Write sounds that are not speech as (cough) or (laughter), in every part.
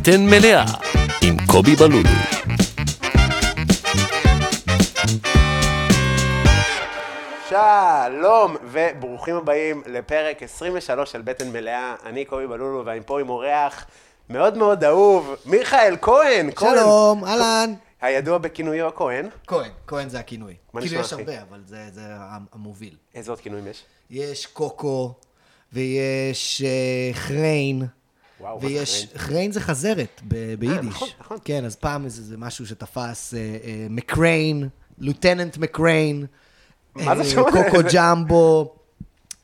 בטן מלאה עם קובי בלולו. שלום וברוכים הבאים לפרק 23 של בטן מלאה. אני קובי בלולו ואני פה עם אורח מאוד מאוד אהוב, מיכאל כהן. שלום, אהלן. הידוע בכינויו כהן. כהן, כהן זה הכינוי. מה כאילו יש? הרבה, אבל זה, זה המוביל. איזה עוד כינויים יש? יש קוקו, ויש אה, חריין. וואו, ויש, חריין? חריין זה חזרת ב- ביידיש. נכון, נכון. כן, אז פעם זה, זה משהו שתפס אה, אה, מקריין, לוטננט מקריין. אה? קוקו ג'מבו.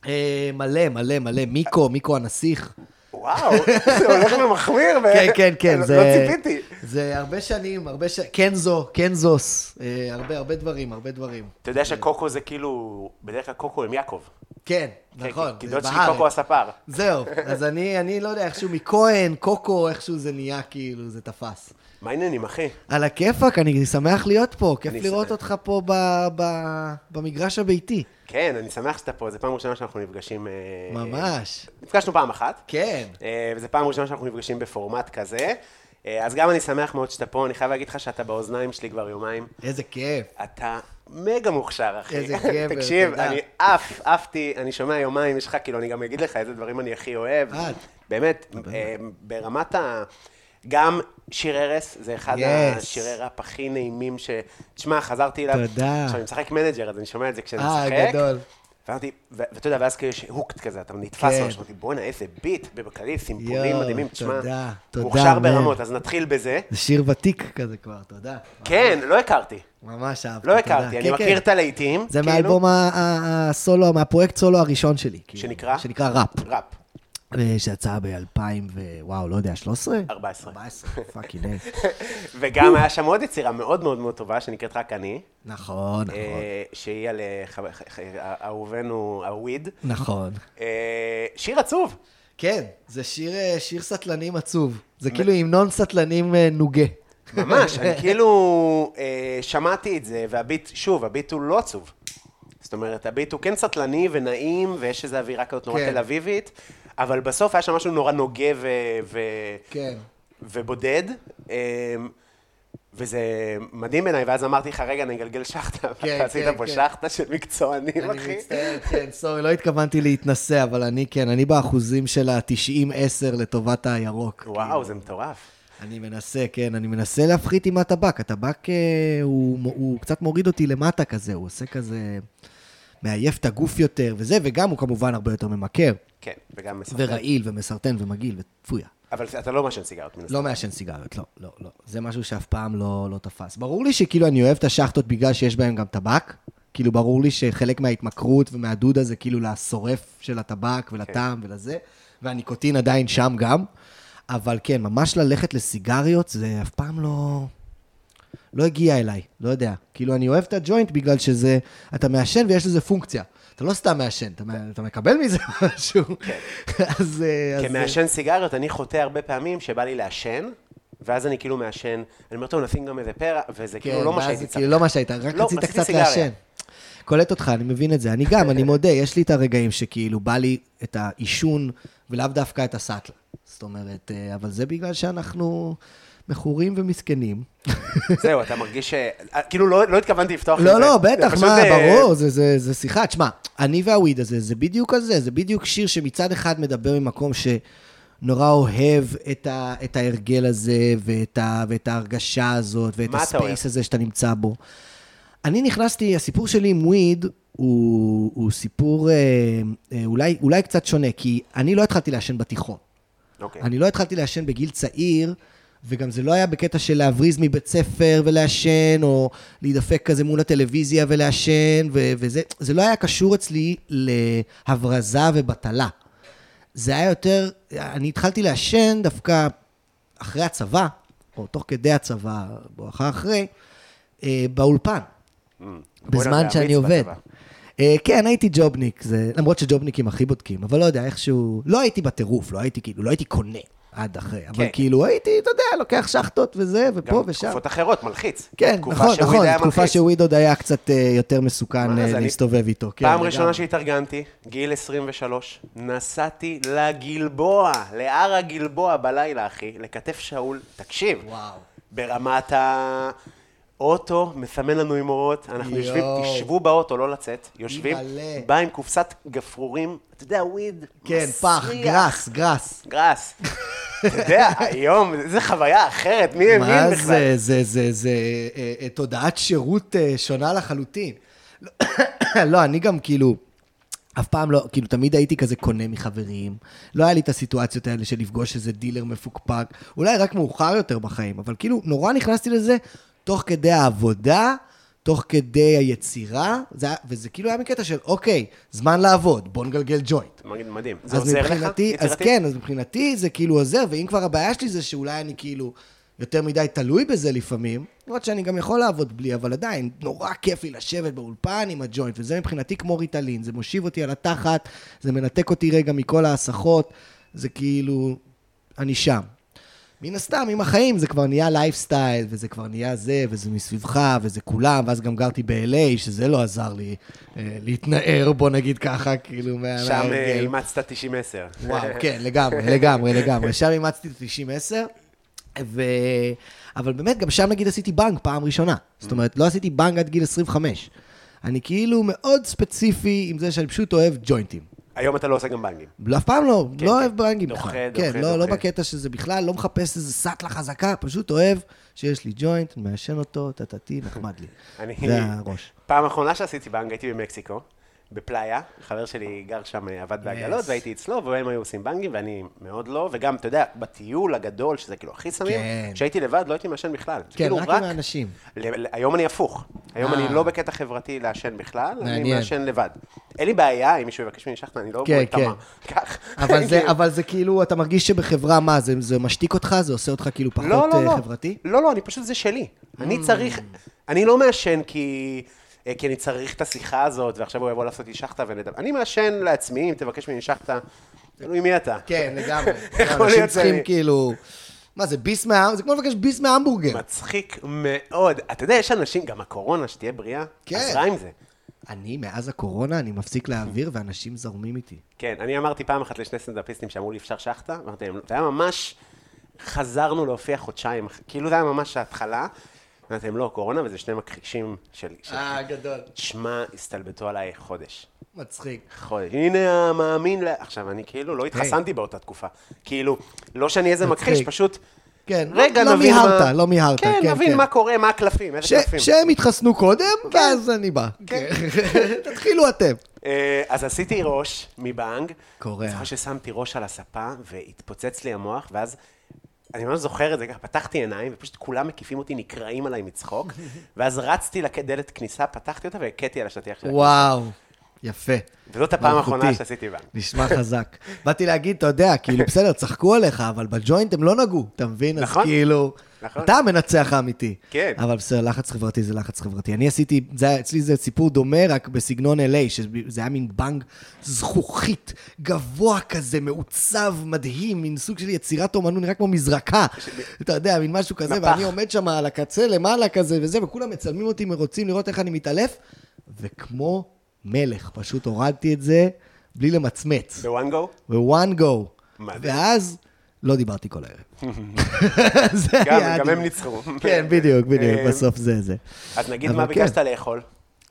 אה, מלא, מלא, מלא. מיקו, מיקו הנסיך. וואו, זה הולך ומחמיר. כן, כן, כן. לא- זה, לא ציפיתי. זה הרבה שנים, הרבה ש... קנזו, קנזוס. אה, הרבה, הרבה דברים, הרבה דברים. אתה יודע שקוקו זה כאילו, בדרך כלל קוקו עם יעקב. כן, כן, נכון. כי דוד שלי. קוקו הספר. זהו, אז אני, אני לא יודע, איכשהו מכהן, קוקו, איכשהו זה נהיה כאילו, זה תפס. מה העניינים, אחי? על הכיפאק, אני שמח להיות פה, כיף לראות. אותך פה במגרש הביתי. כן, אני שמח שאתה פה, זו פעם ראשונה שאנחנו נפגשים... אה, ממש. נפגשנו פעם אחת. כן. אה, וזו פעם ראשונה שאנחנו נפגשים בפורמט כזה. אה, אז גם אני שמח מאוד שאתה פה, אני חייב להגיד לך שאתה באוזניים שלי כבר יומיים. איזה כיף. אתה מגה מוכשר, אחי. איזה גבר, (laughs) תקשיב, תודה. אני עף, עפתי, אני שומע יומיים, יש לך, כאילו, אני גם אגיד לך איזה דברים אני הכי אוהב. באמת, ברמת ה... גם שיר ערש, זה אחד Yes. השירי ראפ הכי נעימים ש... תשמע, חזרתי אליו. תודה. עכשיו, אני משחק manager, אז אני שומע את זה כשאני אה, משחק. גדול. ואמרתי, ואתה יודע, ואז כאילו יש הוקט כזה, אתה נתפס כן. ממש, אמרתי, בואנה, איזה ביט, ובכללי, סימפולים מדהימים, תשמע, תודה, תודה, מוכשר. ברמות, אז נתחיל בזה. זה שיר ותיק כזה כבר, תודה. כן, לא הכרתי, ממש אהבתי, לא. הכרתי, אני כן, מכיר כן. את הלהיטים. זה כאילו, ה- הסולו, מהפרויקט סולו הראשון שלי. כאילו, שנקרא? שנקרא ראפ. ראפ, אה, שיצא ב-2000 ו... וואו, לא יודע, 13? 14. 14, fucking A. (laughs) וגם היה שם עוד יצירה מאוד מאוד מאוד טובה, שנקראת רק אני, נכון, נכון. אה, שהיא על אה, אהובנו ה weed. נכון. אה, שיר עצוב. כן, זה שיר, אה, שיר סטלנים עצוב. זה כאילו המנון סטלנים אה, נוגה. ממש, אני (laughs) כאילו אה, שמעתי את זה, והביט, שוב, הביט הוא לא עצוב. זאת אומרת, הביט הוא כן סטלני ונעים, ויש איזו אווירה כזאת נורא כן. תל אביבית, אבל בסוף היה שם משהו נורא נוגה ו... ו... כן. ובודד. אה, וזה מדהים בעיניי, ואז אמרתי לך, רגע, אני אגלגל שחטה, כן, עשית כן, פה כן. שחטה של מקצוענים, אני אחי. מצטער, כן, סורי, לא התכוונתי להתנשא, אבל אני כן, אני באחוזים של ה-90-10 לטובת הירוק. וואו, כאילו. זה מטורף. אני מנסה, כן, אני מנסה להפחית עם הטבק. הטבק, אה, הוא, הוא קצת מוריד אותי למטה כזה, הוא עושה כזה... מעייף את הגוף יותר וזה, וגם הוא כמובן הרבה יותר ממכר, כן, וגם מסרטן. ורעיל ומסרטן ומגעיל ופויה. אבל אתה לא מעשן סיגריות, מן הסתם. לא מעשן סיגריות, לא, לא, לא. זה משהו שאף פעם לא, לא תפס. ברור לי שכאילו אני אוהב את השחטות בגלל שיש בהם גם טבק. כאילו, ברור לי שחלק מההתמכרות ומהדודה זה כאילו לשורף של הטבק ולטעם ולזה, והניקוטין עדיין שם גם. אבל כן, ממש ללכת לסיגריות זה אף פעם לא... לא הגיע אליי, לא יודע. כאילו, אני אוהב את הג'וינט בגלל שזה... אתה מעשן ויש לזה פונקציה. אתה לא סתם מעשן, אתה, אתה מקבל מזה (laughs) משהו. אז... אה, אז, אה, כמעשן סיגריות, אני חוטא הרבה פעמים שבא לי לעשן, ואז אני כאילו מעשן, אני אומר, טוב, נשים גם איזה פרע, וזה כאילו לא מה שהייתי זה צריך. כאילו לא מה שהיית, רק לא, רצית קצת. לעשן. קולט אותך, אני מבין את זה. אני גם, אני (laughs) מודה, יש לי את הרגעים שכאילו בא לי את העישון, ולאו דווקא את הסאטלה. זאת אומרת, אה, אבל זה בגלל שאנחנו מכורים ומסכנים. זהו, אתה מרגיש ש... אה, כאילו, לא לא התכוונתי לפתוח את זה. לא, לא, בטח, פשוט, מה, אה, ברור, זה- זה זה שיחה. תשמע, אני והוויד הזה, זה בדיוק על זה, זה בדיוק שיר שמצד אחד מדבר ממקום שנורא אוהב את, ה, את ההרגל הזה, ואת, ה, ואת ההרגשה הזאת, ואת? הספייס הזה שאתה נמצא בו. אני נכנסתי, הסיפור שלי עם וויד הוא, הוא סיפור אה, אה, אולי, אולי קצת שונה, כי אני לא התחלתי לעשן בתיכון. אוקיי. אני לא התחלתי לעשן בגיל צעיר, וגם זה לא היה בקטע של להבריז מבית ספר ולעשן, או להידפק כזה מול הטלוויזיה ולעשן, ו- וזה זה לא היה קשור אצלי להברזה ובטלה. זה היה יותר, אני התחלתי לעשן דווקא אחרי הצבא, או תוך כדי הצבא, בואכה אחרי, אה, באולפן, בוא בזמן שאני עובד. בצבא. אה, כן, הייתי ג'ובניק, זה, למרות שג'ובניקים הכי בודקים, אבל לא יודע, איכשהו, לא הייתי בטירוף, לא הייתי כאילו, לא הייתי קונה, עד אחרי. אבל כן. כאילו הייתי, אתה יודע, לוקח שחטות וזה, ופה גם ושם. תקופות אחרות, מלחיץ. כן, תקופה נכון, נכון, תקופה. שוויד עוד היה קצת אה, יותר מסוכן אה, אז אני- להסתובב איתו. כן, פעם לגמרי. ראשונה שהתארגנתי, גיל 23, נסעתי לגלבוע, להר הגלבוע בלילה, אחי, לכתף שאול. תקשיב, וואו. ברמת האוטו, מסמן לנו עם אורות, אנחנו יושבים. תשבו באוטו, לא לצאת, יושבים. בא עם קופסת גפרורים, אתה יודע, weed, כן, פח. grass, grass. grass. אתה יודע, (laughs) היום, איזה חוויה אחרת, מי האמין מה בכלל? זה, זה, זה, זה אה, אה, תודעת שירות אה, שונה לחלוטין. (coughs) לא, אני גם כאילו, אף פעם לא, כאילו, תמיד הייתי כזה קונה מחברים. לא היה לי את הסיטואציות האלה של לפגוש איזה דילר מפוקפק. אולי רק מאוחר יותר בחיים, אבל כאילו, נורא נכנסתי לזה תוך כדי העבודה, תוך כדי היצירה, זה, וזה כאילו היה מקטע של, אוקיי, זמן לעבוד, בוא נגלגל ג'וינט. מדהים. זה עוזר לך? מבחינתי, אז? כן, אז מבחינתי זה כאילו עוזר, ואם כבר הבעיה שלי זה שאולי אני כאילו יותר מדי תלוי בזה לפעמים, למרות שאני גם יכול לעבוד בלי, אבל עדיין, נורא כיף לי לשבת באולפן עם הג'וינט, וזה מבחינתי כמו ריטלין, זה מושיב אותי על התחת, זה מנתק אותי רגע מכל ההסחות, זה כאילו, אני שם. מן הסתם, עם החיים זה כבר נהיה לייפסטייל, וזה כבר נהיה זה, וזה מסביבך, וזה כולם, ואז גם גרתי ב-LA, שזה לא עזר לי אה, להתנער, בוא נגיד ככה, כאילו, מה... שם אה. אימצת 90-10. וואו, (laughs) כן, לגמרי, לגמרי, לגמרי. שם אימצתי את 90-10, ו... אבל באמת, גם שם נגיד עשיתי בנק פעם ראשונה. זאת אומרת, לא עשיתי בנק עד גיל 25. אני כאילו מאוד ספציפי עם זה שאני פשוט אוהב ג'וינטים. היום אתה לא עושה גם בנגים. לא, אף פעם לא, כן, לא כן. אוהב בנגים דוחה, בכלל. דוחה, כן, לא, לא דוחה. בקטע שזה בכלל, לא מחפש איזה סאטלה חזקה, פשוט אוהב שיש לי ג'וינט, מעשן אותו, טטטי, נחמד לי. אני... זה הראש. פעם אחרונה שעשיתי בנג הייתי במקסיקו, בפלאיה, חבר שלי גר שם, אה, עבד בעגלות, Yes. והייתי אצלו, והם היו עושים בנגים, ואני מאוד לא, וגם, אתה יודע, בטיול הגדול, שזה כאילו הכי סמים, כן. כשהייתי לבד לא הייתי מעשן בכלל. כן, כאילו, רק עם האנשים. ל- היום אני הפוך. היום אה. אני לא בקטע חברתי לעשן בכלל, אני. מעשן לבד. אין לי בעיה, אם מישהו יבקש ממני שחטה, אני לא כן, איתמר. קח. (laughs) אבל זה, כאילו. אבל זה כאילו, אתה מרגיש שבחברה, מה, זה, זה משתיק אותך? זה עושה אותך כאילו פחות לא, לא, אה, לא. חברתי? לא, לא, אני פשוט, זה שלי. אני צריך, אני לא מעשן כי... אה, כי אני צריך את השיחה הזאת, ועכשיו הוא יבוא לעשות לי שחטה ונדבר. אני מעשן לעצמי, אם תבקש ממני שחטה, תלוי מי אתה. כן, לגמרי. (laughs) אנשים צריכים כאילו... מה זה, ביס מה... זה כמו לבקש ביס מהמבורגר. מצחיק מאוד. אתה יודע, יש אנשים, גם הקורונה, שתהיה בריאה, כן. עזרה עם זה. אני, מאז הקורונה, אני מפסיק להעביר, ואנשים זורמים איתי. כן, אני אמרתי פעם אחת לשני סטנדאפיסטים שאמרו לי, אפשר שחטה? אמרתי להם, זה היה ממש, חזרנו להופיע חודשיים, כאילו זה היה ממש ההתחלה. אמרתי להם, לא, קורונה, וזה שני מכחישים של... של- גדול. תשמע, הסתלבטו עליי חודש. מצחיק. חודש. הנה המאמין ל... עכשיו, אני כאילו לא התחסנתי באותה תקופה. כאילו, לא שאני איזה. מכחיש, פשוט... כן, רגע, לא נבין מה... מיהרת, לא מיהרת, כן, כן, נבין כן. מה קורה, מה הקלפים, איזה ש- קלפים. שהם יתחסנו קודם, ואז אני בא. כן. (laughs) תתחילו אתם. אה, אז עשיתי ראש מבנג. קורע. זוכר ששמתי ראש על הספה, והתפוצץ לי המוח, ואז... אני ממש זוכר את זה ככה, פתחתי עיניים, ופשוט כולם מקיפים אותי, נקרעים עליי מצחוק, ואז רצתי לדלת כניסה, פתחתי אותה והכיתי על השטיח של הכניסה. וואו, יפה. וזאת הפעם האחרונה. שעשיתי בנג. נשמע חזק. (laughs) באתי להגיד, אתה יודע, כאילו, בסדר, צחקו עליך, אבל בג'וינט הם לא נגעו, אתה מבין? אז נכון. כאילו, נכון. אתה המנצח האמיתי. כן. אבל בסדר, לחץ חברתי זה לחץ חברתי. אני עשיתי, זה, אצלי זה סיפור דומה, רק בסגנון LA, שזה היה מין בנג זכוכית, גבוה כזה, מעוצב, מדהים, מין סוג של יצירת אומנות, נראה כמו מזרקה. אתה יודע, מין משהו כזה. ואני עומד שם על הקצה למעלה כזה וזה, וכולם מצלמים אותי, רוצים לראות איך אני מתעלף, וכמו מלך, פשוט הורדתי את זה בלי למצמץ. בוואן גו? go. מדהים. ואז לא דיברתי כל הערב. (laughs) גם גם הם. ניצחו. כן, בדיוק, בדיוק, אה, בסוף זה זה. אז נגיד מה כן. ביקשת לאכול?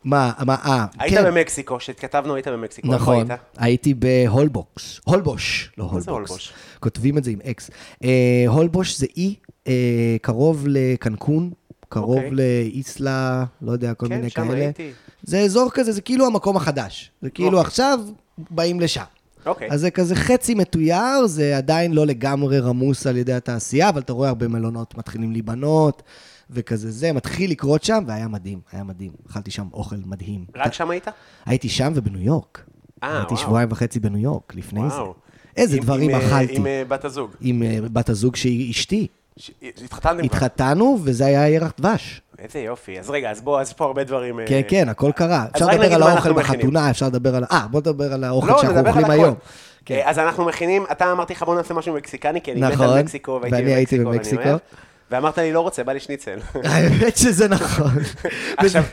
מה, מה, אה, היית כן. במקסיקו, כשהתכתבנו היית במקסיקו, נכון, היית? הייתי בהולבוקס, הולבוש, לא מה זה הולבוקס. הולבוש? כותבים את זה עם אקס. אה, הולבוש זה אי אה, קרוב לקנקון, קרוב אוקיי. לאיסלה, לא יודע, כל כן, מיני שם כאלה. הייתי. זה אזור כזה, זה כאילו המקום החדש. זה כאילו אוקיי. עכשיו באים לשם. אוקיי. אז זה כזה חצי מתויר, זה עדיין לא לגמרי רמוס על ידי התעשייה, אבל אתה רואה הרבה מלונות מתחילים להיבנות, וכזה זה, מתחיל לקרות שם, והיה מדהים, היה מדהים. אכלתי שם אוכל מדהים. רק שם היית? הייתי שם ובניו יורק. אה, הייתי וואו. שבועיים וחצי בניו יורק לפני זה. וואו. איזה עם- דברים עם, אה, אכלתי. עם אה, בת הזוג. עם אה, בת הזוג שהיא אשתי. התחתנתם כבר? התחתנו, וזה היה ירח דבש. איזה יופי. אז רגע, אז בוא, אז יש פה הרבה דברים... אה, כן, כן, הכל קרה. אז אפשר לדבר על האוכל. בחתונה, אפשר לדבר על... אה, בוא נדבר על האוכל לא, שאנחנו אוכלים. היום. כן. אה, אז אנחנו מכינים, אתה אמרתי לך בוא נעשה משהו מקסיקני, כי אני מת נכון, על מקסיקו, והייתי ואני הייתי במקסיקו. ואמרת לי, לא רוצה, בא לי שניצל. (laughs) האמת שזה נכון. (laughs) עכשיו,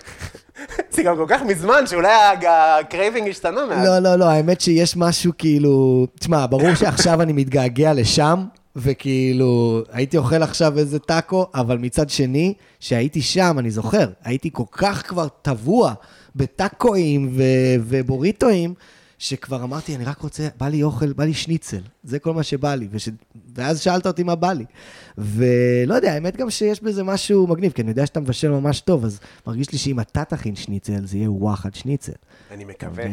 זה גם כל כך מזמן, שאולי ה craving השתנה מאז. לא, לא, לא, האמת שיש משהו כאילו... תשמע, ברור שעכשיו אני מתגעגע לשם, וכאילו, הייתי אוכל עכשיו איזה טאקו, אבל מצד שני, שהייתי שם, אני זוכר, הייתי כל כך כבר טבוע בטאקואים ובוריטואים, שכבר אמרתי, אני רק רוצה, בא לי אוכל, בא לי שניצל, זה כל מה שבא לי. וש... ואז שאלת אותי מה בא לי. ולא יודע, האמת גם שיש בזה משהו מגניב, כי אני יודע שאתה מבשל ממש טוב, אז מרגיש לי שאם אתה תכין שניצל, זה יהיה וואחד שניצל. אני מקווה.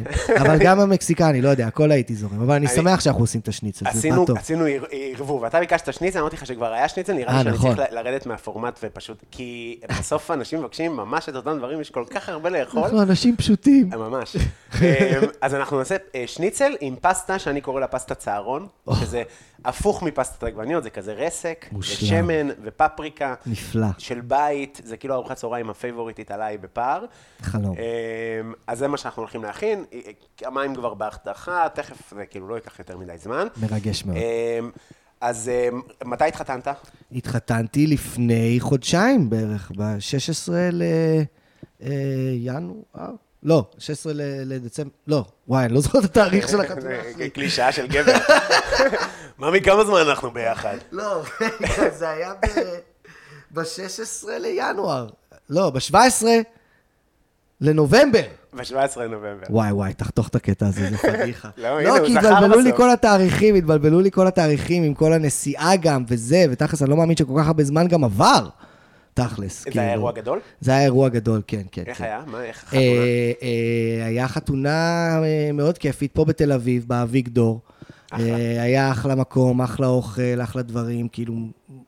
אבל גם המקסיקני, לא יודע, הכל הייתי זורם. אבל אני שמח שאנחנו עושים את השניצל, זה בא טוב. עשינו ער- ערבוב, אתה ביקשת שניצל, אמרתי לך שכבר היה שניצל, נראה אה, לי שאני נכון. צריך ל- לרדת מהפורמט ופשוט, כי בסוף אנשים מבקשים ממש את אותם דברים, יש כל כך הרבה לאכול. אנחנו אנשים פשוטים. אה, ממש. (laughs) אה, אז אנחנו נעשה אה, שניצל עם פסטה שאני קורא לה פסטה צהרון, שזה הפוך מפסטת עגבניות, זה כזה רסק. ושמן ופפריקה. נפלא. של בית, זה כאילו ארוחת צהריים הפייבוריטית עליי בפער. חלום. אה, אז זה מה שאנחנו הולכים להכין. אה, המים כבר בהחתכה, תכף זה כאילו לא ייקח יותר מדי זמן. מרגש מאוד. אה, אז אה, מתי התחתנת? התחתנתי לפני חודשיים בערך, ב-16 לינואר. לא, 16 ל- לדצמבר, לא, וואי, אני לא זוכר את התאריך של החתונה. (laughs) זה קלישאה של גבר. (laughs) ממי, כמה זמן אנחנו ביחד? לא, (laughs) זה היה ב-16 לינואר. לא, ב-17 לנובמבר. ב-17 לנובמבר. וואי, וואי, תחתוך את הקטע הזה, זה פדיחה. לא, לא, כי התבלבלו לי. כל התאריכים, התבלבלו לי כל התאריכים עם כל הנסיעה גם, וזה, ותכלס, אני לא מאמין שכל כך הרבה זמן גם עבר, תכלס. זה היה אירוע גדול? זה היה אירוע גדול, כן, כן. איך כן. היה? מה, איך החתונה? אה, אה, היה חתונה אה, מאוד כיפית פה בתל אביב, באביגדור. אחלה. אה, היה אחלה מקום, אחלה אוכל, אחלה דברים, כאילו,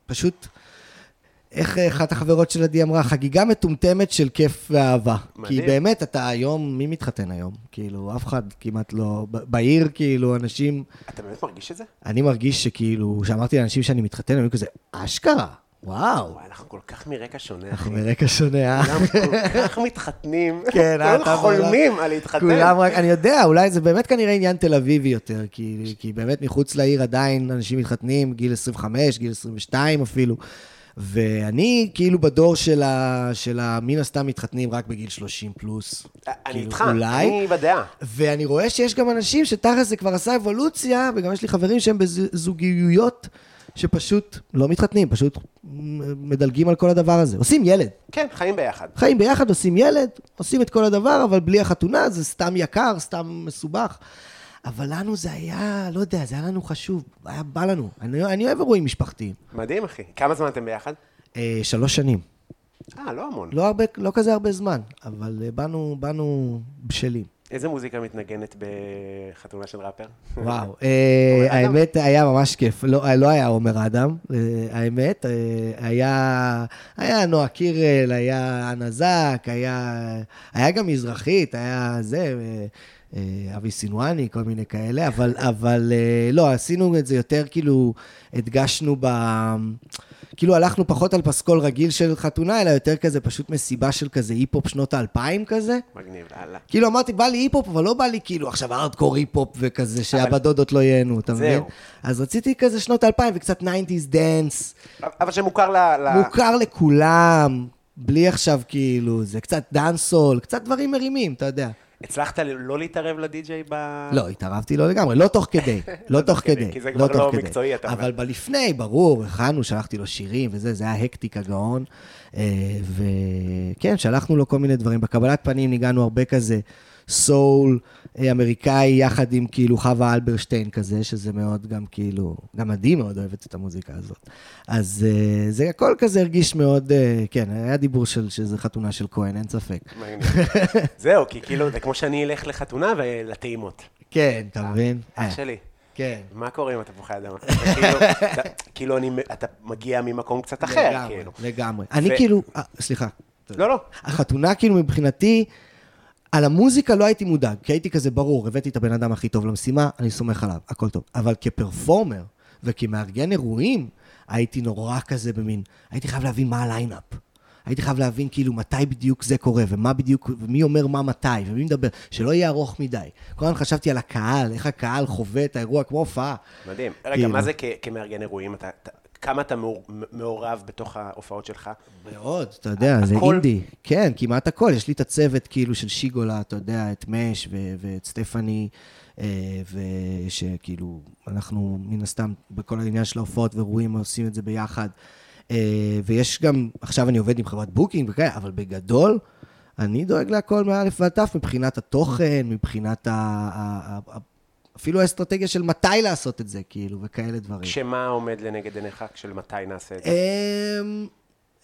פשוט, איך אחת החברות של עדי אמרה, חגיגה מטומטמת של כיף ואהבה. מדהים. כי באמת, אתה היום, מי מתחתן היום? כאילו, אף אחד כמעט לא, בעיר, כאילו, אנשים, אתה באמת מרגיש את זה? אני מרגיש שכאילו, כשאמרתי לאנשים שאני מתחתן, הם היו כזה, אשכרה, וואו, וואי, אנחנו כל כך מרקע שונה, אחי. אנחנו מרקע שונה, אה? כולם כל כך מתחתנים. (laughs) כן, אה, כולם חולמים על להתחתן. כולם רק, אני יודע, אולי זה באמת כנראה עניין תל אביבי יותר, כי, כי באמת מחוץ לעיר עדיין אנשים מתחתנים, גיל 25, גיל 22 אפילו. ואני כאילו בדור של ה... של ה... מן הסתם מתחתנים רק בגיל 30 פלוס. אני כאילו, איתך, אולי. אני בדעה. ואני רואה שיש גם אנשים שתכלס זה כבר עשה אבולוציה, וגם יש לי חברים שהם בזוגיות, שפשוט לא מתחתנים, פשוט מדלגים על כל הדבר הזה. עושים ילד. כן, חיים ביחד. חיים ביחד, עושים ילד, עושים את כל הדבר, אבל בלי החתונה זה סתם יקר, סתם מסובך. אבל לנו זה היה, לא יודע, זה היה לנו חשוב, היה בא לנו. אני, אני אוהב אירועים משפחתיים. מדהים, אחי. כמה זמן אתם ביחד? אה, שלוש שנים. אה, לא המון. לא, הרבה, לא כזה הרבה זמן, אבל אה, באנו, באנו בשלים. איזה מוזיקה מתנגנת בחתונה של ראפר? וואו, (laughs) אה? האמת, היה ממש כיף. לא, לא היה עומר אדם, אה, האמת. אה, היה, נועה קירל, היה אנה זק, היה, גם מזרחית, היה זה, אבי סינואני, כל מיני כאלה, אבל, אבל לא, עשינו את זה יותר, כאילו, הדגשנו ב... כאילו הלכנו פחות על פסקול רגיל של חתונה, אלא יותר כזה פשוט מסיבה של כזה היפ-הופ שנות האלפיים כזה. מגניב, לאללה. כאילו אמרתי, בא לי היפ-הופ, אבל לא בא לי כאילו עכשיו הארדקור היפ-הופ וכזה, שהדודות לא ייהנו, אתה. מבין? אז רציתי כזה שנות אלפיים וקצת 90's dance, אבל שמוכר. ל- מוכר לכולם, בלי עכשיו כאילו, זה קצת dancehall, קצת דברים מרימים, אתה יודע. הצלחת לא להתערב לדי-ג'יי ב... לא, התערבתי לא לגמרי, לא תוך כדי, לא (laughs) תוך כדי, כי זה לא כבר לא. מקצועי, אתה אומר. אבל בלפני, ברור, הכנו, שלחתי לו שירים וזה, זה היה הקטיק הגאון. אה, וכן, שלחנו לו כל מיני דברים. בקבלת פנים ניגנו הרבה כזה סול אה, אמריקאי, יחד עם כאילו חווה אלברשטיין כזה, שזה מאוד גם כאילו, גם עדי מאוד אוהבת את המוזיקה הזאת. אז אה, זה הכל כזה הרגיש מאוד, אה, כן, היה דיבור של שזה חתונה של כהן, אין ספק. (laughs) זהו, כי כאילו, זה כמו שאני אלך לחתונה ולטעימות. כן, אתה מבין? אח שלי. כן. מה קורה עם התפוחי אדמה? כאילו, אתה- כאילו, אני- אתה מגיע ממקום קצת אחר, לגמרי, כאילו. לגמרי. אני ו- כאילו, סליחה. לא, לא. החתונה, כאילו, מבחינתי, על המוזיקה לא הייתי מודאג, כי הייתי כזה ברור, הבאתי את הבן אדם הכי טוב למשימה, אני סומך עליו, הכל טוב. אבל כ performer וכמארגן אירועים, הייתי נורא כזה במין, הייתי חייב להבין מה ה lineup. הייתי חייב להבין כאילו מתי בדיוק זה קורה, ומה בדיוק, ומי אומר מה מתי, ומי מדבר, שלא יהיה ארוך מדי. כל הזמן חשבתי על הקהל, איך הקהל חווה את האירוע כמו הופעה. מדהים. רגע, כאילו. מה זה כמארגן אירועים? אתה- כמה אתה מעור- מעורב בתוך ההופעות שלך? מאוד, אתה יודע, זה הכל? אינדי. כן, כמעט הכל. יש לי את הצוות כאילו של שיגולה, אתה יודע, את מש ו- ואת סטפני, אה, ושכאילו, אנחנו מן הסתם בכל העניין של ההופעות ואירועים עושים את זה ביחד. אה, ויש גם, עכשיו אני עובד עם חברת booking וכאלה, אבל בגדול, אני דואג להכל מאלף ועד תף מבחינת התוכן, מבחינת ה... אפילו האסטרטגיה של מתי לעשות את זה, כאילו, וכאלה דברים. כשמה עומד לנגד עיניך? של מתי נעשה את זה? אמ,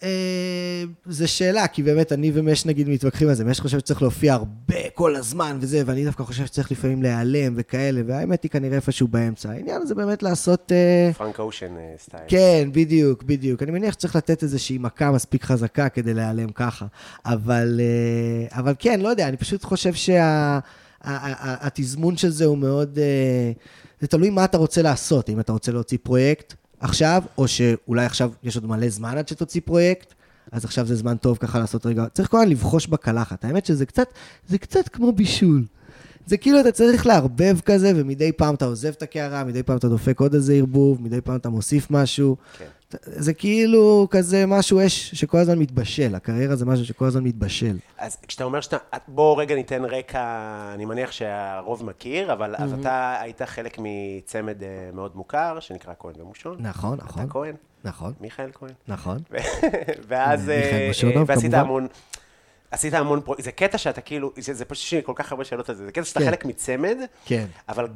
אה, זו שאלה, כי באמת אני ומש נגיד מתווכחים על זה. מש חושב שצריך להופיע הרבה, כל הזמן וזה, ואני דווקא חושב שצריך לפעמים להיעלם וכאלה, והאמת היא כנראה איפשהו באמצע. העניין זה באמת לעשות... פרנק אושן סטייל. כן, בדיוק, בדיוק. אני מניח שצריך לתת איזושהי מכה מספיק חזקה כדי להיעלם ככה. אבל, אה, אבל כן, לא יודע, אני פשוט חושב שהתזמון של זה הוא מאוד... אה, זה תלוי מה אתה רוצה לעשות. אם אתה רוצה להוציא פרויקט עכשיו, או שאולי עכשיו יש עוד מלא זמן עד שתוציא פרויקט, אז עכשיו זה זמן טוב ככה לעשות רגע. צריך כל הזמן לבחוש בקלחת. האמת שזה קצת, זה קצת כמו בישול. זה כאילו אתה צריך לערבב כזה, ומדי פעם אתה עוזב את הקערה, מדי פעם אתה דופק עוד איזה ערבוב, מדי פעם אתה מוסיף משהו. כן. זה כאילו כזה משהו אש שכל הזמן מתבשל, הקריירה זה משהו שכל הזמן מתבשל. אז כשאתה אומר שאתה, בוא רגע ניתן רקע, אני מניח שהרוב מכיר, אבל אז אתה היית חלק מצמד אה, מאוד מוכר, שנקרא כהן ומושון. נכון, נכון. אתה כהן, נכון, מיכאל כהן. נכון. (laughs) ואז, מיכאל אה, משונוב, אה, ועשית כמובן. המון, עשית המון פרויקט, זה קטע שאתה כאילו, זה זה פשוט שיש לי כל כך הרבה שאלות על זה, זה קטע שאתה כן. חלק מצמד, כן. אבל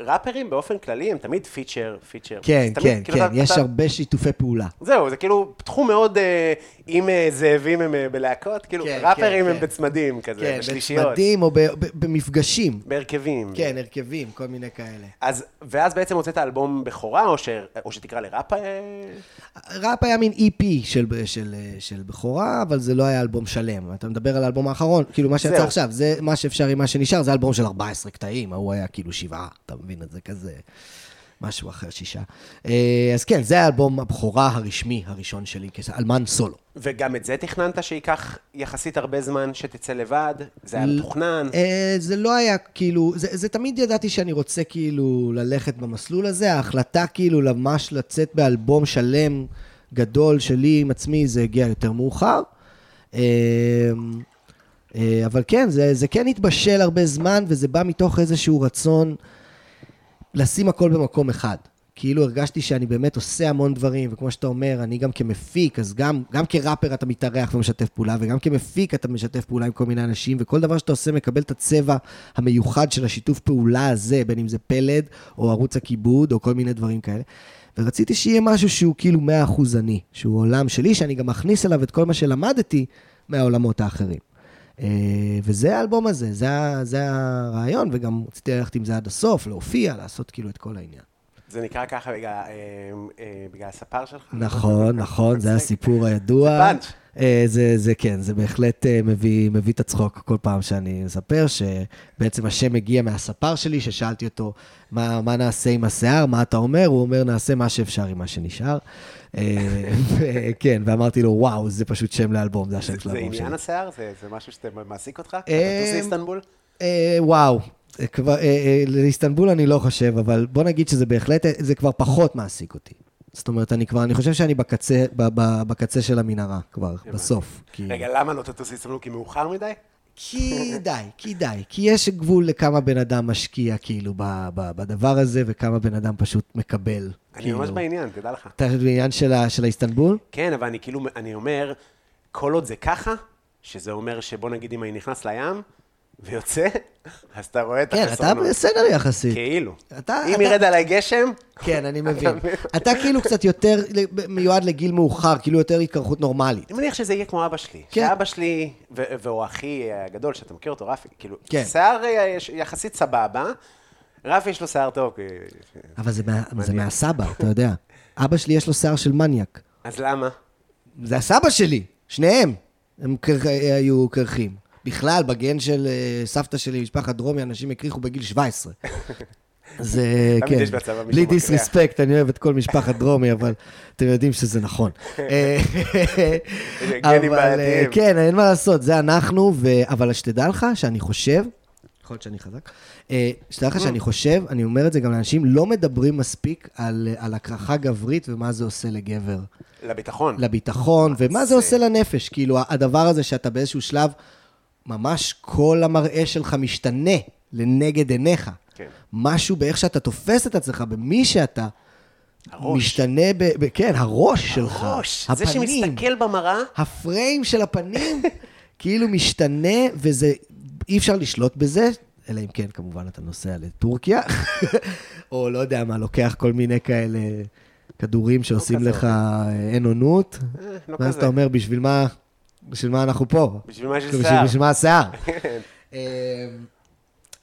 ראפרים באופן כללי הם תמיד פיצ'ר, פיצ'ר. כן, זה תמיד, כן, כאילו, כן, אתה- יש אתה- הרבה שיתופי פעולה. זהו, זה כאילו תחום מאוד, אה, אם אה, זאבים הם אה, בלהקות, כאילו כן, ראפרים כן, הם כן. בצמדים כזה, כן, בשלישיות, בצמדים או ב- ב- במפגשים. בהרכבים. כן, הרכבים, כל מיני כאלה. אז, ואז בעצם הוצאת אלבום בכורה, או, ש, או שתקרא לראפ? אה, ראפ היה מין EP של, של, של בכורה, אבל זה לא היה אלבום שלם. אתה מדבר על האלבום האחרון, כאילו מה שיצא זהו. עכשיו, זה מה שאפשר עם מה שנשאר, זה אלבום של 14 קטעים, ההוא היה כאילו שבעה, אתה מבין את זה כזה, משהו אחר, שישה. אה, אז כן, זה האלבום הבכורה הרשמי הראשון שלי, כאלמן סולו. וגם את זה תכננת שייקח יחסית הרבה זמן שתצא לבד? זה היה מתוכנן? אה, זה לא היה כאילו, זה, זה תמיד ידעתי שאני רוצה כאילו ללכת במסלול הזה, ההחלטה כאילו ממש לצאת באלבום שלם גדול שלי עם עצמי, זה הגיע יותר מאוחר. אה, אה, אבל כן, זה, זה כן התבשל הרבה זמן, וזה בא מתוך איזשהו רצון לשים הכל במקום אחד. כאילו הרגשתי שאני באמת עושה המון דברים, וכמו שאתה אומר, אני גם כמפיק, אז גם, גם כראפר אתה מתארח ומשתף פעולה, וגם כמפיק אתה משתף פעולה עם כל מיני אנשים, וכל דבר שאתה עושה מקבל את הצבע המיוחד של השיתוף פעולה הזה, בין אם זה פלד, או ערוץ הכיבוד, או כל מיני דברים כאלה. ורציתי שיהיה משהו שהוא כאילו 100% אני, שהוא עולם שלי, שאני גם מכניס אליו את כל מה שלמדתי מהעולמות האחרים. אה, וזה האלבום הזה, זה, זה הרעיון, וגם רציתי ללכת עם זה עד הסוף, להופיע, לעשות כאילו את כל העניין. זה נקרא ככה בגלל, אה, אה, בגלל הספר שלך? נכון, נכון, זה. (laughs) הסיפור הידוע. זה פאנץ'. אה, זה, זה כן, זה בהחלט אה, מביא, מביא את הצחוק כל פעם שאני מספר, שבעצם השם מגיע מהספר שלי, ששאלתי אותו, מה, מה נעשה עם השיער, מה אתה אומר? הוא אומר, נעשה מה שאפשר עם מה שנשאר. אה, כן, ואמרתי לו, וואו, זה פשוט שם לאלבום, זה השם של זה האלבום שלי. עניין השיער? זה זה משהו שאתה מעסיק אותך? אתה טוס לאיסטנבול? וואו, כבר, לאיסטנבול אני לא חושב, אבל בוא נגיד שזה בהחלט, זה כבר פחות מעסיק אותי. זאת אומרת, אני כבר, אני חושב שאני בקצה, ב, ב, בקצה של המנהרה כבר, בסוף. כי, רגע, למה לא תטוס לאיסטנבול? כי מאוחר מדי? כי די, כי די. כי יש גבול לכמה בן אדם משקיע, כאילו, ב, ב, בדבר הזה, וכמה בן אדם פשוט מקבל. אני כאילו. ממש בעניין, תדע לך. אתה בעניין של, של האיסטנבול? כן, אבל אני כאילו, אני אומר, כל עוד זה ככה, שזה אומר שבוא נגיד אם אני נכנס לים ויוצא, אז אתה רואה את כן, אתה החסרונות. בסדר יחסית. כאילו. אתה- אם אתה- ירד עליי גשם, כן, אני מבין. אתה כאילו קצת יותר מיועד לגיל מאוחר, כאילו יותר התקרחות נורמלית. אני מניח שזה יהיה כמו אבא שלי. כן. שאבא שלי, והוא אחי הגדול, שאתה מכיר אותו, רפי, כאילו, כן. שיער אה, יחסית סבבה, רפי יש לו שיער טוב, אה, אבל זה, מה, זה מהסבא, אתה יודע. אבא שלי יש לו שיער של מניאק. אז למה? זה הסבא שלי, שניהם. הם קר... היו קרחים. בכלל, בגן של אה, סבתא שלי, משפחת דרומי, אנשים הקריחו בגיל 17. (laughs) זה, כן, בלי. דיסרספקט, אני אוהב את כל משפחת דרומי, אבל אתם יודעים שזה נכון. (laughs) אה, אבל, אה. כן, אין מה לעשות, זה אנחנו. אבל שתדע לך שאני חושב, יכול להיות שאני חזק, שתדע לך שאני חושב, אני אומר את זה גם לאנשים, לא מדברים מספיק על, הקרחה גברית ומה זה עושה לגבר. לביטחון. לביטחון, ומה זה- עושה לנפש. כאילו, הדבר הזה שאתה באיזשהו שלב, ממש כל המראה שלך משתנה לנגד עיניך. כן. משהו באיך שאתה תופס את עצמך, במי שאתה, הראש. משתנה, ב, ב, כן, הראש שלך. הראש. זה הפנים, שמסתכל במראה, הפריים של הפנים, (laughs) כאילו משתנה, וזה, אי אפשר לשלוט בזה, אלא אם כן, כמובן, אתה נוסע לטורקיה, (laughs) או לא יודע מה, לוקח כל מיני כאלה כדורים שעושים כזה לך אין עונות, אה, לא ואז כזה. אתה אומר, בשביל מה, בשביל מה אנחנו פה? בשביל מה יש כאילו, שיער. בשביל מה השיער? (laughs) אמ,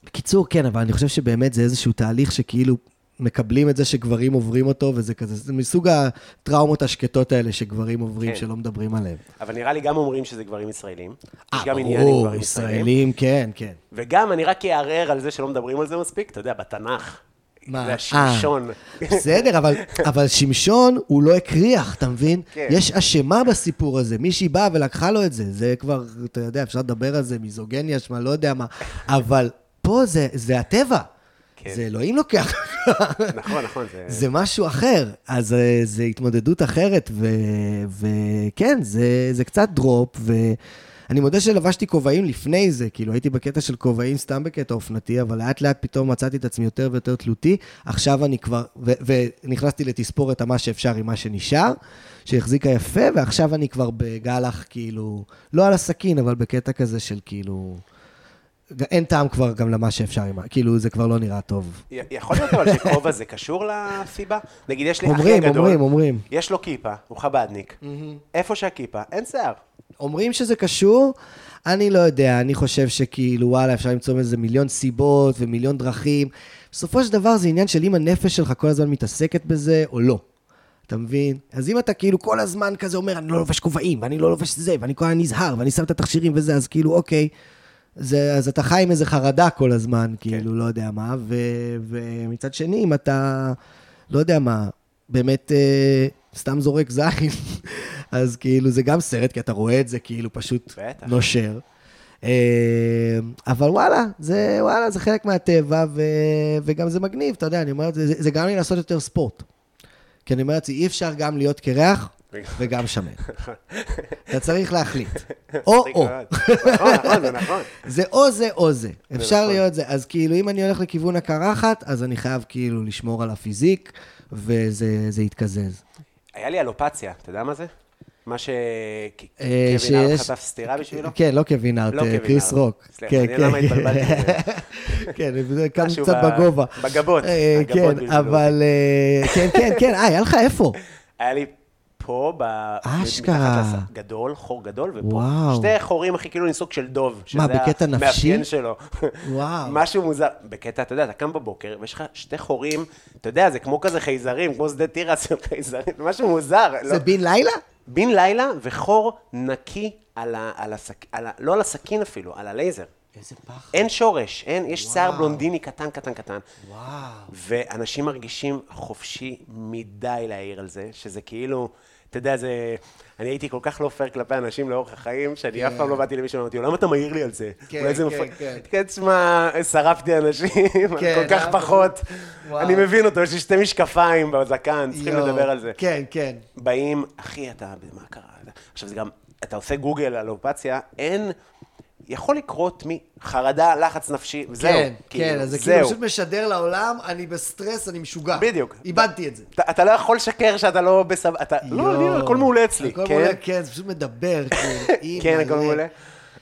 בקיצור, כן, אבל אני חושב שבאמת זה איזשהו תהליך שכאילו מקבלים את זה שגברים עוברים אותו, וזה כזה, זה מסוג הטראומות השקטות האלה שגברים עוברים, כן. שלא מדברים עליהם. אבל נראה לי גם אומרים שזה גברים ישראלים. אה, ברור, ישראלים. ישראלים, כן, כן. וגם, אני רק אערער על זה שלא מדברים על זה מספיק, אתה יודע, בתנ"ך. מה? זה השמשון. בסדר, אבל, אבל שמשון הוא לא הקריח, אתה מבין? כן. יש אשמה בסיפור הזה, מישהי באה ולקחה לו את זה. זה כבר, אתה יודע, אפשר לדבר על זה, מיזוגניה, שמה, לא יודע מה. אבל פה זה, זה הטבע. כן. זה אלוהים לוקח. נכון, נכון, זה... (laughs) זה משהו אחר, אז אה, זה התמודדות אחרת, ו- וכן, זה, זה קצת דרופ, ואני מודה שלבשתי כובעים לפני זה, כאילו הייתי בקטע של כובעים סתם בקטע אופנתי, אבל לאט לאט פתאום מצאתי את עצמי יותר ויותר תלותי, עכשיו אני כבר, ו- ונכנסתי לתספורת המה שאפשר עם מה שנשאר, שהחזיקה יפה, ועכשיו אני כבר בגלח, כאילו, לא על הסכין, אבל בקטע כזה של כאילו... אין טעם כבר גם למה שאפשר. כאילו, זה כבר לא נראה טוב. יכול להיות אבל שכובע זה קשור לסיבה? נגיד, יש לי אחי אומרים, הגדול, אומרים, אומרים. יש לו כיפה, הוא חבדניק. איפה שהכיפה, אין שיער. אומרים שזה קשור, אני לא יודע, אני חושב שכאילו, וואלה, אפשר למצוא איזה מיליון סיבות ומיליון דרכים. בסופו של דבר זה עניין של אם הנפש שלך כל הזמן מתעסקת בזה או לא. אתה מבין? אז אם אתה כאילו כל הזמן כזה אומר, אני לא לובש כובעים, ואני לא לובש זה, ואני כל הזמן נזהר, ואני שם את התכשירים וזה, אז כאילו, אוקיי. זה, אז אתה חי עם איזה חרדה כל הזמן, כאילו, לא יודע מה, ו, ומצד שני, אם אתה, לא יודע מה, באמת אה, סתם זורק זין, אז כאילו, זה גם סרט, כי אתה רואה את זה כאילו פשוט בטח. נושר. אה, אבל וואלה, זה, וואלה, זה חלק מהטבע, ו, וגם זה מגניב, אתה יודע, אני אומר, זה, זה גרם לי לעשות יותר ספורט. כי אני אומר לעצמי, אי אפשר גם להיות קרח וגם שמן. אתה צריך להחליט. או מצחיק או. מאוד. נכון, נכון, זה נכון. זה או זה או זה. אפשר נכון. להיות זה. אז כאילו, אם אני הולך לכיוון הקרחת, אז אני חייב כאילו לשמור על הפיזיק, וזה זה יתקזז. היה לי אלופציה, אתה יודע מה זה? מה אה, שקווין הארט שיש- חטף סטירה בשבילו? כן, לא קווין הארט, לא אה, קריס. רוק. סליחה, כן, אני למה כן. התבלבלתי. (laughs) כן, משהו קצת בגובה. בגבות, אה, כן. אבל... אה, כן, כן, כן, אה, היה לך איפה? (laughs) היה לי פה, ב... אשכרה. גדול, חור גדול, ופה. וואו. שתי חורים, אחי, כאילו מסוג של דוב. שזה מה, בקטע נפשי? המאפיין שלו. (laughs) וואו. משהו מוזר. בקטע, אתה יודע, אתה קם בבוקר, ויש לך שתי חורים, אתה יודע, זה כמו כזה חייזרים, כמו שדה תירס של חייזרים, משהו מוזר. לא- זה בן לילה? בן לילה וחור נקי על ה... על הסכ... על ה... לא על הסכין אפילו, על הלייזר. איזה פחד. אין שורש, אין, יש שיער וואו. בלונדיני קטן, קטן, קטן. וואו. ואנשים מרגישים חופשי מדי להעיר על זה, שזה כאילו, אתה יודע, זה... אני הייתי כל כך לא פייר כלפי אנשים לאורך החיים, שאני אף פעם לא באתי למישהו ואמרתי למה אתה מעיר לי על זה? כן, אולי זה כן. כן. כן, תשמע, שרפתי אנשים, כן, כל כך אף פחות. וואו. אני מבין אותו, יש לי שתי משקפיים בזקן, צריכים. לדבר על זה. כן, כן. באים, אחי, אתה, מה קרה? עכשיו, זה גם, אתה עושה גוגל על אופציה, אין, יכול לקרות מחרדה, לחץ נפשי, וזהו. כן, כאילו, כן, אז זה כאילו. פשוט משדר לעולם, אני בסטרס, אני משוגע. בדיוק. איבדתי את זה. אתה, אתה לא יכול לשקר שאתה לא בסב... אתה... לא, אני. הכל מעולה אצלי, הכל כן? מעולה, כן, זה פשוט מדבר, (laughs) כאילו, כן. הכל מעולה.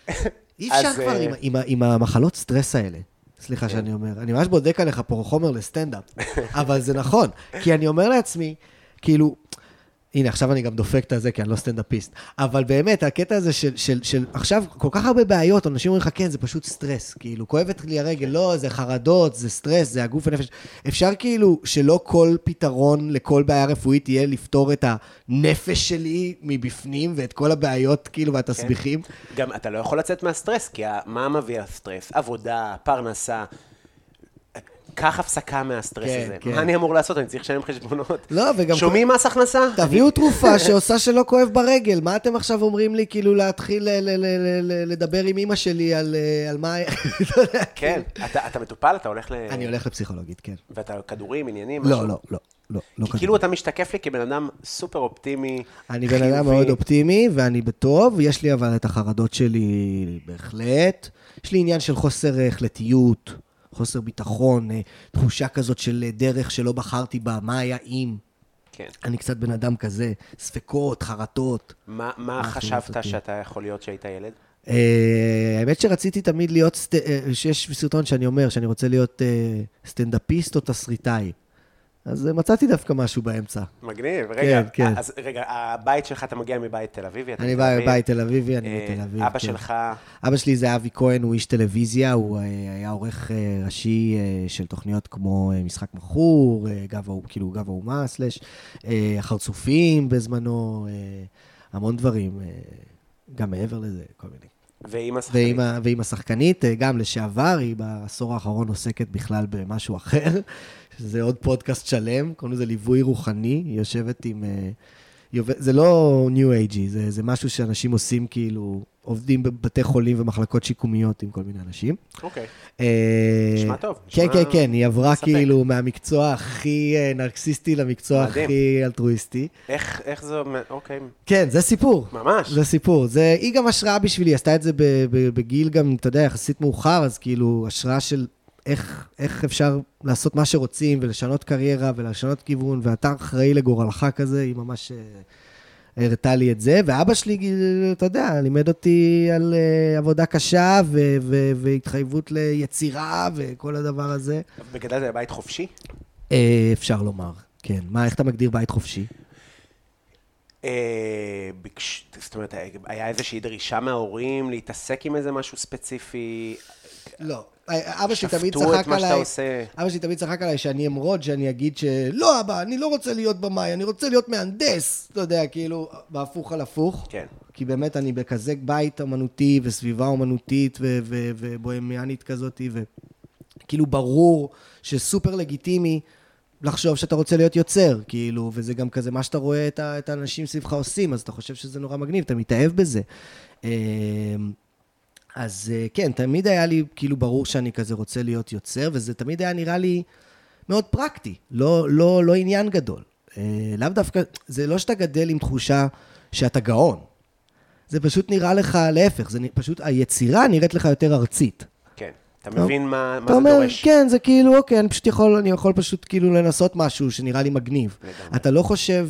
(laughs) אי אפשר אז, כבר אה, עם, עם, עם המחלות סטרס האלה. סליחה שאני אומר. אני ממש בודק עליך פה חומר לסטנדאפ, (laughs) אבל זה נכון. כי אני אומר לעצמי, כאילו, הנה, עכשיו אני גם דופק את הזה, כי אני לא סטנדאפיסט. אבל באמת, הקטע הזה של, של, של עכשיו, כל כך הרבה בעיות, אנשים אומרים לך, כן, זה פשוט סטרס. כאילו, כואבת לי הרגל, לא, זה חרדות, זה סטרס, זה הגוף הנפש. אפשר כאילו שלא כל פתרון לכל בעיה רפואית יהיה לפתור את הנפש שלי מבפנים, ואת כל הבעיות, כאילו, והתסביכים. גם אתה לא יכול לצאת מהסטרס, כי מה מביא הסטרס? עבודה, פרנסה. קח הפסקה מהסטרס כן, הזה. כן. מה אני אמור לעשות? אני צריך לשלם חשבונות. לא, וגם... שומעים מס הכנסה? תביאו תרופה (laughs) שעושה שלא כואב ברגל. מה אתם עכשיו אומרים לי, כאילו, להתחיל לדבר עם אימא שלי על אה, על מה... (laughs) לא כן, אתה אתה מטופל, אתה הולך ל... אני הולך לפסיכולוגית, כן. ואתה כדורים, עניינים, משהו? לא, לא, לא. לא, לא כי כזה. כאילו אתה משתקף לי כבן אדם סופר אופטימי, אני בן אדם. מאוד אופטימי, ואני בטוב, יש לי אבל את החרדות שלי בהחלט. יש לי עניין של חוסר אה, החלטיות, חוסר ביטחון, אה, תחושה כזאת של אה, דרך שלא בחרתי בה, מה היה אם. כן. אני קצת בן אדם כזה, ספקות, חרטות. מה מה חשבת? שאתה יכול להיות כשהיית ילד? אה, האמת שרציתי תמיד להיות, סט... אה, שיש סרטון שאני אומר שאני רוצה להיות אה, סטנדאפיסט או תסריטאי. אז אה, מצאתי דווקא משהו באמצע. מגניב, רגע, כן, כן. אז רגע, הבית שלך, אתה מגיע מבית תל אביבי? אני בא? מבית תל אביבי, אני אה, מתל אביב. אבא כן. שלך, אבא שלי זה אבי כהן, הוא איש טלוויזיה, הוא היה עורך ראשי של תוכניות כמו משחק מכור, גב כאילו גב האומה, סלאש, החרצופים בזמנו, המון דברים, גם מעבר לזה, כל מיני. ואימא שחקנית. ועם, ועם השחקנית, גם לשעבר, היא בעשור האחרון עוסקת בכלל במשהו אחר, שזה עוד פודקאסט שלם, קוראים לזה ליווי רוחני, היא יושבת עם... אה, היא עובד, זה לא ניו אייג'י, זה, זה משהו שאנשים עושים כאילו, עובדים בבתי חולים ומחלקות שיקומיות עם כל מיני אנשים. אוקיי. אה, נשמע טוב, כן, נשמע כן, כן, היא עברה מספק. כאילו מהמקצוע הכי אה, נרקסיסטי למקצוע מדהים. הכי אלטרואיסטי. איך איך זה, אוקיי, כן, זה סיפור. ממש. זה סיפור. זה, היא גם השראה בשבילי, עשתה את זה בגיל גם, אתה יודע, יחסית מאוחר, אז כאילו, השראה של איך, איך אפשר לעשות מה שרוצים ולשנות קריירה ולשנות כיוון, ואתה אחראי לגורלך כזה, היא ממש אה, הראתה לי את זה. ואבא שלי, אה, אתה יודע, לימד אותי על אה, עבודה קשה ו, ו, והתחייבות ליצירה וכל הדבר הזה. וגדלת בבית חופשי? אה, אפשר לומר, כן. מה, איך אתה מגדיר בית חופשי? ביקש- זאת אומרת, היה איזושהי דרישה מההורים להתעסק עם איזה משהו ספציפי? לא. אבא שלי תמיד צחק עליי. אבא שלי תמיד צחק עליי שאני אמרוד, שאני אגיד שלא, אבא, אני לא רוצה להיות במאי, אני רוצה להיות מהנדס. אתה יודע, כאילו, בהפוך על הפוך. כן. כי באמת אני בכזה בית אומנותי וסביבה אומנותית ו- ובוהמיאנית כזאת, וכאילו ברור שסופר לגיטימי לחשוב שאתה רוצה להיות יוצר, כאילו, וזה גם כזה מה שאתה רואה את, את האנשים סביבך עושים, אז אתה חושב שזה נורא מגניב, אתה מתאהב בזה. אז אה, כן, תמיד היה לי כאילו ברור שאני כזה רוצה להיות יוצר, וזה תמיד היה נראה לי מאוד פרקטי, לא, לא, לא עניין גדול. אה, לאו דווקא, זה לא שאתה גדל עם תחושה שאתה גאון. זה פשוט נראה לך להפך, זה פשוט, היצירה נראית לך יותר ארצית. כן. אתה טוב. מבין מה מה אתה זה אומר, דורש? כן, זה כאילו, אוקיי, אני פשוט יכול, אני יכול פשוט כאילו לנסות משהו שנראה לי מגניב. לגמרי. אתה לא חושב,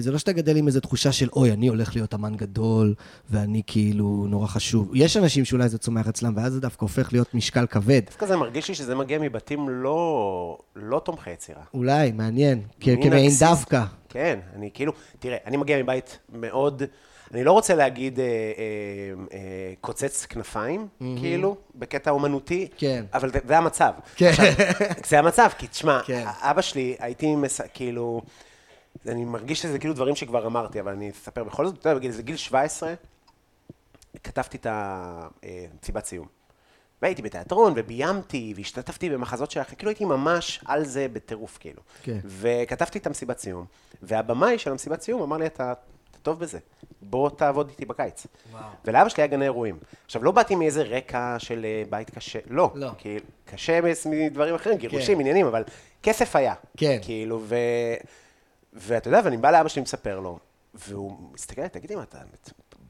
זה לא שאתה גדל עם איזו תחושה של, אוי, אני הולך להיות אמן גדול, ואני כאילו נורא חשוב. יש אנשים שאולי זה צומח אצלם, ואז זה דווקא הופך להיות משקל כבד. דווקא זה מרגיש לי שזה מגיע מבתים לא לא תומכי יצירה. אולי, מעניין, כמעין. דווקא. כן, אני כאילו, תראה, אני מגיע מבית מאוד, אני לא רוצה להגיד אה, אה, אה, קוצץ כנפיים, כאילו, בקטע אומנותי, כן. אבל זה, זה המצב. כן. עכשיו, זה המצב, כי תשמע, כן. אבא שלי, הייתי מס... כאילו, אני מרגיש שזה כאילו דברים שכבר אמרתי, אבל אני אספר בכל זאת, אתה יודע, בגיל, זה גיל 17, כתבתי את המסיבת סיום. והייתי בתיאטרון, וביימתי, והשתתפתי במחזות של אחרי, כאילו הייתי ממש על זה בטירוף, כאילו. כן. וכתבתי את המסיבת סיום, והבמאי של המסיבת סיום אמר לי, אתה, אתה טוב בזה, בוא תעבוד איתי בקיץ. וואו. ולאבא שלי היה גני אירועים. עכשיו, לא באתי מאיזה רקע של אה, בית קשה, לא. לא. כי קשה מדברים אחרים, גירושים, עניינים, אבל כסף היה. כן. כאילו, ו... ואתה יודע, ואני בא לאבא שלי, מספר לו, והוא מסתכל עליי, תגידי, מה אתה...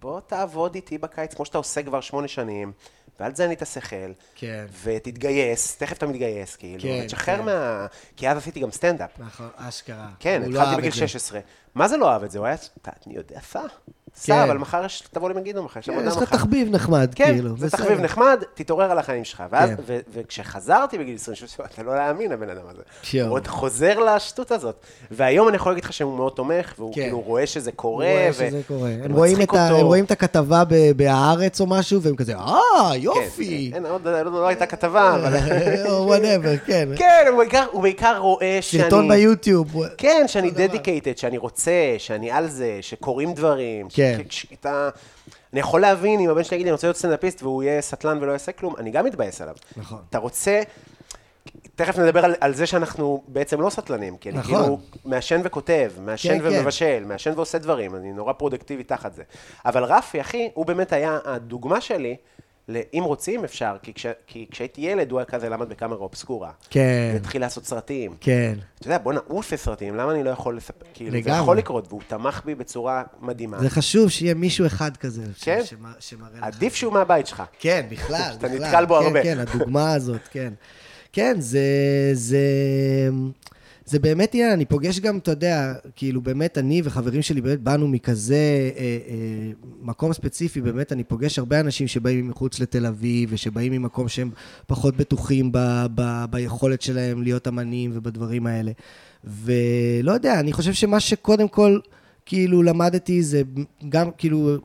בוא תעבוד איתי בקיץ, כמו שאתה עושה כבר שמונה שנים, ואל תזיין לי את השכל, כן. ותתגייס, תכף אתה מתגייס, כאילו, כן, ותשחרר כן. מה... כי אז עשיתי גם סטנדאפ. נכון, אשכרה. כן, לא התחלתי אהב בגיל את זה. 16. מה זה לא אהב את זה? הוא היה, "אתה- אני יודע, סע. סע, כן. אבל מחר יש- תבוא למגידו, מחר יש כן, עבודה יש לך מחר. תחביב נחמד, כן, כאילו. זה בסדר. תחביב נחמד, תתעורר על החיים שלך. כן. וכשחזרתי בגיל 26, אתה לא להאמין, הבן אדם הזה. הוא עוד חוזר לשטות הזאת. והיום אני יכול להגיד לך שהוא מאוד תומך, והוא כן. כאילו רואה שזה קורה, רואה שזה קורה. הם רואים את הכתבה בהארץ או משהו, והם כזה, אה, כן, יופי. אין, עוד לא הייתה כתבה, אבל... (laughs) או whatever, כן. כן, הוא בעיקר- רואה שאני... סרטון ביוטיוב. כן, שאני. dedicated, שאני רוצה, שאני על זה, שקורים דברים. כן. ש- ש- אתה... אני יכול להבין אם הבן שלי יגיד, אני רוצה להיות סטנדאפיסט והוא יהיה סטלן ולא יעשה כלום, אני גם מתבאס עליו. נכון. אתה רוצה... תכף נדבר על, על זה שאנחנו בעצם לא סטלנים, כי אני נכון. כאילו מעשן וכותב, מעשן כן, כן. ומבשל, מעשן ועושה דברים, אני נורא פרודוקטיבי תחת זה. אבל רפי, אחי, הוא באמת היה הדוגמה שלי, אם רוצים אפשר, כי, כש, כי כשהייתי ילד הוא היה כזה למד בקאמרה אובסקורה. כן, והתחיל לעשות סרטים. כן. אתה יודע, בואנה, הוא עושה סרטים, למה אני לא יכול לספר? כאילו, זה לגמרי. יכול לקרות, והוא תמך בי בצורה מדהימה. זה חשוב שיהיה מישהו אחד כזה. ש- כן. שמ- שמראה לך. עדיף שהוא מהבית שלך. כן, בכלל, שאתה בכלל. נתקל בו כן, הרבה. כן, הדוגמה הזאת, כן. כן, זה, זה, זה באמת עניין, אני פוגש גם, אתה יודע, כאילו באמת אני וחברים שלי באמת באנו מכזה אה, אה, מקום ספציפי, באמת אני פוגש הרבה אנשים שבאים מחוץ לתל אביב, ושבאים ממקום שהם פחות בטוחים ב, ב, ביכולת שלהם להיות אמנים ובדברים האלה. ולא יודע, אני חושב שמה שקודם כל, כאילו, למדתי זה גם, כאילו,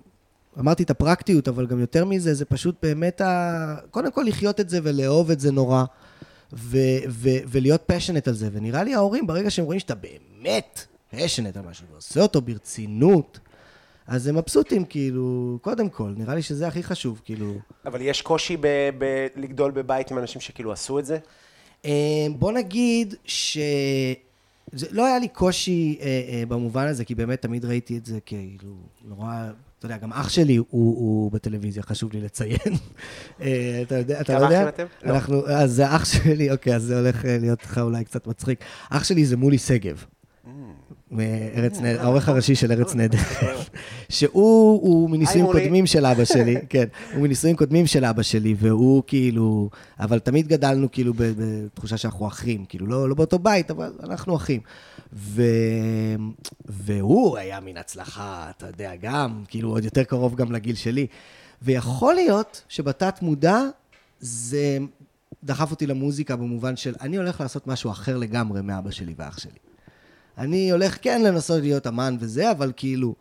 אמרתי את הפרקטיות, אבל גם יותר מזה, זה פשוט באמת ה... קודם כל לחיות את זה ולאהוב את זה נורא, ו- ו- ולהיות פשנט על זה. ונראה לי ההורים, ברגע שהם רואים שאתה באמת פשנט על משהו, ועושה אותו ברצינות, אז הם מבסוטים, כאילו, קודם כל, נראה לי שזה הכי חשוב, כאילו. אבל יש קושי ב- ב- לגדול בבית עם אנשים שכאילו עשו את זה? אה, בוא נגיד ש... זה לא היה לי קושי אה, אה, במובן הזה, כי באמת תמיד ראיתי את זה כאילו נורא... אתה יודע, גם אח שלי הוא, הוא בטלוויזיה, חשוב לי לציין. אה, אתה יודע, אתה לא כמה יודע? אחים אתם? לא. אנחנו, אז זה אח שלי, אוקיי, אז זה הולך אה, להיות לך אולי קצת מצחיק. אח שלי זה מולי שגב. מארץ Mm. נהדר, העורך הראשי של ארץ נהדר, שהוא מנישואים מולי. קודמים של אבא שלי, כן, הוא מנישואים קודמים של אבא שלי, והוא כאילו, אבל תמיד גדלנו כאילו בתחושה שאנחנו אחים, כאילו לא, לא באותו בית, אבל אנחנו אחים. ו... והוא היה מין הצלחה, אתה יודע, גם, כאילו עוד יותר קרוב גם לגיל שלי. ויכול להיות שבתת מודע זה דחף אותי למוזיקה במובן של אני הולך לעשות משהו אחר לגמרי מאבא שלי ואח שלי. אני הולך כן לנסות להיות אמן וזה, אבל כאילו,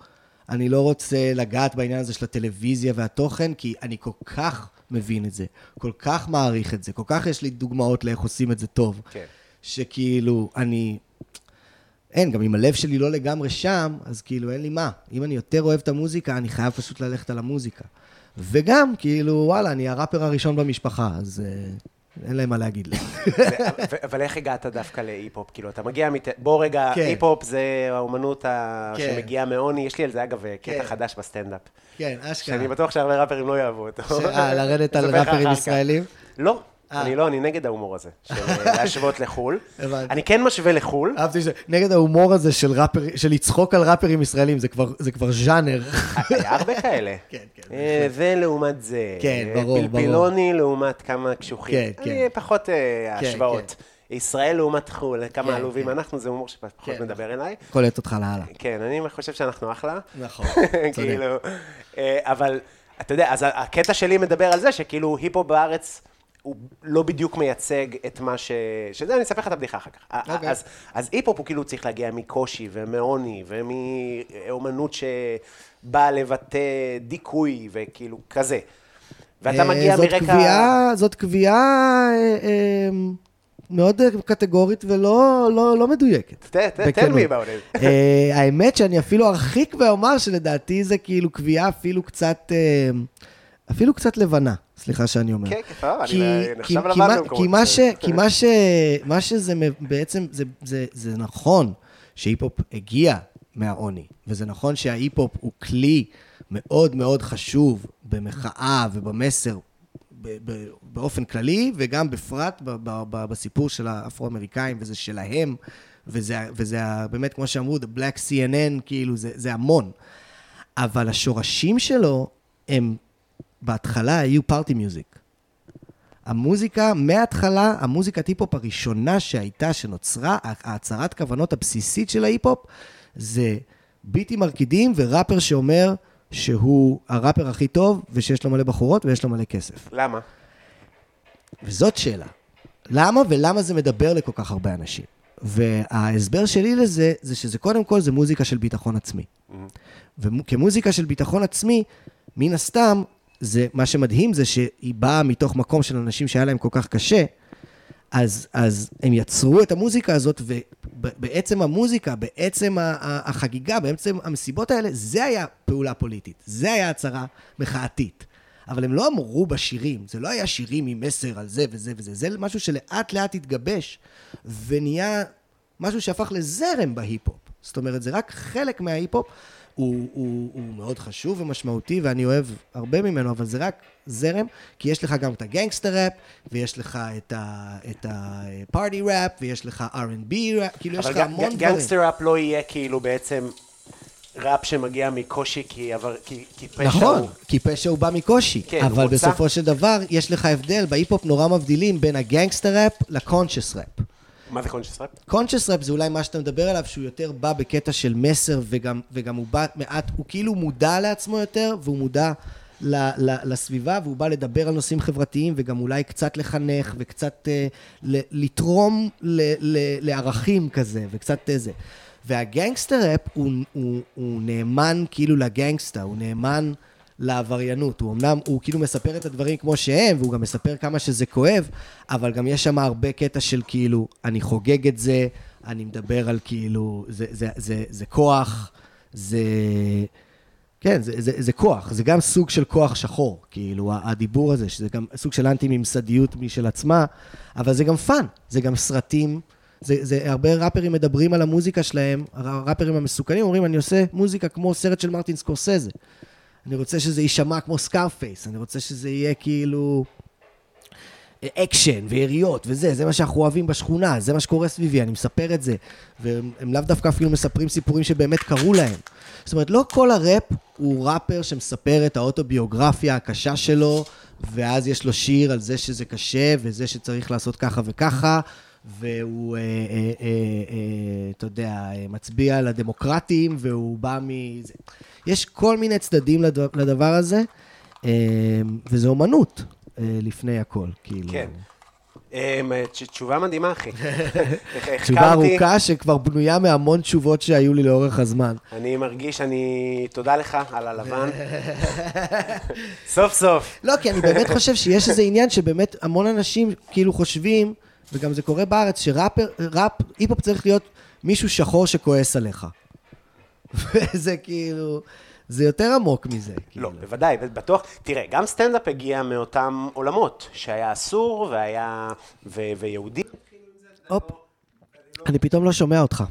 אני לא רוצה לגעת בעניין הזה של הטלוויזיה והתוכן, כי אני כל כך מבין את זה, כל כך מעריך את זה, כל כך יש לי דוגמאות לאיך עושים את זה טוב, כן. שכאילו, אני... אין, גם אם הלב שלי לא לגמרי שם, אז כאילו אין לי מה. אם אני יותר אוהב את המוזיקה, אני חייב פשוט ללכת על המוזיקה. וגם, כאילו, וואלה, אני הראפר הראשון במשפחה, אז אה, אין להם מה להגיד לי. אבל איך הגעת דווקא להיפ-הופ? כאילו, אתה מגיע מת... בוא רגע, כן. היפ-הופ זה האומנות ה... כן. שמגיעה מעוני. יש לי על זה, אגב, כן. קטע חדש בסטנדאפ. כן, אשכרה. שאני בטוח שהרבה ראפרים לא יאהבו אותו. אה, לרדת על ראפרים. ישראלים? לא, אה. אני לא, אני נגד ההומור הזה, של אה, (laughs) להשוות לחו"ל. אני כן משווה לחו"ל. אהבתי ש... נגד ההומור הזה של ראפר, של לצחוק על ראפרים ישראלים, זה כבר, ז'אנר. היה הרבה כאלה. (laughs) כן, כן, אה, זה לעומת זה. כן, אה, ברור, ברור. פלפילוני לעומת כמה קשוחים. כן, כן. פחות אה, כן, השוואות. ישראל לעומת חו"ל, כמה כן, עלובים כן. אנחנו, זה הומור שפחות כן, מדבר אליי. קולט אותך לאללה. כן, אני חושב שאנחנו אחלה. נכון, (laughs) כאילו, אה, אבל אתה יודע, אז הקטע שלי מדבר על זה שכאילו היפו בארץ הוא לא בדיוק מייצג את מה ש... שזה, אני אספר לך את הבדיחה אחר כך. אוקיי. אז, אז היפ-הופ הוא כאילו צריך להגיע מקושי ומעוני ומאומנות שבאה לבטא דיכוי וכאילו כזה. ואתה מגיע אה, זאת מרקע... קביעה, זאת קביעה אה, אה, מאוד קטגורית ולא לא, לא מדויקת. ת- ת- tell בכנות. me about it. אה, האמת שאני אפילו ארחיק ואומר שלדעתי זה כאילו קביעה אפילו קצת, אפילו קצת לבנה, סליחה שאני אומר. כן, כן, אני לבן מה, במקומות כי, מה, ש, מסוימים. כי מה, ש, מה שזה בעצם, זה, זה, זה נכון שהיפ-הופ הגיע מהעוני, וזה נכון שההיפ-הופ הוא כלי מאוד מאוד חשוב במחאה ובמסר באופן כללי, וגם בפרט בסיפור של האפרו-אמריקאים, וזה שלהם, וזה, וזה באמת, כמו שאמרו, The Black CNN, כאילו, זה, זה המון. אבל השורשים שלו הם בהתחלה היו פארטי מיוזיק. המוזיקה, מההתחלה, המוזיקת היפ-הופ הראשונה שהייתה, שנוצרה, ההצהרת כוונות הבסיסית של ההיפ-הופ, זה ביטים מרקידים וראפר שאומר שהוא הראפר הכי טוב, ושיש לו מלא בחורות ויש לו מלא כסף. למה? וזאת שאלה. למה ולמה זה מדבר לכל כך הרבה אנשים? וההסבר שלי לזה, זה שזה קודם כל, זה מוזיקה של ביטחון עצמי. וכמוזיקה של ביטחון עצמי, מן הסתם, זה, מה שמדהים זה שהיא באה מתוך מקום של אנשים שהיה להם כל כך קשה, אז, אז הם יצרו את המוזיקה הזאת, ובעצם המוזיקה, בעצם החגיגה, בעצם המסיבות האלה, זה היה פעולה פוליטית. זה היה הצהרה מחאתית. אבל הם לא אמרו בשירים, זה לא היה שירים עם מסר על זה וזה וזה, זה משהו שלאט לאט התגבש, ונהיה משהו שהפך לזרם בהיפ-הופ. זאת אומרת, זה רק חלק מההיפ-הופ. הוא, הוא, הוא מאוד חשוב ומשמעותי, ואני אוהב הרבה ממנו, אבל זה רק זרם, כי יש לך גם את ה gangster rap, ויש לך את ה party rap, ויש לך R&B rap, כאילו יש לך המון דברים. אבל גנגסטר ראפ לא יהיה כאילו בעצם ראפ שמגיע מקושי כי, עבר, כי, כי פשע נכון, הוא... כי פשע הוא בא מקושי. כן, אבל רוצה- בסופו של דבר, יש לך הבדל, בהיפ-הופ נורא מבדילים בין ה gangster rap ל conscious rap. מה זה קונשס ראפ? קונשיוס ראפ זה אולי מה שאתה מדבר עליו, שהוא יותר בא בקטע של מסר, וגם, וגם הוא בא מעט, הוא כאילו מודע לעצמו יותר, והוא מודע ל, ל, לסביבה, והוא בא לדבר על נושאים חברתיים, וגם אולי קצת לחנך, וקצת אה, ל, לתרום ל, ל, לערכים כזה, וקצת אה, זה. והגנגסטר ראפ הוא, הוא, הוא נאמן כאילו לגנגסטה, הוא נאמן לעבריינות. הוא אמנם, הוא כאילו מספר את הדברים כמו שהם, והוא גם מספר כמה שזה כואב, אבל גם יש שם הרבה קטע של כאילו, אני חוגג את זה, אני מדבר על כאילו, זה, זה, זה, זה כוח, זה... כן, זה, זה, זה כוח, זה גם סוג של כוח שחור, כאילו, הדיבור הזה, שזה גם סוג של אנטי-ממסדיות משל עצמה, אבל זה גם fun, זה גם סרטים, זה, זה הרבה ראפרים מדברים על המוזיקה שלהם, הראפרים המסוכנים אומרים, אני עושה מוזיקה כמו סרט של מרטין סקורסזה. אני רוצה שזה יישמע כמו סקארפייס, אני רוצה שזה יהיה כאילו אקשן ויריות וזה, זה מה שאנחנו אוהבים בשכונה, זה מה שקורה סביבי, אני מספר את זה. והם הם לאו דווקא אפילו מספרים סיפורים שבאמת קרו להם. זאת אומרת, לא כל הראפ הוא ראפר שמספר את האוטוביוגרפיה הקשה שלו, ואז יש לו שיר על זה שזה קשה, וזה שצריך לעשות ככה וככה, והוא, אה, אה, אה, אה, אתה יודע, אה, מצביע על הדמוקרטים, והוא בא מ... יש כל מיני צדדים לד- לדבר הזה, אה, וזה אומנות אה, לפני הכל, כאילו. כן. תש- תשובה מדהימה, אחי. (laughs) תשובה. ארוכה שכבר בנויה מהמון תשובות שהיו לי לאורך הזמן. אני מרגיש, אני... תודה לך על הלבן. (laughs) סוף סוף. לא, כי אני באמת חושב שיש איזה עניין שבאמת המון אנשים כאילו חושבים, וגם זה קורה בארץ, שראפר, ראפ, היפ-הופ צריך להיות מישהו שחור שכועס עליך. וזה כאילו, זה יותר עמוק מזה. כאילו. לא, בוודאי, בטוח. תראה, גם סטנדאפ הגיע מאותם עולמות, שהיה אסור והיה... ו- ויהודי. הופ, אני פתאום לא שומע אותך.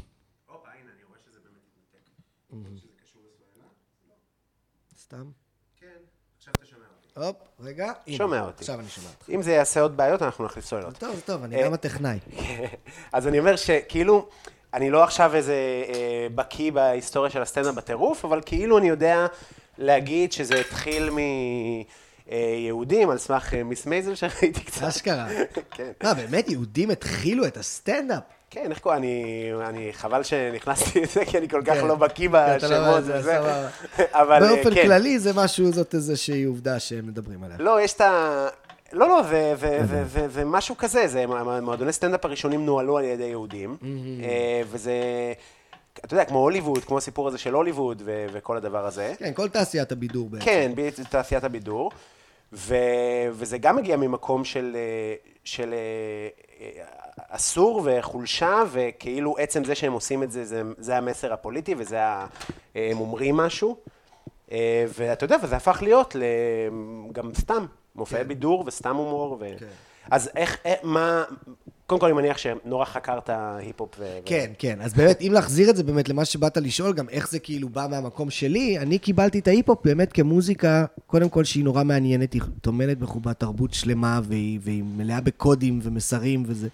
סתם? הופ, רגע. הנה, שומע אותי. עכשיו אני שומע אותך. אם זה יעשה עוד בעיות, אנחנו נכניס סוללות. טוב, טוב, אני גם הטכנאי. (laughs) אז אני אומר שכאילו, אני לא עכשיו איזה אה, בקיא בהיסטוריה של הסצנה בטירוף, אבל כאילו אני יודע להגיד שזה התחיל מיהודים, על סמך אה, מיס מייזל שראיתי קצת. אשכרה. (laughs) כן. לא, באמת, יהודים התחילו את הסטנדאפ. כן, איך קוראים? אני, אני, חבל שנכנסתי לזה, כי אני כל כך כן. לא בקיא לא בשמות וזה. (laughs) אבל אה, באופן כן. כללי זה משהו, זאת איזושהי עובדה שהם מדברים עליה. לא, יש את ה... לא, לא, ומשהו כזה, זה, מועדוני סטנדאפ הראשונים נוהלו על ידי יהודים, אה, וזה, אתה יודע, כמו הוליווד, כמו הסיפור הזה של הוליווד ו- וכל הדבר הזה. כן, כל תעשיית הבידור בעצם. כן, בתעשיית הבידור, ו- וזה גם מגיע ממקום של, אה, של אה, אסור וחולשה, וכאילו עצם זה שהם עושים את זה, זה, זה המסר הפוליטי, וזה, ה- הם אומרים משהו. ואתה יודע, וזה הפך להיות גם סתם, מופעי בידור וסתם הומור. ו... כן. אז איך, אה, מה, קודם כל אני מניח שנורא חקרת היפ-הופ. ו... כן, כן. אז באמת, אם להחזיר את זה באמת למה שבאת לשאול, גם איך זה כאילו בא מהמקום שלי, אני קיבלתי את ההיפ-הופ באמת כמוזיקה, קודם כל שהיא נורא מעניינת, היא טומנת בחובה תרבות שלמה, והיא, והיא מלאה בקודים ומסרים, וזה,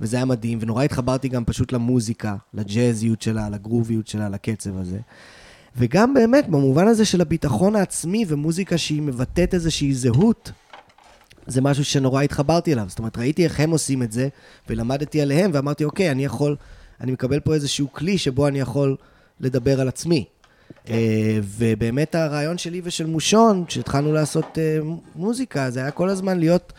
וזה היה מדהים, ונורא התחברתי גם פשוט למוזיקה, לג'אזיות שלה, לגרוביות שלה, לקצב הזה. וגם באמת, במובן הזה של הביטחון העצמי ומוזיקה שהיא מבטאת איזושהי זהות, זה משהו שנורא התחברתי אליו. זאת אומרת, ראיתי איך הם עושים את זה, ולמדתי עליהם, ואמרתי, אוקיי, אני יכול, אני מקבל פה איזשהו כלי שבו אני יכול לדבר על עצמי. אה, ובאמת הרעיון שלי ושל מושון, כשהתחלנו לעשות אה, מוזיקה, זה היה כל הזמן להיות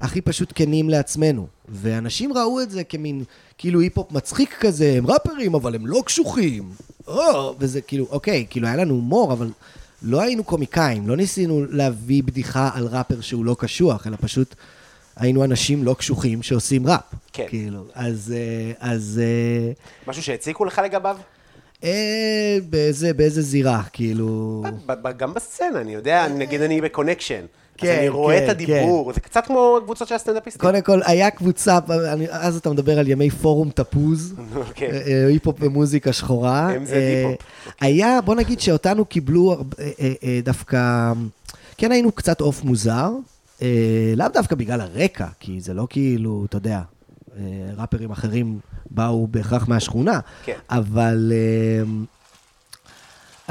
הכי פשוט כנים לעצמנו. ואנשים ראו את זה כמין, כאילו היפ-הופ מצחיק כזה, הם ראפרים, אבל הם לא קשוחים. או, וזה כאילו, אוקיי, כאילו היה לנו הומור, אבל לא היינו קומיקאים, לא ניסינו להביא בדיחה על ראפר שהוא לא קשוח, אלא פשוט היינו אנשים לא קשוחים שעושים ראפ. כן. כאילו, אז... אה, אז... אה, משהו שהציקו לך לגביו? אה, באיזה, באיזה זירה, כאילו... גם בסצנה, אני יודע, נגיד אני ב connection. כן, אני רואה כן, את הדיבור, זה קצת כמו הקבוצות של הסטנדאפיסטים. קודם כל, היה קבוצה, אני- אז אתה מדבר על ימי פורום תפוז, (laughs) אוקיי. אה, היפ-הופ ומוזיקה שחורה. הם זה אה, היפ-הופ. היה, בוא נגיד שאותנו קיבלו דווקא, כן היינו קצת עוף מוזר, לאו דווקא בגלל הרקע, כי זה לא כאילו, אתה יודע, ראפרים אחרים באו בהכרח מהשכונה, כן. אבל... אה,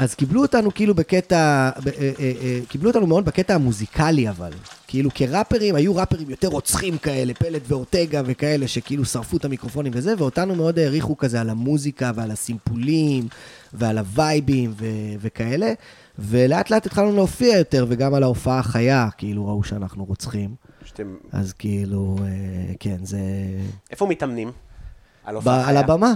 אז קיבלו אותנו כאילו בקטע, ב- אה, אה, אה, קיבלו אותנו מאוד בקטע המוזיקלי אבל. כאילו כראפרים, היו ראפרים יותר רוצחים כאלה, פלט ואורטגה וכאלה, שכאילו שרפו את המיקרופונים וזה, ואותנו מאוד העריכו כזה על המוזיקה ועל הסימפולים ועל הווייבים ו- וכאלה. ולאט לאט התחלנו להופיע יותר, וגם על ההופעה החיה, כאילו ראו שאנחנו רוצחים. שאתם- אז כאילו, אה, כן, זה... איפה מתאמנים? על ב- הופעה על חיה? הבמה.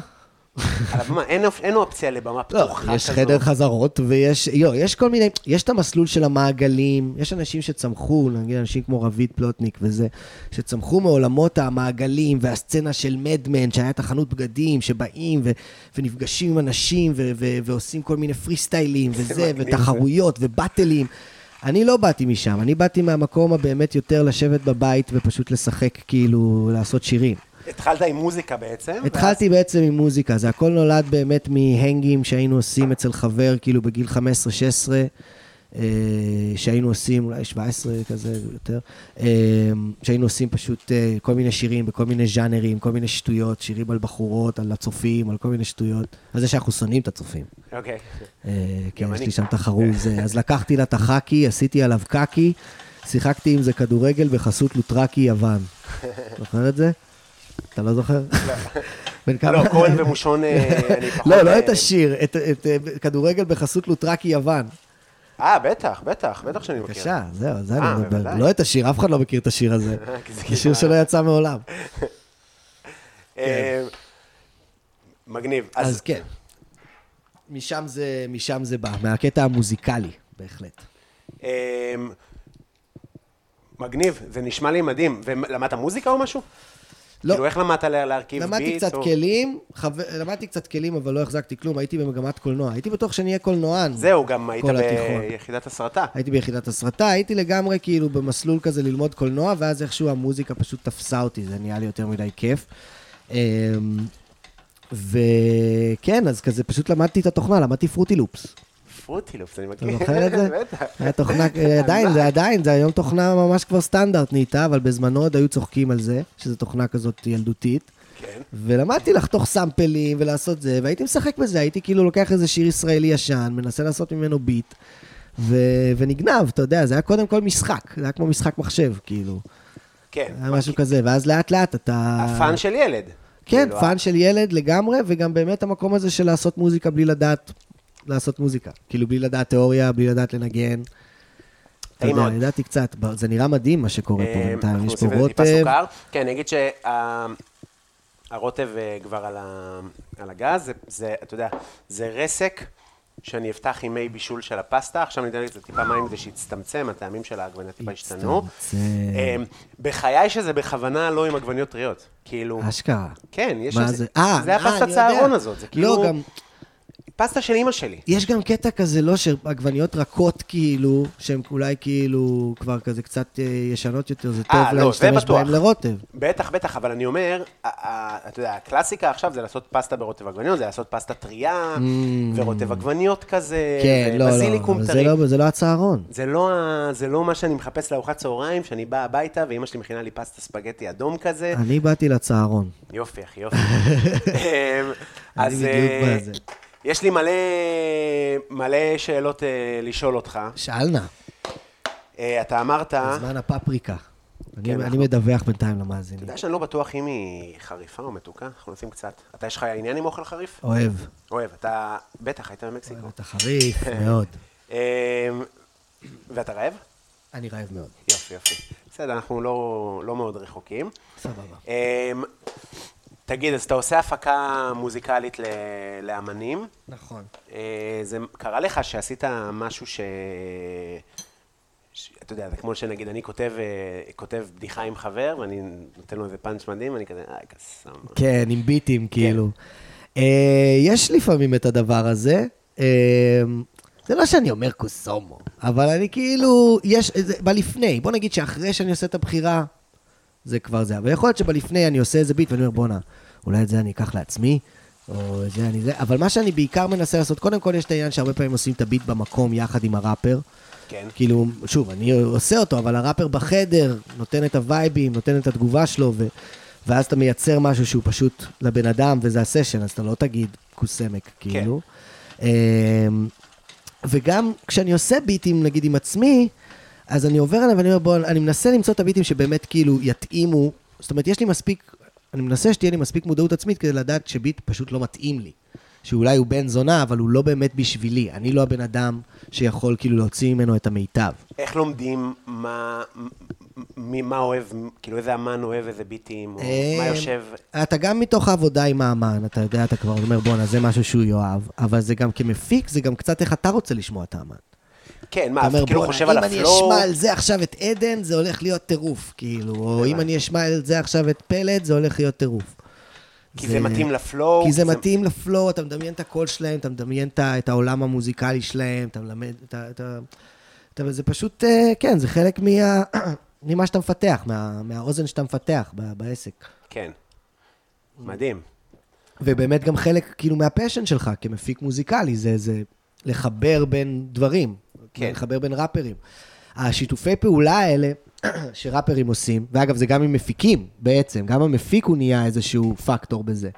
על הבמה, אין אין אופציה לבמה לא, פתוחה יש כזו. חדר חזרות, ויש, יו, יש כל מיני, יש את המסלול של המעגלים, יש אנשים שצמחו, נגיד אנשים כמו רביד פלוטניק וזה, שצמחו מעולמות המעגלים והסצנה של מדמן, שהיה את החנות בגדים, שבאים ו, ונפגשים עם אנשים ו, ו, ועושים כל מיני פרי סטיילים (laughs) וזה, ותחרויות ובאטלים. אני לא באתי משם, אני באתי מהמקום הבאמת יותר לשבת בבית ופשוט לשחק, כאילו, לעשות שירים. התחלת עם מוזיקה בעצם. ואז- התחלתי בעצם עם מוזיקה, זה הכל נולד באמת מהנגים שהיינו עושים אצל חבר, כאילו בגיל 15-16, אה, שהיינו עושים, אולי 17 כזה יותר, אה, שהיינו עושים פשוט אה, כל מיני שירים בכל מיני ז'אנרים, כל מיני שטויות, שירים על בחורות, על הצופים, על כל מיני שטויות. על זה שאנחנו שונאים את הצופים. אוקיי. אה, כן, גם יש. לי שם תחרות. זה. אז לקחתי לה את החאקי, עשיתי עליו קקי, שיחקתי עם זה כדורגל בחסות לוטרקי יוון. זוכר את זה? אתה לא זוכר? (laughs) בן כמה? לא, כהן ומושון, אה, אני (laughs) פחות... לא, לא אה, את השיר, את, אה, כדורגל בחסות לוטרקי יוון. אה, בטח, בטח, בטח שאני מכיר. בבקשה, זהו, זה אני מדבר. לא את השיר, אף אחד לא מכיר את השיר הזה. (laughs) זה שיר כאילו- שלא יצא מעולם. מגניב. אז כן. משם זה, משם זה בא, מהקטע המוזיקלי, בהחלט. מגניב, זה נשמע לי מדהים. ולמדת מוזיקה או משהו? לא. כאילו, איך למדת לה- להרכיב ביט? למדתי קצת או- כלים, חבר- למדתי קצת כלים, אבל לא החזקתי כלום, הייתי במגמת קולנוע. הייתי בטוח שאני אהיה קולנוען. זהו, גם היית. ביחידת הסרטה. הייתי ביחידת הסרטה, הייתי לגמרי כאילו במסלול כזה ללמוד קולנוע, ואז איכשהו המוזיקה פשוט תפסה אותי, זה נהיה לי יותר מדי כיף. אמ, וכן, אז כזה פשוט למדתי את התוכנה, למדתי פרוטי לופס. פרוטילופס, אני אתה מכיר. זוכר את זה? (laughs) בטח. היה תוכנה, עדיין, זה עדיין, זה היום תוכנה ממש כבר סטנדרט נהייתה, אבל בזמנו עוד היו צוחקים על זה, שזו תוכנה כזאת ילדותית. כן. ולמדתי לחתוך סאמפלים ולעשות זה, והייתי משחק בזה, הייתי כאילו לוקח איזה שיר ישראלי ישן, מנסה לעשות ממנו beat, ו- ונגנב, אתה יודע, זה היה קודם כל משחק, זה היה כמו משחק מחשב, כאילו, כן. היה משהו כזה, ואז לאט לאט אתה... ה fun של ילד. כן, כאילו, fun של ילד לגמרי, וגם באמת המקום הזה של לעשות מוזיקה בלי לדעת לעשות מוזיקה. כאילו, בלי לדעת תיאוריה, בלי לדעת לנגן. אתה יודע. אני ידעתי קצת, זה נראה מדהים מה שקורה פה אה, בינתיים, יש פה רוטב. כן, אני אגיד שהרוטב כבר על הגז, זה- זה, אתה יודע, זה רסק שאני אפתח עם מי בישול של הפסטה, עכשיו אני אתן לזה טיפה מים כדי שיצטמצם, הטעמים של העגבניה טיפה ישתנו. הצטמצם. אה, בחיי שזה בכוונה לא עם עגבניות טריות. כאילו, אשכרה. כן, יש מה זה? אה, זה אה, הפסטה אני יודע. צהרון הזאת, זה כאילו לא, גם, פסטה של אימא שלי. יש גם קטע כזה, לא, שעגבניות רכות כאילו, שהן אולי כאילו כבר כזה קצת אה, ישנות יותר, זה טוב אה, לא, להשתמש. בהן לרוטב. בטח, בטח, אבל אני אומר, אתה יודע, הקלאסיקה עכשיו זה לעשות פסטה ברוטב עגבניות, זה לעשות פסטה טריה, ורוטב עגבניות כזה, Mm. כן, לא, לא, זה. לא, זה לא הצהרון. זה לא, זה לא מה שאני מחפש לארוחת צהריים, שאני בא הביתה ואימא שלי מכינה לי פסטה ספגטי אדום כזה. אני באתי לצהרון. יופי, אחי, יופי. (laughs) אמ, אז בדיוק אה, בזה. יש לי מלא, מלא שאלות אה, לשאול אותך. שאל נא, אה, אתה אמרת, בזמן הפפריקה. אני- כן, אני אנחנו- מדווח בינתיים אתה למאזינים. יודע שאני לא בטוח אם היא חריפה או מתוקה, אנחנו נשים קצת. אתה, יש לך עניין עם אוכל חריף? אוהב. אוהב, אתה, בטח, היית במקסיקו. אתה חריף (laughs) מאוד. אמ, ואתה רעב? אני רעב מאוד. יופי, יופי. בסדר, אנחנו לא, לא מאוד רחוקים. סבבה. תגיד, אז אתה עושה הפקה מוזיקלית ל- לאמנים. נכון. אה, זה קרה לך שעשית משהו ש... ש... אתה יודע, זה כמו שנגיד, אני כותב, אה, כותב בדיחה עם חבר, ואני נותן לו איזה פאנץ' מדהים, ואני כזה, איי, קסאם. כן, עם ביטים, כאילו. אה, יש לפעמים את הדבר הזה. אה, זה לא שאני אומר קוסומו, אבל אני כאילו, יש, זה, בלפני, בוא נגיד שאחרי שאני עושה את הבחירה, זה כבר זה. אבל יכול להיות שבלפני אני עושה איזה ביט ואני אומר, בואנה, אולי את זה אני אקח לעצמי, או את זה אני זה, אבל מה שאני בעיקר מנסה לעשות, קודם כל יש את העניין שהרבה פעמים עושים את הביט במקום יחד עם הראפר. כן. כאילו, שוב, אני עושה אותו, אבל הראפר בחדר נותן את הווייבים, נותן את התגובה שלו, ו... ואז אתה מייצר משהו שהוא פשוט לבן אדם, וזה הסשן, אז אתה לא תגיד כוסמק, כאילו. אמ, וגם כשאני עושה ביטים, נגיד עם עצמי, אז אני עובר עליהם ואני אומר, בוא, אני מנסה למצוא את הביטים שבאמת כאילו יתאימו, זאת אומרת, יש לי מספיק, אני מנסה שתהיה לי מספיק מודעות עצמית כדי לדעת שביט פשוט לא מתאים לי. שאולי הוא בן זונה, אבל הוא לא באמת בשבילי. אני לא הבן אדם שיכול כאילו להוציא ממנו את המיטב. איך לומדים מה, מי, מה אוהב, כאילו איזה אמן אוהב איזה ביטים, או מה אה, יושב... אתה גם מתוך העבודה עם האמן, אתה יודע, אתה כבר אומר, בואנה, זה משהו שהוא יאהב, אבל זה גם כמפיק, זה גם קצת איך אתה רוצה לשמוע את האמן. כן, מה, אתה כאילו חושב על אם אני הפלואו, אשמע על זה עכשיו את עדן, זה הולך להיות טירוף, כאילו, או אם אני אשמע על זה עכשיו את פלט, זה הולך להיות טירוף. כי זה מתאים לפלואו. כי זה מתאים לפלואו, אתה מדמיין את הקול שלהם, אתה מדמיין את העולם המוזיקלי שלהם, אתה מלמד, אתה... אתה- אתה- זה פשוט, אה, כן, זה חלק מה- (clears throat) ממה שאתה מפתח, מה- מהאוזן שאתה מפתח ב- בעסק. כן. מדהים. ובאמת גם חלק, כאילו, מהפשן שלך כמפיק מוזיקלי, זה, זה לחבר בין דברים. כן. לחבר בין ראפרים. השיתופי פעולה האלה (clears throat) שראפרים עושים, ואגב, זה גם עם מפיקים בעצם, גם המפיק הוא נהיה איזשהו פקטור בזה.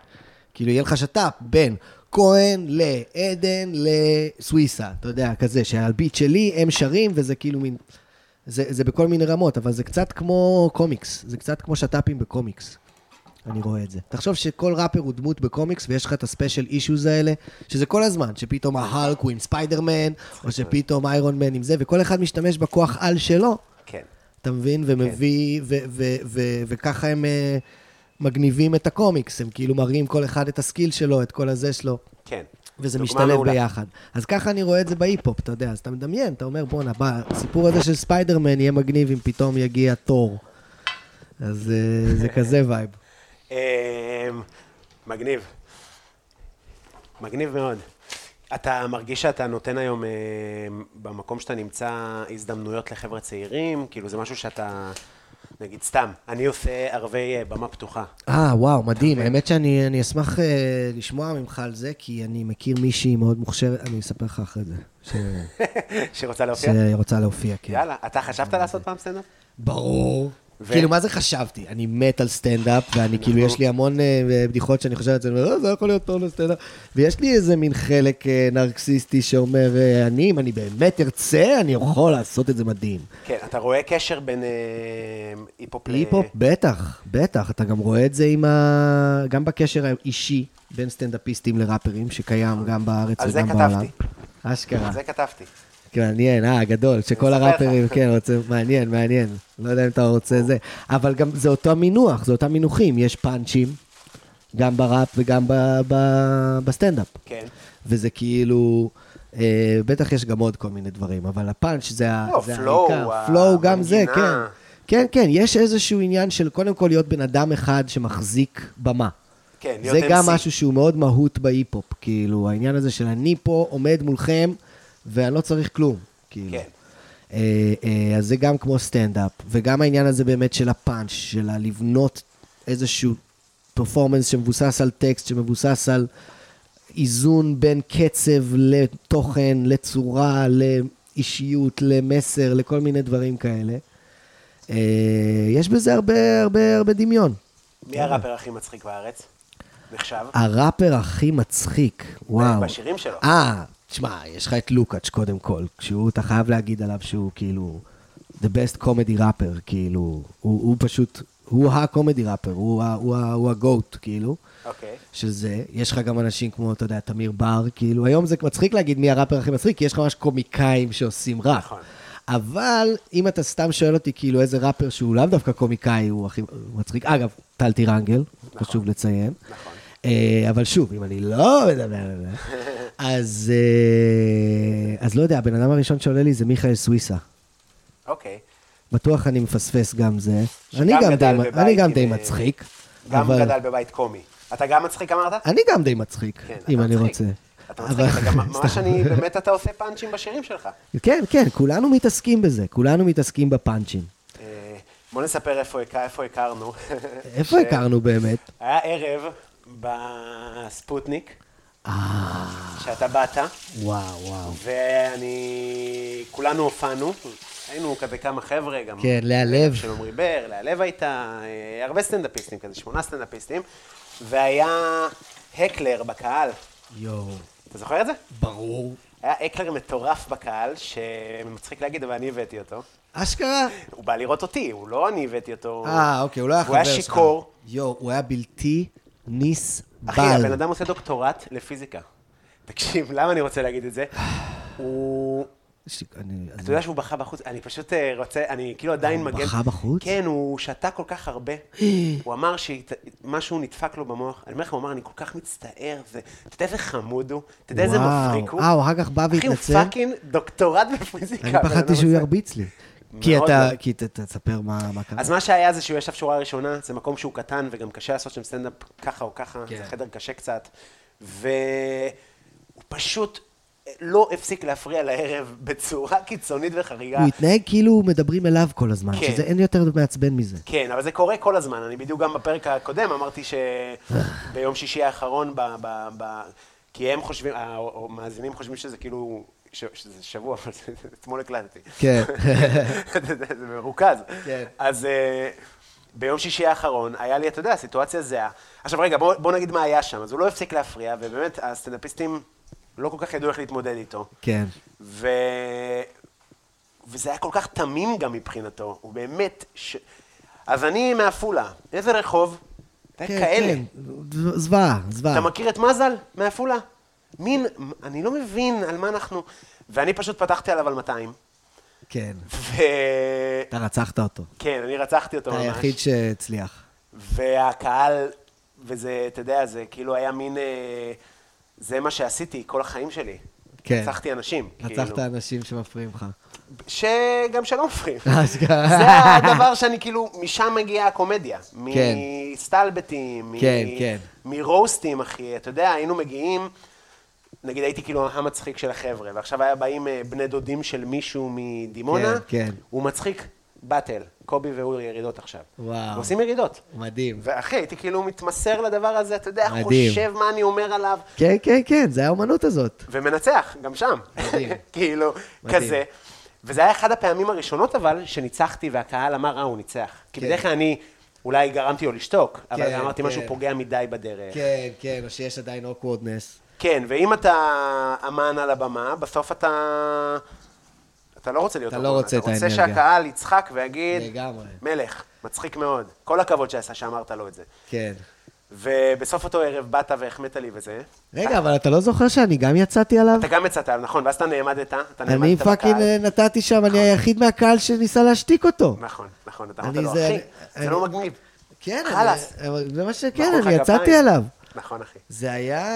כאילו, יהיה לך שת"פ בין כהן לעדן לסוויסה, אתה יודע, כזה, שעל ביט שלי הם שרים, וזה כאילו מין... זה, זה בכל מיני רמות, אבל זה קצת כמו קומיקס, זה קצת כמו שת"פים בקומיקס. אני רואה את זה. תחשוב שכל ראפר הוא דמות בקומיקס, ויש לך את הספיישל אישוז האלה, שזה כל הזמן, שפתאום ההאלק הוא עם ספיידרמן, או שפתאום איירון מן עם זה, וכל אחד משתמש בכוח על שלו, כן. אתה מבין? ומביא, ו- ו- ו- וככה הם אה, מגניבים את הקומיקס, הם כאילו מראים כל אחד את ה skill שלו, את כל הזה שלו. כן. וזה משתלב מעולה. ביחד. אז ככה אני רואה את זה בהיפ-הופ, אתה יודע, אז אתה מדמיין, אתה אומר, בואנה, הסיפור הזה של ספיידרמן יהיה מגניב אם פתאום יגיע תור. אז אה, זה כזה (laughs) vibe. אמ, מגניב. מגניב מאוד. אתה מרגיש שאתה נותן היום, אמ, במקום שאתה נמצא, הזדמנויות לחבר'ה צעירים? כאילו, זה משהו שאתה, נגיד, סתם, אני עושה ערבי אה, במה פתוחה. אה, וואו, מדהים. האמת שאני אני אשמח אה, לשמוע ממך על זה, כי אני מכיר מישהי מאוד מוכשרת, אני אספר לך אחרי זה, ש- (laughs) שרוצה להופיע? שרוצה להופיע, כן. יאללה, אתה חשבת לעשות פעם סטנדאפ? ברור. ו- כאילו, מה זה חשבתי? אני מת על סטנדאפ, ואני כאילו, יש לי המון אה, בדיחות שאני חושב על זה, אני אומר, "אה, זה יכול להיות טוב לסטנדאפ. ויש לי איזה מין חלק אה, נרקסיסטי שאומר, אני, אם אני באמת ארצה, אני יכול לעשות את זה מדהים. כן, אתה רואה קשר בין אה, היפ-הופ ל... היפ-הופ, בטח, בטח. אתה גם רואה את זה עם ה... גם בקשר האישי בין סטנדאפיסטים לראפרים, שקיים גם בארץ על זה וגם בעולם. כתבתי. אשכרה. על זה כתבתי. מעניין, אה, גדול, שכל. הראפרים, כן, רוצה, מעניין, מעניין. לא יודע אם אתה רוצה זה. אבל גם זה אותו מינוח, זה אותם מינוחים. יש פאנצ'ים, גם בראפ וגם ב- ב- בסטנדאפ. כן. וזה כאילו, אה, בטח יש גם עוד כל מיני דברים, אבל הפאנץ' זה, לא, העיקר. flow, גם זה, כן. כן, כן, יש איזשהו עניין של קודם כל להיות בן אדם אחד שמחזיק במה. כן, להיות זה גם MC. משהו שהוא מאוד מהות בהיפ-הופ, כאילו, העניין הזה של אני פה עומד מולכם, ואני לא צריך כלום, כאילו. כן. אה, אה, אז זה גם כמו סטנדאפ, וגם העניין הזה באמת של הפאנץ', של לבנות איזשהו פרפורמנס שמבוסס על טקסט, שמבוסס על איזון בין קצב לתוכן, לצורה, לאישיות, למסר, לכל מיני דברים כאלה. אה, יש בזה הרבה הרבה הרבה דמיון. מי הראפר הכי מצחיק בארץ? נחשב? הראפר הכי מצחיק, וואו. בשירים שלו. אה, תשמע, יש לך את לוקאץ' קודם כל, כשהוא, אתה חייב להגיד עליו שהוא כאילו, the best comedy rapper, כאילו, הוא, הוא פשוט, הוא ה-comedy rapper, הוא, הוא, ה- הוא ה-goat, כאילו, אוקיי. של זה. יש לך גם אנשים כמו, אתה יודע, תמיר בר, כאילו, היום זה מצחיק להגיד מי הראפר הכי מצחיק, כי יש לך ממש קומיקאים שעושים ראפ. נכון. אבל אם אתה סתם שואל אותי, כאילו, איזה ראפר שהוא לאו דווקא קומיקאי, הוא הכי מצחיק, אגב, טל טירנגל, חשוב לציין. נכון. אה, אבל שוב, אם אני לא מדבר על זה, אז, אה, אז לא יודע, הבן אדם הראשון שעולה לי זה מיכאל סוויסה. אוקיי. בטוח אני מפספס גם זה. אני גם, די, אני גם די אה, מצחיק. גם אבל גדל בבית קומי. אתה גם מצחיק אמרת? אני גם די מצחיק, כן, אם אני. רוצה. אתה מצחיק, אתה גם (laughs) ממש אני, באמת אתה עושה פאנצ'ים בשירים שלך. כן, כן, כולנו מתעסקים בזה, כולנו מתעסקים בפאנצ'ים. בוא נספר איפה הכ- איפה הכרנו. איפה הכרנו באמת? היה ערב בספוטניק, אה, שאתה באת, וואו, וואו. ואני... כולנו הופענו, היינו כזה כמה חבר'ה, גם... כן, לאה לב. של עמרי בר, לאה לב הייתה, אה, הרבה סטנדאפיסטים כזה, שמונה סטנדאפיסטים, והיה הקלר בקהל. יואו. אתה זוכר את זה? ברור. היה הקלר מטורף בקהל, שמצחיק להגיד, אבל אני הבאתי אותו. אשכרה? הוא בא לראות אותי, הוא לא אני הבאתי אותו. אה, אוקיי, הוא לא היה חבר הוא שלך. היה שיכור. יואו, הוא היה בלתי נסבל. אחי, הבן אדם עושה דוקטורט לפיזיקה. תקשיב, למה אני רוצה להגיד את זה? (sighs) הוא... אתה יודע שהוא בכה בחוץ? אני פשוט אה, רוצה, אני כאילו עדיין הוא מגן... בכה בחוץ? כן, הוא שתה כל כך הרבה. (gasps) הוא אמר שמשהו נדפק לו במוח. אני אומר לך, הוא אמר, אני כל כך מצטער, זה... אתה יודע איזה חמוד הוא? אתה יודע איזה. מבריק הוא? אה, הוא אחר כך בא אחי, הוא והתנצל? fucking דוקטורט בפיזיקה. אני פחדתי שהוא. ירביץ לי. כי אתה, לא. כי ת- תספר מה מה קרה. אז מה שהיה זה שהוא ישב שורה ראשונה, זה מקום שהוא קטן וגם קשה לעשות שם סטנדאפ ככה או ככה, כן. זה חדר קשה קצת. והוא פשוט לא הפסיק להפריע לערב בצורה קיצונית וחריגה. הוא התנהג כאילו מדברים אליו כל הזמן, כן. שזה אין יותר מעצבן מזה. כן, אבל זה קורה כל הזמן. אני בדיוק גם בפרק הקודם אמרתי שביום שישי האחרון, ב, ב, ב, כי הם חושבים, המאזינים חושבים שזה כאילו, שזה שבוע, אבל אתמול הקלטתי. כן. (laughs) זה מרוכז. כן. אז אה, ביום שישי האחרון, היה לי, אתה יודע, סיטואציה זהה. עכשיו רגע, בוא, בוא נגיד מה היה שם. אז הוא לא הפסיק להפריע, ובאמת, הסטנדאפיסטים לא כל כך ידעו איך להתמודד איתו. כן. ו... וזה היה כל כך תמים גם מבחינתו, הוא באמת... ש... אז אני מעפולה, איזה רחוב? כן, כאלה. כן. זוועה, זוועה. אתה מכיר את מזל מעפולה? מין, אני לא מבין על מה אנחנו... ואני פשוט פתחתי עליו על 200, כן. ו... אתה רצחת אותו. כן, אני רצחתי אותו אתה ממש. היחיד שהצליח. והקהל, וזה, אתה יודע, זה כאילו היה מין... אה, זה מה שעשיתי כל החיים שלי. כן. רצחתי אנשים. רצחת כאילו. אנשים שמפריעים לך. שגם שלא מפריעים. (laughs) אשכרה. זה הדבר שאני כאילו, משם מגיעה הקומדיה. כן. מסטלבטים, מ- כן, כן. מרוסטים, אחי. אתה יודע, היינו מגיעים, נגיד הייתי כאילו המצחיק של החבר'ה, ועכשיו היה באים אה, בני דודים של מישהו מדימונה, כן, כן. הוא מצחיק באטל, קובי והוא ירידות עכשיו. וואו. עושים ירידות. מדהים. ואחי, הייתי כאילו מתמסר לדבר הזה, אתה יודע, מדהים. חושב מה אני אומר עליו, כן, כן, כן, זה האומנות הזאת. ומנצח, גם שם. מדהים. (laughs) כאילו, מדהים. כזה. וזה היה אחד הפעמים הראשונות אבל, שניצחתי והקהל אמר, אה, הוא ניצח. כי כן. בדרך כלל אני אולי גרמתי לו לשתוק, אבל כן, אמרתי כן. משהו פוגע מדי בדרך. כן, כן, או שיש עדיין awkwardness. כן, ואם אתה אמן על הבמה, בסוף אתה... אתה לא רוצה להיות אתה לא רוצה את אתה רוצה האנרגיה. שהקהל יצחק ויגיד, לגמרי. מלך, מצחיק מאוד. כל הכבוד שעשה שאמרת לו את זה. כן. ובסוף אותו ערב באת והחמאת לי וזה. רגע, אבל אתה לא זוכר שאני גם יצאתי עליו? אתה גם יצאת, נכון, ואז אתה נעמדת, אתה נעמדת אני בקהל. fucking אה, נתתי שם, אני היחיד מהקהל שניסה להשתיק אותו. נכון, נכון, אתה אני אמרת לו, אחי, אני- זה אני- לא מגניב. כן. אני- זה מה שכן, אני יצאתי. עליו. נכון, אחי. זה היה,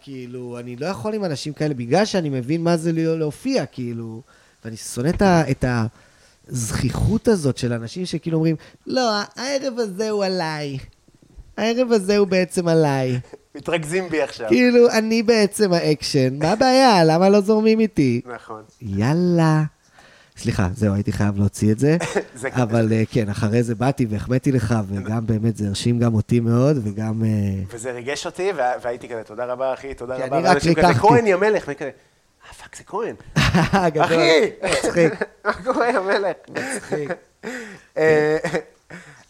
כאילו, אני לא יכול עם אנשים כאלה, בגלל שאני מבין מה זה לא- להופיע, כאילו, ואני שונא את ה- את הזחיחות הזאת של אנשים שכאילו אומרים, לא, הערב הזה הוא עליי. הערב הזה הוא בעצם עליי. (laughs) מתרכזים בי עכשיו. כאילו, אני בעצם האקשן, מה הבעיה? למה לא זורמים איתי? נכון. יאללה. סליחה, זהו, הייתי חייב להוציא את זה. (laughs) זה- אבל אה, כן, אחרי זה באתי והחמאתי לך, וגם (laughs) באמת זה הרשים גם אותי מאוד, וגם... אה, וזה ריגש אותי, וה- והייתי כזה, תודה רבה, אחי, תודה כי רבה. אני רק ריככתי. כהן, יא מלך, ואני כזה, אה, fuck, זה כהן. (laughs) אחי! מצחיק. מה קורה, יא מלך? מצחיק. אה,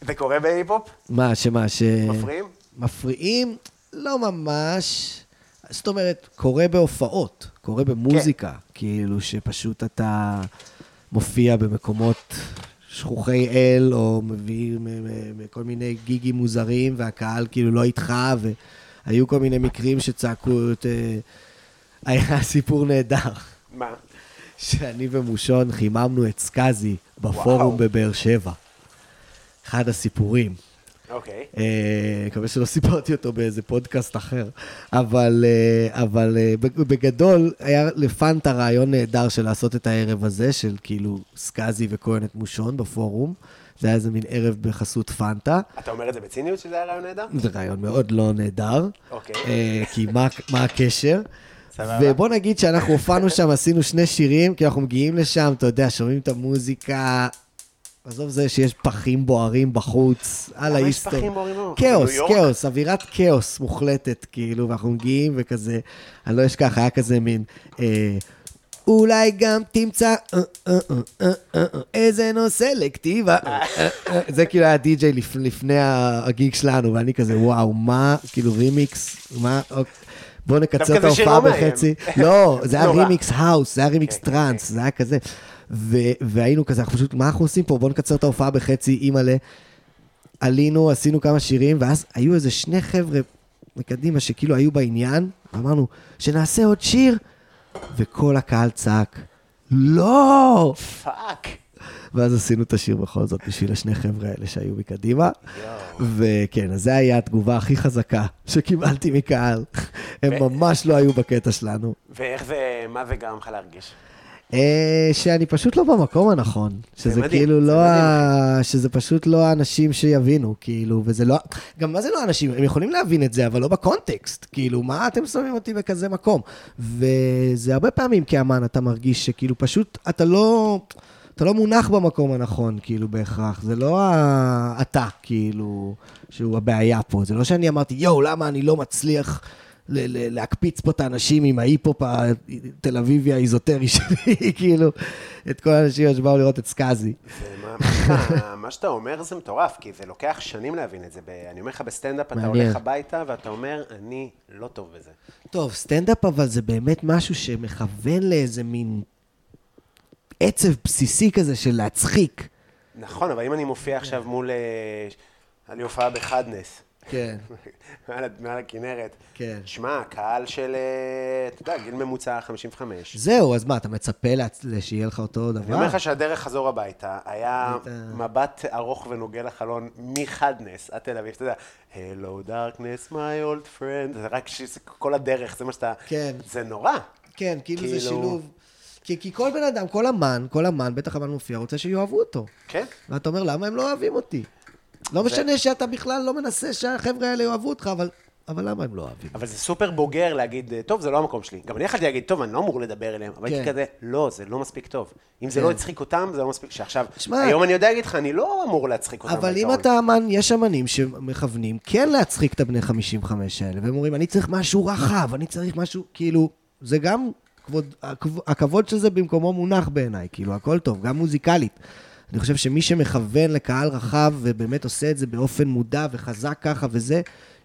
זה קורה בהיפ-הופ? מה, שמה, ש... מפריעים? מפריעים? לא ממש. זאת אומרת, קורה בהופעות, קורה במוזיקה. כן. כאילו שפשוט אתה מופיע במקומות שכוחי אל, או מביא מ- מ- מ- כל מיני גיגים מוזרים, והקהל כאילו לא איתך, והיו כל מיני מקרים שצעקו את... אה, היה סיפור נהדר. מה? שאני ומושון חיממנו את סקאזי בפורום וואו. בבאר שבע. אחד הסיפורים. אוקיי. אה, מקווה שלא סיפרתי אותו באיזה פודקאסט אחר. אבל, אה, אבל אה, בג- בגדול, היה לפנטה רעיון נהדר של לעשות את הערב הזה, של כאילו סקאזי וכהן את מושון בפורום. זה היה איזה מין ערב בחסות פנטה. אתה אומר את זה בציניות שזה היה רעיון נהדר? זה רעיון מאוד לא נהדר. אוקיי. אה, כי מה, מה הקשר? סבבה. ובוא נגיד שאנחנו הופענו שם, עשינו שני שירים, כי אנחנו מגיעים לשם, אתה יודע, שומעים את המוזיקה. עזוב זה שיש פחים בוערים בחוץ, על למה יש ההיסטור. פחים בוערים בחוץ? כאוס? כאוס, אווירת כאוס מוחלטת, כאילו, ואנחנו מגיעים וכזה, אני לא אשכח, היה כזה מין, אה, אולי גם תמצא אה, אה, איזה נושא לכתיבה. זה כאילו היה די-ג'יי לפ- לפני ה gig שלנו, ואני כזה, וואו, מה, כאילו רימיקס, מה, אוקיי, בוא נקצר את ההופעה לא. בחצי. לא, זה היה נורא. רימיקס האוס, זה היה רימיקס כן, כן, טראנס, זה היה כזה. ו- והיינו כזה, אנחנו פשוט, מה אנחנו עושים פה? בואו נקצר את ההופעה בחצי, אימא'לה. עלינו, עשינו כמה שירים, ואז היו איזה שני חבר'ה מקדימה שכאילו היו בעניין, ואמרנו, שנעשה עוד שיר, וכל הקהל צעק, לא! fuck. ואז עשינו את השיר בכל זאת בשביל השני חבר'ה האלה שהיו מקדימה. וכן, אז זו הייתה התגובה הכי חזקה שקיבלתי מקהל. הם ממש לא היו בקטע שלנו. ואיך זה, מה זה גרם לך להרגיש? אה, שאני פשוט לא במקום הנכון. שזה מדהים, כאילו לא. ה... שזה פשוט לא האנשים שיבינו, כאילו, וזה לא... גם מה זה לא האנשים? הם יכולים להבין את זה, אבל לא בקונטקסט. כאילו, מה אתם שמים אותי בכזה מקום? וזה הרבה פעמים כאמן אתה מרגיש שכאילו פשוט אתה לא... אתה לא מונח במקום הנכון, כאילו, בהכרח. זה לא ה... אתה, כאילו, שהוא הבעיה פה. זה לא שאני אמרתי, יואו, למה אני לא מצליח להקפיץ פה את האנשים עם ההיפ-הופ התל אביבי האיזוטרי שלי, (laughs) כאילו, את כל האנשים שבאו לראות את סקאזי. מה שאתה- אומר זה מטורף, כי זה לוקח שנים להבין את זה. אני אומר לך, בסטנדאפ אתה. הולך הביתה ואתה אומר, אני לא טוב בזה. טוב, סטנדאפ אבל זה באמת משהו שמכוון לאיזה מין עצב בסיסי כזה של להצחיק. נכון, אבל אם אני מופיע עכשיו מול... אה, היה לי הופעה בחד נס, כן, (laughs) מעל הכנרת. כן. שמע, קהל של, אה, אתה יודע, גיל ממוצע 55. זהו, אז מה, אתה מצפה שיהיה לך אותו דבר? אני אומר לך שהדרך חזור הביתה, היה מבט ארוך ונוגע לחלון מחדנס עד תל אביב, אתה יודע, Hello darkness, my old friend, זה רק כל הדרך, זה מה שאתה... כן. זה נורא. כן, כאילו זה כאילו- שילוב. כי, כי כל בן אדם, כל אמן, כל אמן, בטח אמן מופיע, רוצה שיאהבו אותו. כן? ואתה אומר, למה הם לא אוהבים אותי? לא משנה שאתה בכלל לא מנסה שהחבר'ה האלה יאהבו אותך, אבל, אבל למה הם לא אוהבים? אבל זה סופר בוגר להגיד, טוב, זה לא המקום שלי. גם אני יכולתי להגיד, טוב, אני לא אמור לדבר אליהם, אבל הייתי כן. כזה, לא, זה לא מספיק טוב. אם זה כן. לא הצחיק אותם, זה לא מספיק. שעכשיו, היום אני יודע להגיד לך, אני לא אמור להצחיק אותם. אבל אם בעיקרון. אתה אמן, יש אמנים שמכוונים כן להצחיק את הבני 55 האלה, והם אומרים, אני צריך משהו רחב, אני צריך משהו, כאילו, זה גם, כבוד, הכבוד, הכבוד של זה במקומו מונח בעיניי, כאילו, הכל טוב, גם מוזיקלית. אני חושב שמי שמכוון לקהל רחב ובאמת עושה את זה באופן מודע וחזק ככה וזה,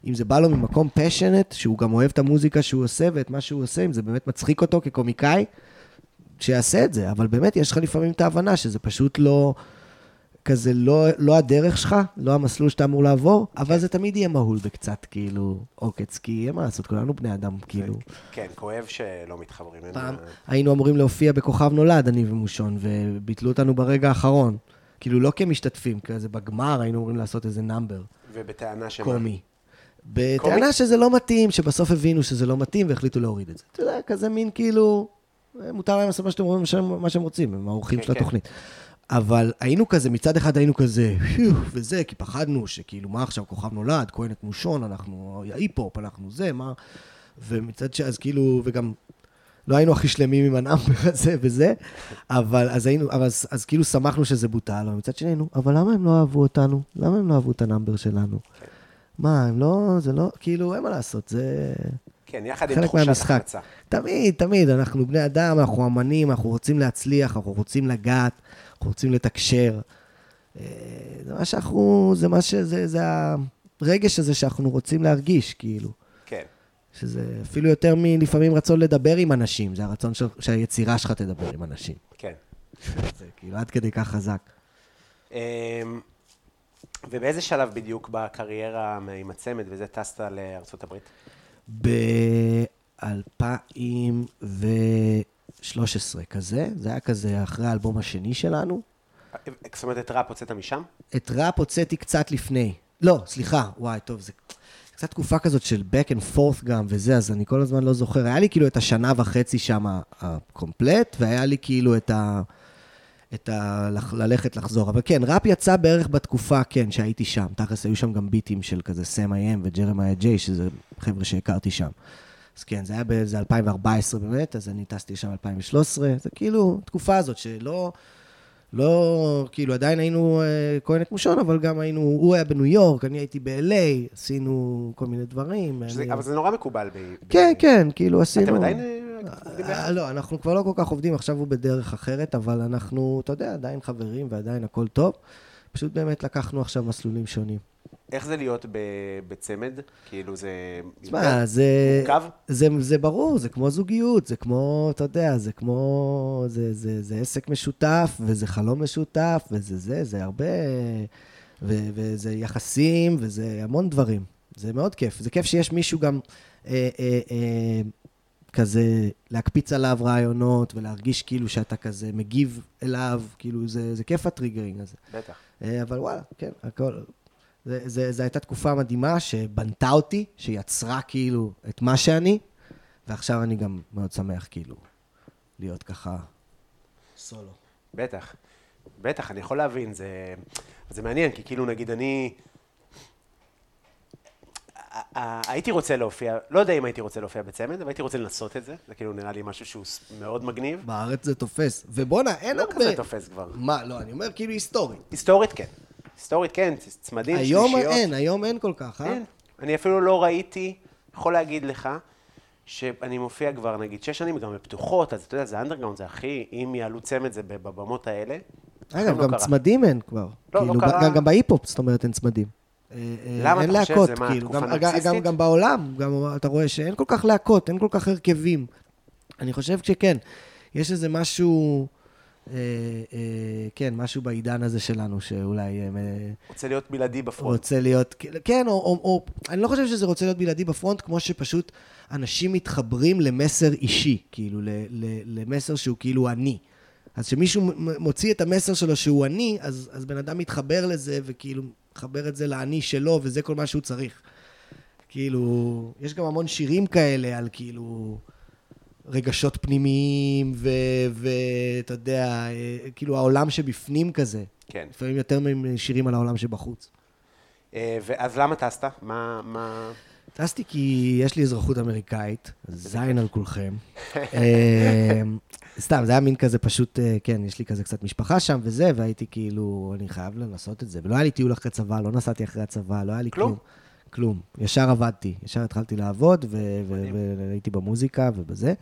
אם זה בא לו ממקום פשנט, שהוא גם אוהב את המוזיקה שהוא עושה ואת מה שהוא עושה, אם זה באמת מצחיק אותו כקומיקאי, שיעשה את זה. אבל באמת, יש לך לפעמים את ההבנה שזה פשוט לא... כזה לא, לא הדרך שלך, לא המסלול שאתה אמור לעבור, אבל זה תמיד יהיה מהול בקצת, כאילו, עוקץ, כי אין מה לעשות, כולנו בני אדם, כאילו. כן, כואב שלא מתחברים. אין פעם מה- היינו אמורים להופיע בכוכב נולד, אני ומושון, וביטלו אותנו ברגע האחרון. כאילו, לא כמשתתפים, כזה בגמר היינו אמורים לעשות איזה נאמבר ובטענה שמה? קומי. בטענה שזה לא מתאים, שבסוף הבינו שזה לא מתאים והחליטו להוריד את זה. אתה יודע, כזה מין כאילו, אה, מותר להם לעשות מה שאתם אומרים, מה שהם רוצים, הם האורחים כן, של כן. התוכנית. אבל היינו כזה, מצד אחד היינו כזה, וזה, כי פחדנו שכאילו, מה עכשיו, כוכב נולד, כהן את מושון, אנחנו היפ-הופ, אנחנו זה, מה... ומצד ש... אז כאילו, וגם לא היינו הכי שלמים עם ה number הזה וזה, אבל אז היינו, אבל אז, אז כאילו שמחנו שזה בוטל, אבל מצד שני היינו, אבל למה הם לא אהבו אותנו? למה הם לא אהבו את ה number שלנו? מה, הם לא, זה לא, כאילו, אין מה לעשות, זה כן, יחד עם תחושת. החמצה. תמיד, תמיד, אנחנו בני אדם, אנחנו אמנים, אנחנו רוצים להצליח, אנחנו רוצים לגעת, אנחנו רוצים לתקשר. אה, זה מה שאנחנו, זה מה שזה, זה הרגש הזה שאנחנו רוצים להרגיש, כאילו. כן. שזה אפילו יותר מלפעמים רצון לדבר עם אנשים, זה הרצון של, שהיצירה שלך תדבר עם אנשים. כן. זה כאילו עד כדי כך חזק. אמ, ובאיזה שלב בדיוק בקריירה עם הצמד וזה טסת לארצות הברית? ב-2013 כזה, זה היה כזה אחרי האלבום השני שלנו. זאת אומרת, את ראפ הוצאת משם? את ראפ הוצאתי קצת לפני. לא, סליחה, וואי, טוב, זה קצת תקופה כזאת של back and forth גם וזה, אז אני כל הזמן לא זוכר. היה לי כאילו את השנה וחצי שם הקומפלט, והיה לי כאילו את ה... את ה... ללכת לחזור. אבל כן, ראפ יצא בערך בתקופה, כן, שהייתי שם. תכלס היו שם גם ביטים של כזה סם איי-אם וג'רמיה ג'יי, שזה חבר'ה שהכרתי שם. אז כן, זה היה באיזה 2014 באמת, אז אני טסתי שם 2013, זה כאילו, תקופה הזאת שלא... לא, כאילו, עדיין היינו אה, כהן מושון, אבל גם היינו, הוא היה בניו יורק, אני הייתי ב-LA, עשינו כל מיני דברים. שזה, אני... אבל זה נורא מקובל ב... כן, ב... כן, כאילו עשינו... אתם עדיין אה, אה? לא, אנחנו כבר לא כל כך עובדים, עכשיו הוא בדרך אחרת, אבל אנחנו, אתה יודע, עדיין חברים ועדיין הכל טוב. פשוט באמת לקחנו עכשיו מסלולים שונים. איך זה להיות. בצמד? כאילו זה... תשמע, זה... מורכב? זה, זה ברור, זה כמו זוגיות, זה כמו, אתה יודע, זה כמו... זה, זה, זה עסק משותף, וזה חלום משותף, וזה זה, זה הרבה... ו, וזה יחסים, וזה המון דברים. זה מאוד כיף. זה כיף שיש מישהו גם אה, אה, אה, כזה להקפיץ עליו רעיונות, ולהרגיש כאילו שאתה כזה מגיב אליו, כאילו זה, זה כיף הטריגרינג הזה. בטח. אה, אבל וואלה, כן, הכל... זה, זה, זה הייתה תקופה מדהימה שבנתה אותי, שיצרה כאילו את מה שאני, ועכשיו אני גם מאוד שמח כאילו להיות ככה סולו. בטח. בטח, אני יכול להבין, זה, זה מעניין, כי כאילו נגיד אני... הייתי רוצה להופיע, לא יודע אם הייתי רוצה להופיע בצמד, אבל הייתי רוצה לנסות את זה, זה כאילו נראה לי משהו שהוא מאוד מגניב. בארץ זה תופס. ובואנה, אין לא הרבה... כזה תופס כבר. מה, לא, אני אומר כאילו היסטורית. היסטורית כן. היסטורית כן, צמדים, היום שלישיות. אין, היום אין כל כך, אה? אין. אני אפילו לא ראיתי, יכול להגיד לך, שאני מופיע כבר נגיד שש שנים, גם בפתוחות, אז אתה יודע, זה אנדרגראונד, זה הכי, אם יעלו צמד זה בבמות האלה. אגב, לא גם קרה. צמדים אין כבר. לא, כאילו, לא קרה. גם- גם בהיפ-הופ, זאת אומרת, אין צמדים. אה, אה, למה אין אתה חושב? להקות, זה מה, כאילו. תקופה גם- נרקסיסטית? גם- גם בעולם, גם אתה רואה שאין כל כך להקות, אין כל כך הרכבים. אני חושב שכן, יש איזה משהו, אה, אה, כן, משהו בעידן הזה שלנו, שאולי אה, רוצה להיות בלעדי בפרונט. רוצה להיות, כן, או, או, או, אני לא חושב שזה רוצה להיות בלעדי בפרונט, כמו שפשוט אנשים מתחברים למסר אישי, כאילו, ל, ל, למסר שהוא כאילו אני. אז כשמישהו מוציא את המסר שלו שהוא אני, אז, אז בן אדם מתחבר לזה, וכאילו, מחבר את זה לאני שלו, וזה כל מה שהוא צריך. כאילו, יש גם המון שירים כאלה על כאילו רגשות פנימיים, ואתה יודע, אה, כאילו העולם שבפנים כזה. כן. לפעמים יותר משירים על העולם שבחוץ. אה, ואז למה טסת? מה, מה... טסתי כי יש לי אזרחות אמריקאית, זין על כולכם. (laughs) אה, סתם, זה היה מין כזה פשוט, כן, יש לי כזה קצת משפחה שם וזה, והייתי כאילו, אני חייב לנסות את זה. ולא היה לי טיול אחרי צבא, לא נסעתי אחרי הצבא, לא היה לי כלום? כלום. ישר עבדתי, ישר התחלתי לעבוד, והייתי במוזיקה ובזה.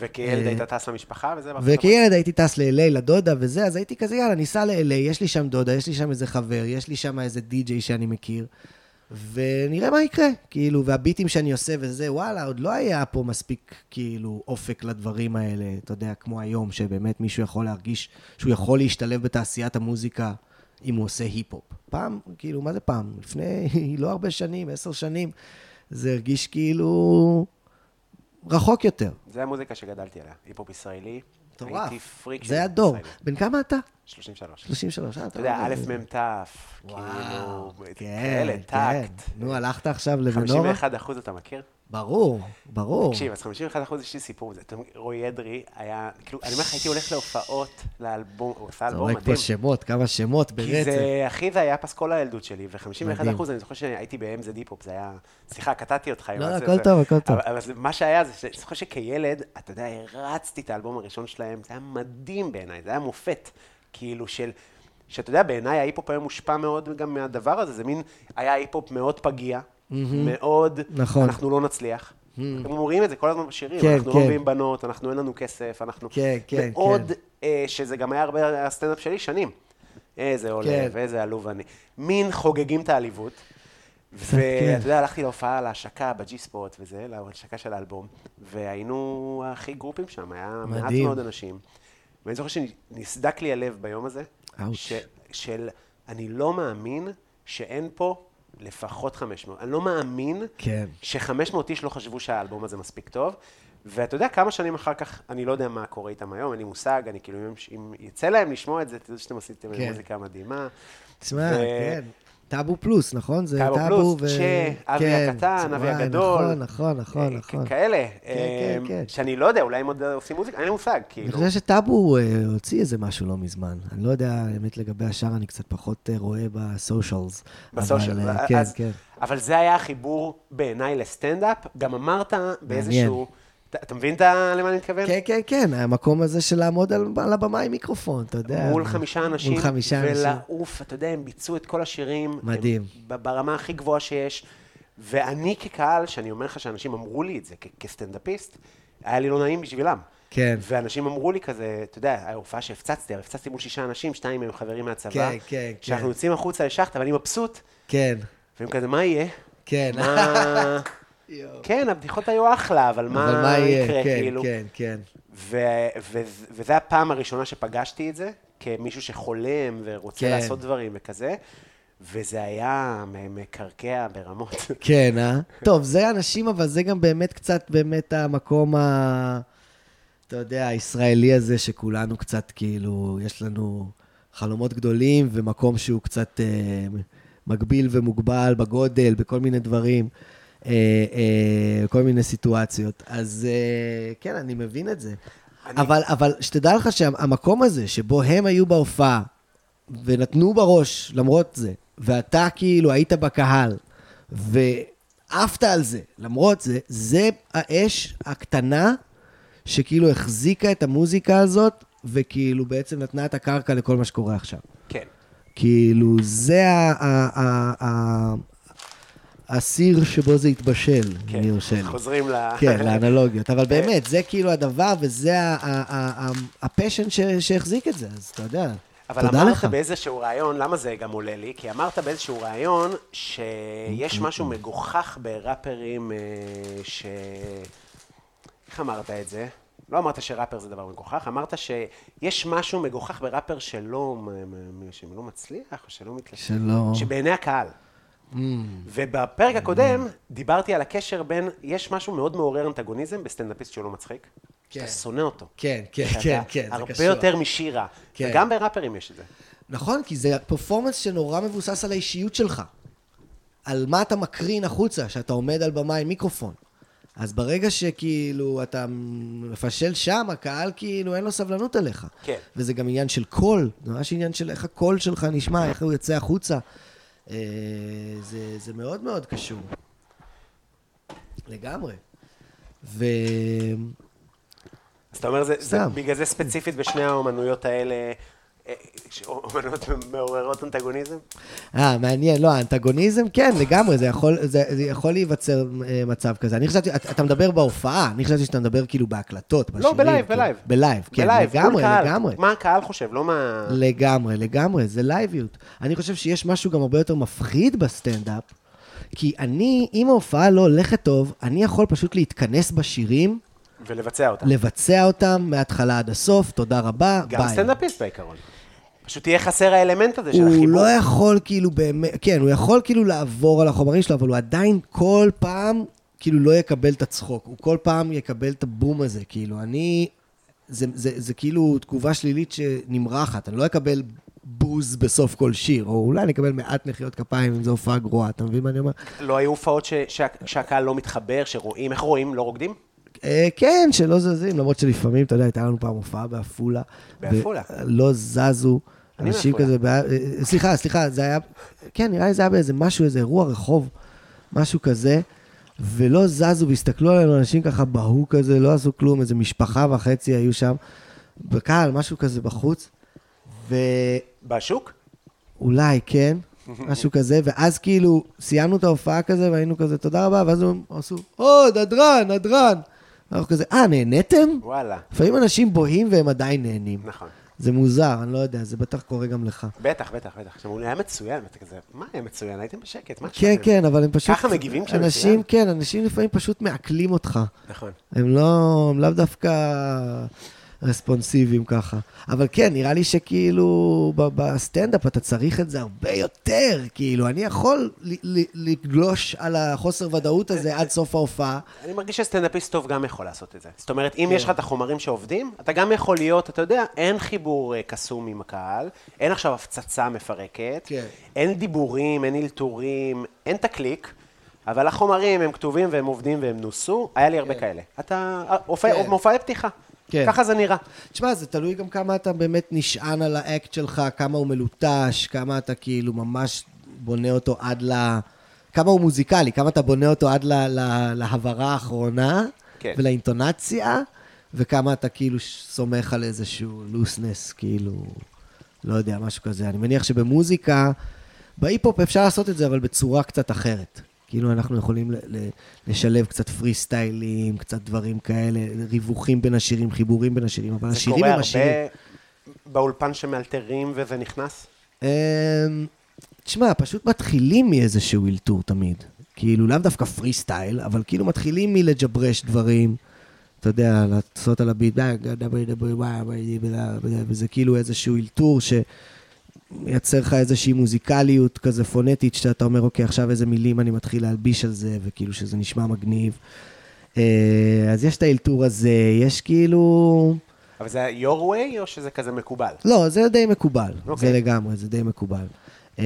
וכילד אה, היית טס למשפחה וזה? וכילד הייתי טס ל-LA, לדודה וזה, אז הייתי כזה, יאללה, ניסע ל-LA, יש לי שם דודה, יש לי שם איזה חבר, יש לי שם איזה די-ג'יי שאני מכיר, ונראה מה יקרה. כאילו, והביטים שאני עושה וזה, וואלה, עוד לא היה פה מספיק, כאילו, אופק לדברים האלה, אתה יודע, כמו היום, שבאמת מישהו יכול להרגיש שהוא יכול להשתלב בתעשיית המוזיקה אם הוא עושה היפ-הופ. פעם, כאילו, מה זה פעם? לפני (laughs) לא הרבה שנים, עשר שנים, זה הרגיש כאילו רחוק יותר. זה המוזיקה שגדלתי עליה, היפ-הופ ישראלי. מטורף. הייתי פריק של זה הדור. בן כמה אתה? 33. 33, אה, אתה יודע, א'. מ', ת', כאילו, כן, כאלה, כן. טקט. נו, הלכת עכשיו למנורה? 51 אחוז אתה מכיר? ברור, ברור. תקשיב, אז 51 אחוז יש לי סיפור, זה, אתה- רועי אדרי היה, כאילו, אני אומר לך, הייתי הולך להופעות, לאלבום, הוא עשה אלבום זורק מדהים. פה שמות, כמה שמות כי ברצף. זה, אחי, זה היה פסקול הילדות שלי, ו-51 מדהים. אחוז, אני זוכר שהייתי ב-MZ דיפ-הופ, זה היה... סליחה, קטעתי אותך. לא, הזה, הכל טוב, הכל טוב. אבל, מה שהיה, זה שאני זוכר שכילד, אתה יודע, הרצתי את האלבום הראשון שלהם, זה היה מדהים בעיניי, זה היה מופת, כאילו של... שאתה יודע, בעיניי ההיפ-הופ היום מושפע מאוד גם מהדבר הזה, זה מין, היה היפ-הופ מאוד פגיע, מאוד, נכון. אנחנו לא נצליח. הם אומרים את זה כל הזמן בשירים, כן, אנחנו כן. לא מביאים בנות, אנחנו אין לנו כסף, אנחנו... כן, כן, מאוד, כן. אה, שזה גם היה הרבה הסטנדאפ שלי שנים. איזה עולה, כן. ואיזה עלוב אני. מין חוגגים את העליבות. כן. ואתה יודע, הלכתי להופעה להשקה בג'י ספוט וזה, להשקה של האלבום, והיינו הכי גרופים שם, היה מעט. מאוד אנשים. ואני זוכר שנסדק לי הלב ביום הזה. ש- של אני לא מאמין שאין פה לפחות 500. אני לא מאמין כן. ש-500 איש לא חשבו שהאלבום הזה מספיק טוב. ואתה יודע, כמה שנים אחר כך, אני לא יודע מה קורה איתם היום, אין לי מושג, אני כאילו, אם, אם יצא להם לשמוע את זה, תדעו שאתם עשיתם כן. מוזיקה מדהימה. תשמע, ו- כן. טאבו פלוס, נכון? זה טאבו טאבו פלוס, צ'ה, אבי כן, הקטן, אבי הגדול. נכון, נכון, נכון, אה, נכון. כאלה. כן, אה, כן. שאני לא יודע, אולי הם עוד עושים מוזיקה, אין לי מושג, אני כאילו. חושב שטאבו אה, הוציא איזה משהו לא מזמן. אני לא יודע, האמת, לגבי השאר, אני קצת פחות אה, רואה בסושיאלס. בסושיאל. אבל, אה, כן, אז- כן. אבל זה היה החיבור בעיניי לסטנדאפ. גם אמרת באיזשהו... מעניין. אתה- מבין למה אני מתכוון? כן, כן, כן, המקום הזה של לעמוד על, על הבמה עם מיקרופון, אתה יודע. מול חמישה אנשים, מול חמישה אנשים. ולעוף, אתה יודע, הם ביצעו את כל השירים. מדהים. הם ברמה הכי גבוהה שיש. ואני כקהל, שאני אומר לך שאנשים אמרו לי את זה כ- כסטנדאפיסט, היה לי לא נעים בשבילם. כן. ואנשים אמרו לי כזה, אתה יודע, ההופעה שהפצצתי, אבל הפצצתי מול שישה אנשים, שניים מהם חברים מהצבא. כן, כן, כשאנחנו כן. יוצאים החוצה לשחט, אבל אני מבסוט, כן, והם כזה, מה יהיה? כן. מה... (laughs) כן, הבדיחות היו אחלה, אבל מה אבל מה יהיה? יקרה, כן, כאילו? כן, כן. ו- ו- וזו הפעם הראשונה שפגשתי את זה, כמישהו שחולם ורוצה כן. לעשות דברים וכזה, וזה היה מ- מקרקע ברמות. (laughs) כן, אה? טוב, זה אנשים, אבל זה גם באמת קצת באמת המקום ה... אתה יודע, הישראלי הזה, שכולנו קצת כאילו, יש לנו חלומות גדולים ומקום שהוא קצת אה, מגביל ומוגבל בגודל, בכל מיני דברים, כל מיני סיטואציות. אז אה, כן, אני מבין את זה. אני- אבל, אבל שתדע לך שהמקום הזה, שבו הם היו בהופעה, ונתנו בראש למרות זה, ואתה כאילו היית בקהל, ועפת על זה, למרות זה, זה האש הקטנה שכאילו החזיקה את המוזיקה הזאת, וכאילו בעצם נתנה את הקרקע לכל מה שקורה עכשיו. כן. כאילו, זה ה- ה- ה- ה- הסיר שבו זה התבשל, כן. אם יורשה לי. חוזרים ל... כן, לאנלוגיות. אבל באמת, זה כאילו הדבר, וזה הפשן שהחזיק את זה, אז אתה יודע, אבל אמרת לך. באיזשהו ראיון, למה זה גם עולה לי? כי אמרת באיזשהו ראיון שיש משהו מגוחך בראפרים אה, ש... איך אמרת את זה? לא אמרת שראפר זה דבר מגוחך, אמרת שיש משהו מגוחך בראפר שלא, שלא מצליח, או שלא מתלבש. שלא... שבעיני הקהל. ובפרק הקודם דיברתי על הקשר בין, יש משהו מאוד מעורר אנטגוניזם בסטנדאפיסט שהוא לא מצחיק, שאתה שונא אותו. כן, כן, כן, כן, זה הרבה קשור. יותר משירה. כן. וגם בראפרים יש את זה. נכון, כי זה פרפורמנס שנורא מבוסס על האישיות שלך. על מה אתה מקרין החוצה, שאתה עומד על במה עם מיקרופון. אז ברגע שכאילו אתה מפשל שם, הקהל כאילו אין לו סבלנות אליך. כן. וזה גם עניין של קול, זה ממש עניין של איך הקול שלך נשמע, איך הוא יוצא החוצה. אה, זה, זה מאוד מאוד קשור. לגמרי. ו... אז אתה אומר, זה, זה. בגלל זה ספציפית בשני האומנויות האלה, ש- אומנויות מעוררות אנטגוניזם? אה, מעניין. לא, האנטגוניזם, כן, לגמרי, זה יכול, זה, זה יכול להיווצר אה, מצב כזה. אני חשבתי, אתה, מדבר בהופעה, אני חשבתי שאתה מדבר כאילו בהקלטות, לא, בשירים. בלייב, כאילו. בלייב. בלייב, כן, בלייב, לגמרי. לגמרי. מה הקהל חושב, לא מה... לגמרי, לגמרי, זה לייביות. אני חושב שיש משהו גם הרבה יותר מפחיד בסטנדאפ, כי אני, אם ההופעה לא הולכת טוב, אני יכול פשוט להתכנס בשירים, ולבצע אותה. לבצע אותם מההתחלה עד הסוף, תודה רבה, ביי. גם סטנדאפיסט בעיקרון. פשוט יהיה חסר האלמנט הזה של החיבור. הוא לא יכול כאילו באמת, כן, הוא יכול כאילו לעבור על החומרים שלו, אבל הוא עדיין כל פעם כאילו לא יקבל את הצחוק. הוא כל פעם יקבל את הבום הזה, כאילו, אני... זה, זה, זה כאילו תגובה שלילית שנמרחת, אני לא אקבל בוז בסוף כל שיר, או אולי אני אקבל מעט מחיאות כפיים אם זו הופעה גרועה, אתה מבין מה אני אומר? לא היו הופעות ש- שה- שהקהל לא מתחבר, שרואים, איך רואים? לא רוקדים? אה, כן, שלא זזים, למרות שלפעמים, אתה יודע, הייתה לנו פעם הופעה בעפולה. בעפולה? לא זזו. אני אנשים. כזה, בע- סליחה, סליחה, זה היה, כן, נראה לי זה היה באיזה משהו, איזה אירוע רחוב, משהו כזה, ולא זזו, והסתכלו עלינו, אנשים ככה בהו כזה, לא עשו כלום, איזה משפחה וחצי היו שם, בקהל, משהו כזה בחוץ, ואולי, בשוק? כן, משהו כזה, ואז כאילו, סיימנו את ההופעה כזה, והיינו כזה, תודה רבה, ואז הם עשו, או, נדרן, נדרן. אנחנו כזה, אה, נהניתם? וואלה. לפעמים אנשים בוהים והם עדיין נהנים. נכון. זה מוזר, אני לא יודע, זה בטח קורה גם לך. בטח, בטח, בטח. עכשיו, הוא היה מצוין, ואתה כזה, מה היה מצוין? הייתם בשקט, מה כן, שלכם?" כן, אבל הם פשוט... ככה מגיבים כשמצוין? אנשים, כן, אנשים לפעמים פשוט מעכלים אותך. נכון. הם לא, הם לאו דווקא... רספונסיביים ככה. אבל כן, נראה לי שכאילו בסטנדאפ אתה צריך את זה הרבה יותר, כאילו, אני יכול לגלוש על החוסר ודאות הזה עד סוף ההופעה. אני מרגיש שסטנדאפיסט טוב גם יכול לעשות את זה. זאת אומרת, אם יש לך את החומרים שעובדים, אתה גם יכול להיות, אתה יודע, אין חיבור אה, קסום עם הקהל, אין עכשיו הפצצה מפרקת, כן. אין דיבורים, אין אלתורים, אין את הקליק, אבל החומרים הם כתובים והם עובדים והם נוסו, היה לי הרבה כאלה. אתה, אה, כן. מופעי פתיחה. כן. ככה זה נראה. תשמע, זה תלוי גם כמה אתה באמת נשען על האקט שלך, כמה הוא מלוטש, כמה אתה כאילו ממש בונה אותו עד ל... כמה הוא מוזיקלי, כמה אתה בונה אותו עד ל... ל... להבהרה האחרונה, כן. ולאינטונציה, וכמה אתה כאילו סומך על איזשהו לוסנס, כאילו, לא יודע, משהו כזה. אני מניח שבמוזיקה, בהיפ-הופ אפשר לעשות את זה, אבל בצורה קצת אחרת. כאילו, אנחנו יכולים לשלב קצת פרי סטיילים, קצת דברים כאלה, ריווחים בין השירים, חיבורים בין השירים, אבל זה השירים קורה הם השירים. הרבה באולפן שמאלתרים וזה נכנס? אמ, תשמע, פשוט מתחילים מאיזשהו אלתור תמיד. כאילו, לאו דווקא פרי סטייל, אבל כאילו מתחילים מלג'ברש דברים, אתה יודע, לעשות על הביט, וזה כאילו איזשהו אלתור שמייצר לך איזושהי מוזיקליות כזה פונטית, שאתה אומר, אוקיי, עכשיו איזה מילים אני מתחיל להלביש על זה, וכאילו שזה נשמע מגניב. אה, אז יש את האלתור הזה, יש כאילו... אבל זה your way או שזה כזה מקובל? לא, זה די מקובל. אוקיי. זה לגמרי, זה די מקובל. אמ,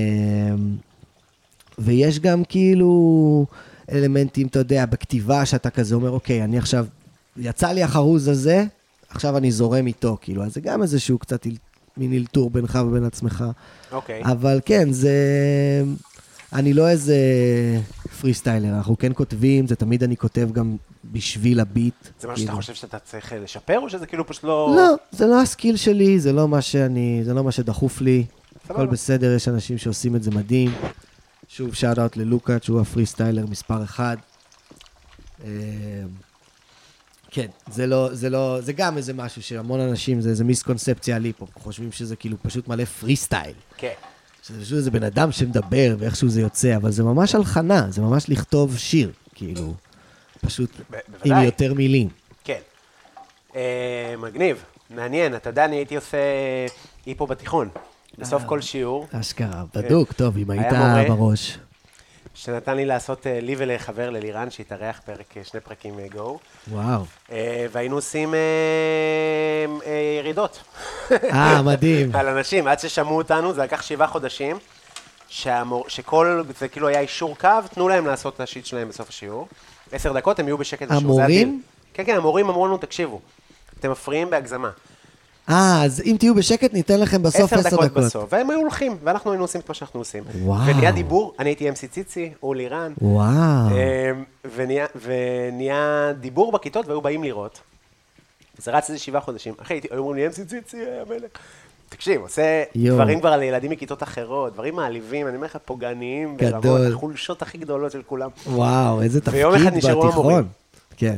ויש גם כאילו אלמנטים, אתה יודע, בכתיבה, שאתה כזה אומר, אוקיי, אני עכשיו, יצא לי החרוז הזה, עכשיו אני זורם איתו, כאילו, אז זה גם איזשהו קצת מין אלתור בינך ובין עצמך. אוקיי. אבל כן, זה... אני לא איזה פרי סטיילר, אנחנו כן כותבים, זה תמיד אני כותב גם בשביל הביט. זה משהו שאתה כאילו. חושב שאתה צריך לשפר, או שזה כאילו פשוט לא... לא, זה לא ה skill שלי, זה לא מה שאני, זה לא מה שדחוף לי. הכל בסדר, יש אנשים שעושים את זה מדהים. שוב, shout out ללוקאץ', שהוא ה freestyler מספר אחד. אה, כן, זה לא, זה לא, זה גם איזה משהו שהמון אנשים, זה איזה מיסקונספציה על היפ-הופ, חושבים שזה כאילו פשוט מלא פרי סטייל. כן. שזה פשוט איזה בן אדם שמדבר ואיכשהו זה יוצא, אבל זה ממש הלחנה, זה ממש לכתוב שיר, כאילו, פשוט עם. יותר מילים. כן. אה, מגניב, מעניין. אתה יודע, אני הייתי עושה היפו בתיכון. בסוף כל שיעור, אשכרה, בדוק, טוב, אם היית. בראש. שנתן לי לעשות, אה, לי ולחבר ללירן, שהתארח פרק, אה, שני פרקים גו, וואו. והיינו עושים אה, אה, ירידות. אה, (laughs) מדהים. על אנשים, עד ששמעו אותנו, זה לקח שבעה חודשים, שהמור, שכל, זה כאילו היה אישור קו, תנו להם לעשות את השיט שלהם בסוף השיעור. עשר דקות, הם יהיו בשקט המורים? כן, כן, המורים אמרו לנו, תקשיבו, אתם מפריעים בהגזמה. אה, אז אם תהיו בשקט, ניתן לכם בסוף עשר עשר דקות דקות. בסוף, והם היו הולכים, ואנחנו היינו עושים את מה שאנחנו עושים. וואו. ונהיה דיבור, אני הייתי אמסי ציצי, הוא לירן, וואו. אמ, ונהיה, ונהיה דיבור בכיתות והיו באים לראות. זה רץ איזה שבעה חודשים. אחי, היו אומרים לי, אמסי ציצי, המלך. תקשיב, עושה יואו. דברים כבר על ילדים מכיתות אחרות, דברים מעליבים, אני אומר לך, פוגעניים, ברמות, גדול. החולשות הכי גדולות של כולם. וואו, איזה תפקיד ויום אחד נשארו בתיכון. המורים. כן.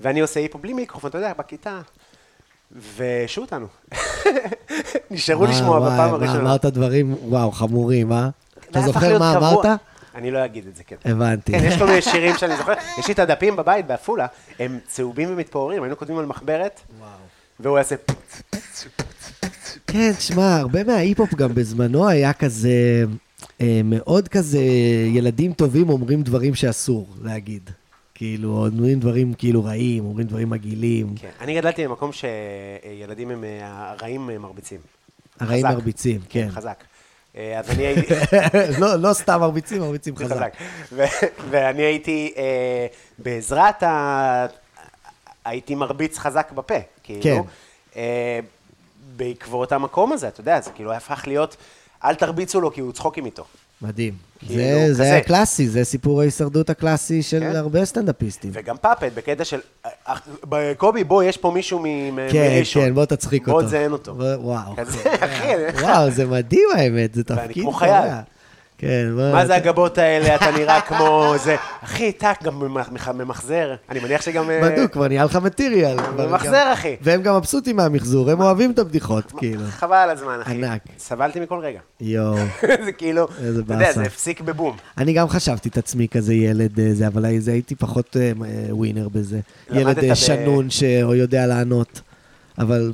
ואני עושה היפו בלי מיקרופון, אתה יודע, בכיתה. והשעו אותנו. נשארו לשמוע בפעם הראשונה. אמרת דברים, וואו, חמורים, אה? אתה זוכר מה. אמרת? אני לא אגיד את זה, כן. הבנתי. כן, יש כל מיני שירים שאני זוכר. יש לי את הדפים בבית בעפולה, הם צהובים ומתפוררים, היינו כותבים על מחברת, והוא יעשה... כן, תשמע, הרבה מההיפ-הופ גם בזמנו היה כזה, אה, מאוד כזה, ילדים טובים אומרים דברים שאסור להגיד. כאילו, אומרים דברים כאילו רעים, אומרים דברים מגעילים. כן. אני גדלתי במקום שילדים הם אה, הרעים אה, מרביצים. הרעים חזק. מרביצים, כן. חזק. אה, אז אני הייתי... (laughs) לא, לא סתם מרביצים, מרביצים חזק. חזק. ו- ואני הייתי, אה, בעזרת ה... הייתי מרביץ חזק בפה, כאילו. כן. אה, בעקבות המקום הזה, אתה יודע, זה כאילו הפך להיות, אל תרביצו לו כי הוא צחוקים איתו. מדהים. כאילו, זה, כזה. זה הקלאסי, זה סיפור ההישרדות הקלאסי של כן. הרבה סטנדאפיסטים. וגם פאפט, בקטע של, קובי, בוא, יש פה מישהו מ- מ- כן, מראשון. כן, בוא תצחיק אותו. בוא תזיין אותו. בוא- וואו. כזה, (laughs) אחי, וואו, זה מדהים האמת, זה ואני תפקיד כמו קורע. חייל. כן, בוא... מה זה הגבות האלה, אתה נראה (laughs) כמו זה. אחי, טאק, גם ממח- ממחזר. אני מניח שגם... אה, בדוק, כבר נהיה לך מטריאל. כבר ממחזר, אחי. והם גם מבסוטים מהמחזור, הם אוהבים את הבדיחות, כאילו. חבל על הזמן, אחי. ענק. סבלתי מכל רגע. יואו. (laughs) זה כאילו, איזה אתה יודע, באסה. זה הפסיק בבום. אני גם חשבתי את עצמי כזה ילד, אה, זה, אבל הייתי פחות אה, ווינר בזה. ילד שנון (laughs) שיודע לענות. אבל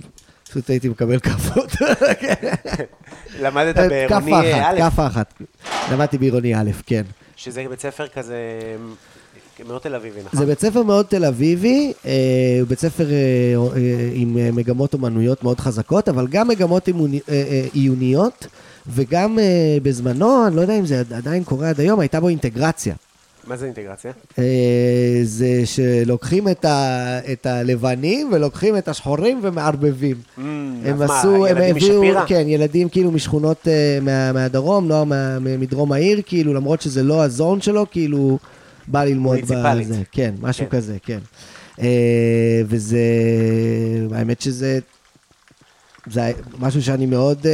פשוט הייתי מקבל כאפות. למדת כאפה בעירוני א', כאפה אחת. למדתי בעירוני א', כן. שזה בית ספר כזה מאוד תל אביבי, נכון? זה בית ספר מאוד תל אביבי, אה, הוא בית ספר אה, אה, עם אה, מגמות אומנויות מאוד חזקות, אבל גם מגמות אה, אה, עיוניות, וגם אה, בזמנו, אני לא יודע אם זה עדיין קורה עד היום, הייתה בו אינטגרציה. מה זה אינטגרציה? אה, זה שלוקחים את, ה, את הלבנים ולוקחים את השחורים ומערבבים. הם אז מה, עשו, הם ילדים הביאו, משפירא? כן, ילדים כאילו משכונות אה, מה, מהדרום, לא מה, מדרום העיר, כאילו, למרות שזה לא הזון שלו, כאילו, בא ללמוד. בזה. כן, משהו כן. כזה, כן. אה, וזה, האמת שזה, זה משהו שאני מאוד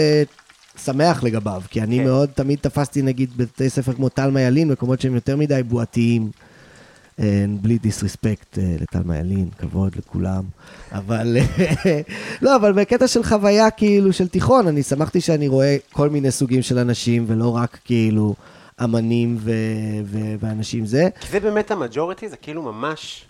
שמח לגביו, כי אני כן. מאוד תמיד תפסתי, נגיד, בתי ספר כמו תלמה ילין, מקומות שהם יותר מדי בועתיים. אה, בלי דיסרספקט אה, לטלמה ילין, כבוד לכולם. אבל, (laughs) לא, אבל בקטע של חוויה כאילו של תיכון, אני שמחתי שאני רואה כל מיני סוגים של אנשים, ולא רק כאילו אמנים ו- ו- ואנשים זה. כי זה באמת המג'וריטי, זה כאילו ממש...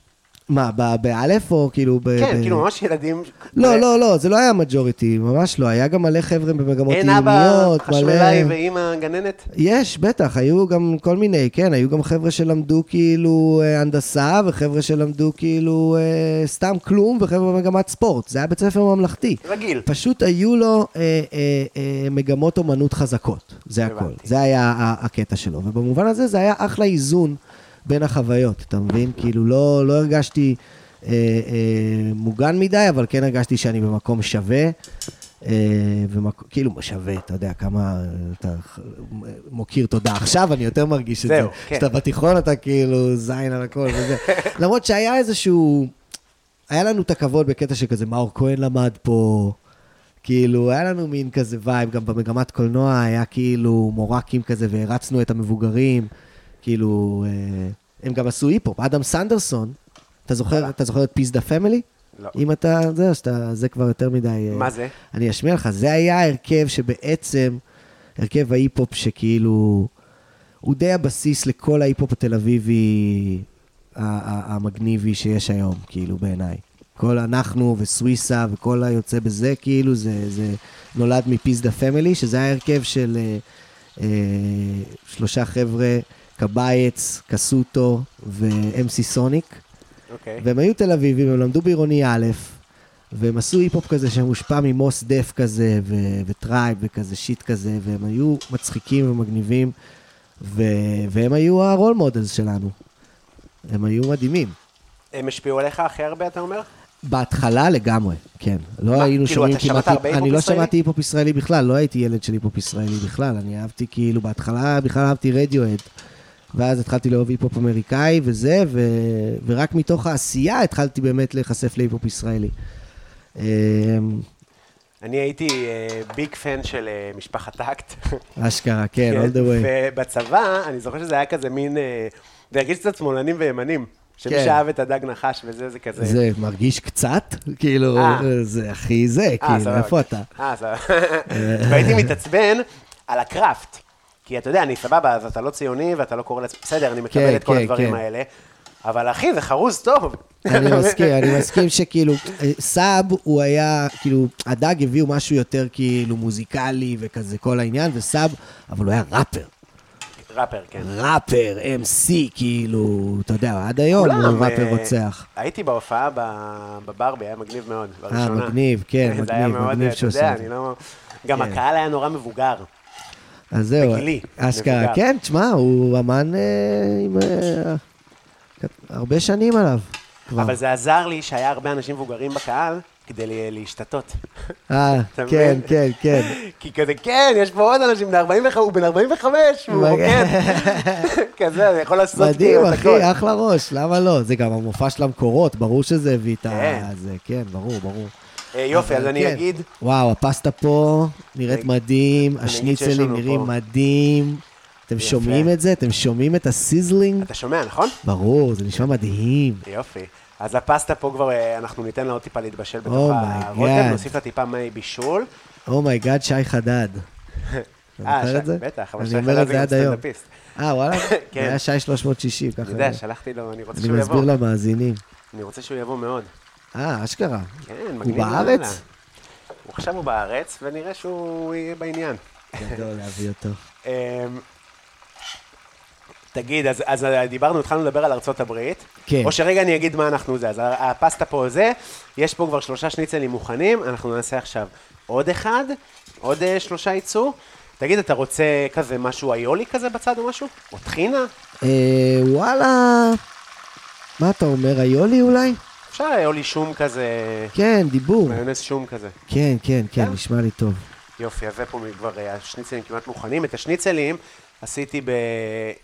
מה, ב- באלף או כאילו ב... כן, ב- כאילו ממש ילדים... לא, לא, לא, זה לא היה מג'וריטי, ממש לא. היה גם מלא חבר'ה במגמות אין אבא חשמלאי ואימא גננת? יש, בטח, היו גם כל מיני, כן, היו גם חבר'ה שלמדו כאילו אה, הנדסה, וחבר'ה שלמדו כאילו אה, סתם כלום, וחבר'ה במגמת ספורט. זה היה בית ספר ממלכתי. רגיל. פשוט היו לו אה, אה, אה, מגמות אומנות חזקות, זה הכל. זה היה הקטע שלו. ובמובן הזה זה היה אחלה איזון בין החוויות, אתה מבין? כאילו, לא, לא הרגשתי אה, אה, מוגן מדי, אבל כן הרגשתי שאני במקום שווה. אה, ומק... כאילו שווה, אתה יודע, כמה אתה מוקיר תודה. עכשיו אני יותר מרגיש את זה. זהו, כן. כשאתה בתיכון אתה כאילו זין על הכל וזה. (laughs) למרות שהיה איזשהו... היה לנו את הכבוד בקטע שכזה, מאור כהן למד פה, כאילו, היה לנו מין כזה vibe, גם במגמת קולנוע היה כאילו מורקים כזה, והרצנו את המבוגרים, כאילו, אה, הם גם עשו היפ-הופ, אדם סנדרסון, אתה זוכר, אתה זוכר את פיס דה פמילי? לא. אם אתה, זה, שאתה, זה כבר יותר מדי... אה, מה זה? אני אשמיע לך, זה היה הרכב שבעצם, הרכב ההיפ-הופ שכאילו, הוא די הבסיס לכל ההיפ-הופ התל אביבי המגניבי שיש היום, כאילו, בעיניי. כל אנחנו וסוויסה וכל היוצא בזה, כאילו, זה, זה נולד מפיס דה פמילי, שזה היה הרכב של אה, אה, שלושה חבר'ה, קבייץ, קסוטו ו-MC סוניק. אוקיי. והם היו תל אביבים, הם למדו בעירוני א', והם עשו היפ-הופ כזה שמושפע ממוס דף כזה, ו- ו Tribe וכזה shit כזה, והם היו מצחיקים ומגניבים, ו- והם היו ה role models שלנו. הם היו מדהימים. הם השפיעו עליך הכי הרבה, אתה אומר? בהתחלה לגמרי, כן. לא מה, היינו כאילו, שומעים אתה שמעת כמעט... הרבה היפ-הופ אני לא ישראלי? שמעתי היפ-הופ ישראלי בכלל, לא הייתי ילד של היפ-הופ ישראלי בכלל. אני אהבתי כאילו, בהתחלה בכלל אהבתי רדיוהד. ואז התחלתי לאהוב היפ-הופ אמריקאי וזה, ו... ורק מתוך העשייה התחלתי באמת להיחשף להיפ-הופ ישראלי. אמ, אני הייתי ביג פן של אה, משפחת טקט. אשכרה, כן, all the way. ובצבא, אני זוכר שזה היה כזה מין... אה, זה הרגיש קצת שמאלנים וימנים. שמי כן. שאהב את הדג נחש וזה, זה כזה... זה מרגיש קצת, כאילו, אה. זה הכי זה, אה, כאילו. איפה אתה? אה, סבבה. (laughs) והייתי מתעצבן על הקראפט. כי אתה יודע, אני סבבה, אז אתה לא ציוני ואתה לא קורא לעצמך, בסדר, אני מקבל כן, את כל כן, הדברים כן. האלה. אבל אחי, זה חרוז טוב. אני (laughs) מסכים, אני מסכים שכאילו, אה, סאב הוא היה, כאילו, הדג הביאו משהו יותר כאילו מוזיקלי וכזה כל העניין, וסאב, אבל הוא היה ראפר. ראפר, כן. ראפר, MC, כאילו, אתה יודע, עד היום הוא ראפר אה, רוצח. הייתי בהופעה בברבי, היה מגניב מאוד, אה, בראשונה. מגניב, כן, (laughs) מגניב, מגניב שהוא עושה את זה. לא... גם. הקהל היה נורא מבוגר. אז זהו, בגילי, אשכרה. כן, תשמע, הוא אמן אה, עם אה, הרבה שנים עליו. כבר. אבל זה עזר לי שהיה הרבה אנשים מבוגרים בקהל כדי לה- להשתתות. אה, כן, מבין? כן, כן. (laughs) כי כזה, כן, יש פה עוד אנשים, בן 45, הוא בן 45, הוא רוקד. (laughs) כזה, אני יכול לעשות מדהים, כאילו את הכל. אחי, אחלה ראש, למה לא? זה גם המופע של המקורות, ברור שזה הביא את ה... כן. כן, ברור, ברור. אה, יופי, אז אני כן. אגיד, וואו, הפסטה פה נראית אני- מדהים, אני השניצלים נראים מדהים. אתם יפה. שומעים את זה? אתם שומעים את ה sizzling? אתה שומע, נכון? ברור, זה נשמע מדהים. יופי. אז הפסטה פה כבר, אה, אנחנו ניתן לה עוד טיפה להתבשל בתוך Oh הרוטב. נוסיף לה טיפה מי בישול. Oh my god, שי חדד. אתה (laughs) אה? בטח, אבל אני שי חדד זה גם עד היום. סטנדאפיסט. אה, וואלה? (laughs) כן. זה היה שי 360, ככה. אני יודע. שלחתי לו, אני רוצה אני שהוא מסביר יבוא. למאזינים. אני רוצה שהוא יבוא מאוד. אה, אשכרה. כן, הוא מגניב. בארץ? לאללה. הוא עכשיו הוא בארץ, ונראה שהוא יהיה בעניין. גדול להביא אותו. (laughs) אמ, תגיד, אז, אז דיברנו, התחלנו לדבר על ארצות הברית. כן. או שרגע אני אגיד מה אנחנו זה. אז הפסטה פה זה, יש פה כבר שלושה שניצלים מוכנים, אנחנו נעשה עכשיו עוד אחד, עוד אה, שלושה יצאו. תגיד, אתה רוצה כזה משהו איולי כזה בצד או משהו? או טחינה? אה, וואלה, מה אתה אומר, איולי אולי? אפשר איולי שום כזה, כן, דיבור. מיונז שום כזה. כן, כן, כן, כן? נשמע לי טוב. יופי, אז זה פה כבר אה, השניצלים כמעט מוכנים. את השניצלים עשיתי ב...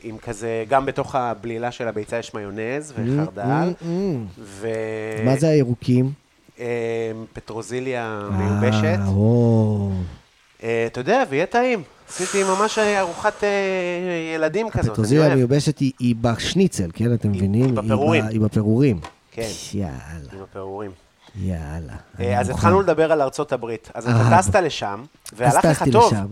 עם כזה, גם בתוך הבלילה של הביצה יש מיונז וחרדל. Mm, mm, ו... מה זה הירוקים? אה, פטרוזיליה מיובשת. אה. אה, אתה יודע, ויהיה טעים. עשיתי ממש ארוחת ילדים כזאת, אני פטרוזיליה אוהב. המיובשת היא בשניצל, כן, אתם מבינים? היא בפירורים. היא בפירורים. כן. יאללה, עם הפירורים. יאללה. אה, אז. התחלנו לדבר על ארצות הברית. אז אה, אתה טסת לשם, והלך לך טוב. לשם.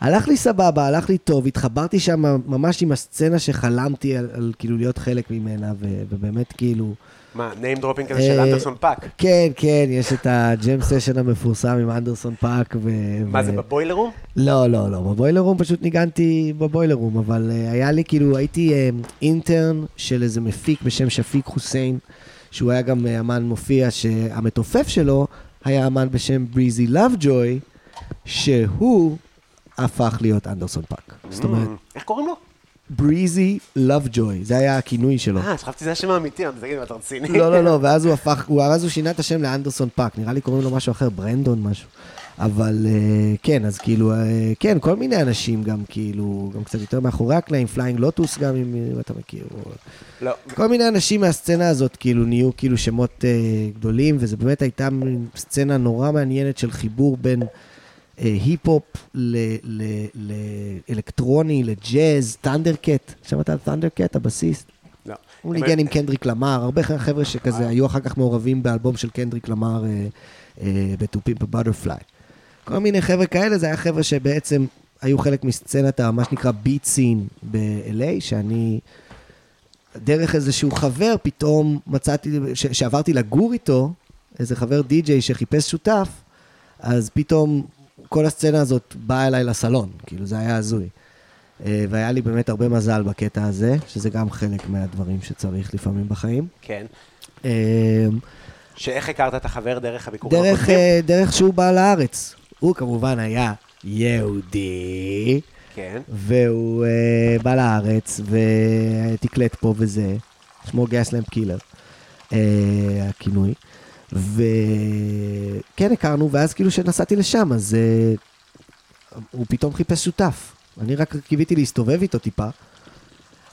הלך לי סבבה, הלך לי טוב, התחברתי שם ממש עם הסצנה שחלמתי על, על כאילו להיות חלק ממנה, ו, ובאמת כאילו... מה, name dropping כזה של אה, אנדרסון פאק? כן, כן, יש את ה jam session המפורסם עם אנדרסון פאק. ו... מה ו- זה, בבוילר רום? לא, לא, לא, בבוילר רום פשוט ניגנתי בבוילר רום, אבל uh, היה לי כאילו, הייתי intern של איזה מפיק בשם שפיק חוסיין, שהוא היה גם uh, אמן מופיע, שהמתופף שלו היה אמן בשם בריזי לאבג'וי, שהוא הפך להיות אנדרסון פאק. זאת אומרת, Mm, איך קוראים לו? בריזי לאבג'וי, זה היה הכינוי שלו. אה, חשבתי שזה השם האמיתי, אבל תגיד, אתה רציני? לא, לא, לא, ואז הוא הפך, הוא, אז הוא שינה את השם לאנדרסון פאק, נראה לי קוראים לו משהו אחר, ברנדון משהו. אבל אה, כן, אז כאילו, אה, כן, כל מיני אנשים גם כאילו, גם קצת יותר מאחורי הקלעים, פליינג לוטוס גם, אם אתה מכיר. לא. כל מיני אנשים מהסצנה הזאת, כאילו, נהיו כאילו שמות אה, גדולים, וזה באמת הייתה סצנה נורא מעניינת של חיבור בין היפ-הופ ל- ל- לאלקטרוני, לג'אז, Thundercat. שמעת על Thundercat, הבסיסט? לא. הוא ניגן עם קנדריק למר, הרבה חבר'ה שכזה היו אחר כך מעורבים באלבום של קנדריק למר ב To Pimp a Butterfly. כל מיני חבר'ה כאלה, זה היה חבר'ה שבעצם היו חלק מסצנת מה שנקרא beat scene ב-LA, שאני, דרך איזשהו חבר, פתאום מצאתי, ש- שעברתי לגור איתו, איזה חבר די-ג'יי שחיפש שותף, אז פתאום כל הסצנה הזאת באה אליי לסלון, כאילו זה היה הזוי. אה, והיה לי באמת הרבה מזל בקטע הזה, שזה גם חלק מהדברים שצריך לפעמים בחיים. כן. אה, שאיך הכרת את החבר דרך הביקור דרך, אה, דרך שהוא בא לארץ. הוא כמובן היה יהודי, כן. והוא אה, בא לארץ ותקלט פה וזה, שמו גסלמפ קילר, אה, הכינוי. וכן הכרנו, ואז כאילו כשנסעתי לשם, אז אה, הוא פתאום חיפש שותף. אני רק קיוויתי להסתובב איתו טיפה,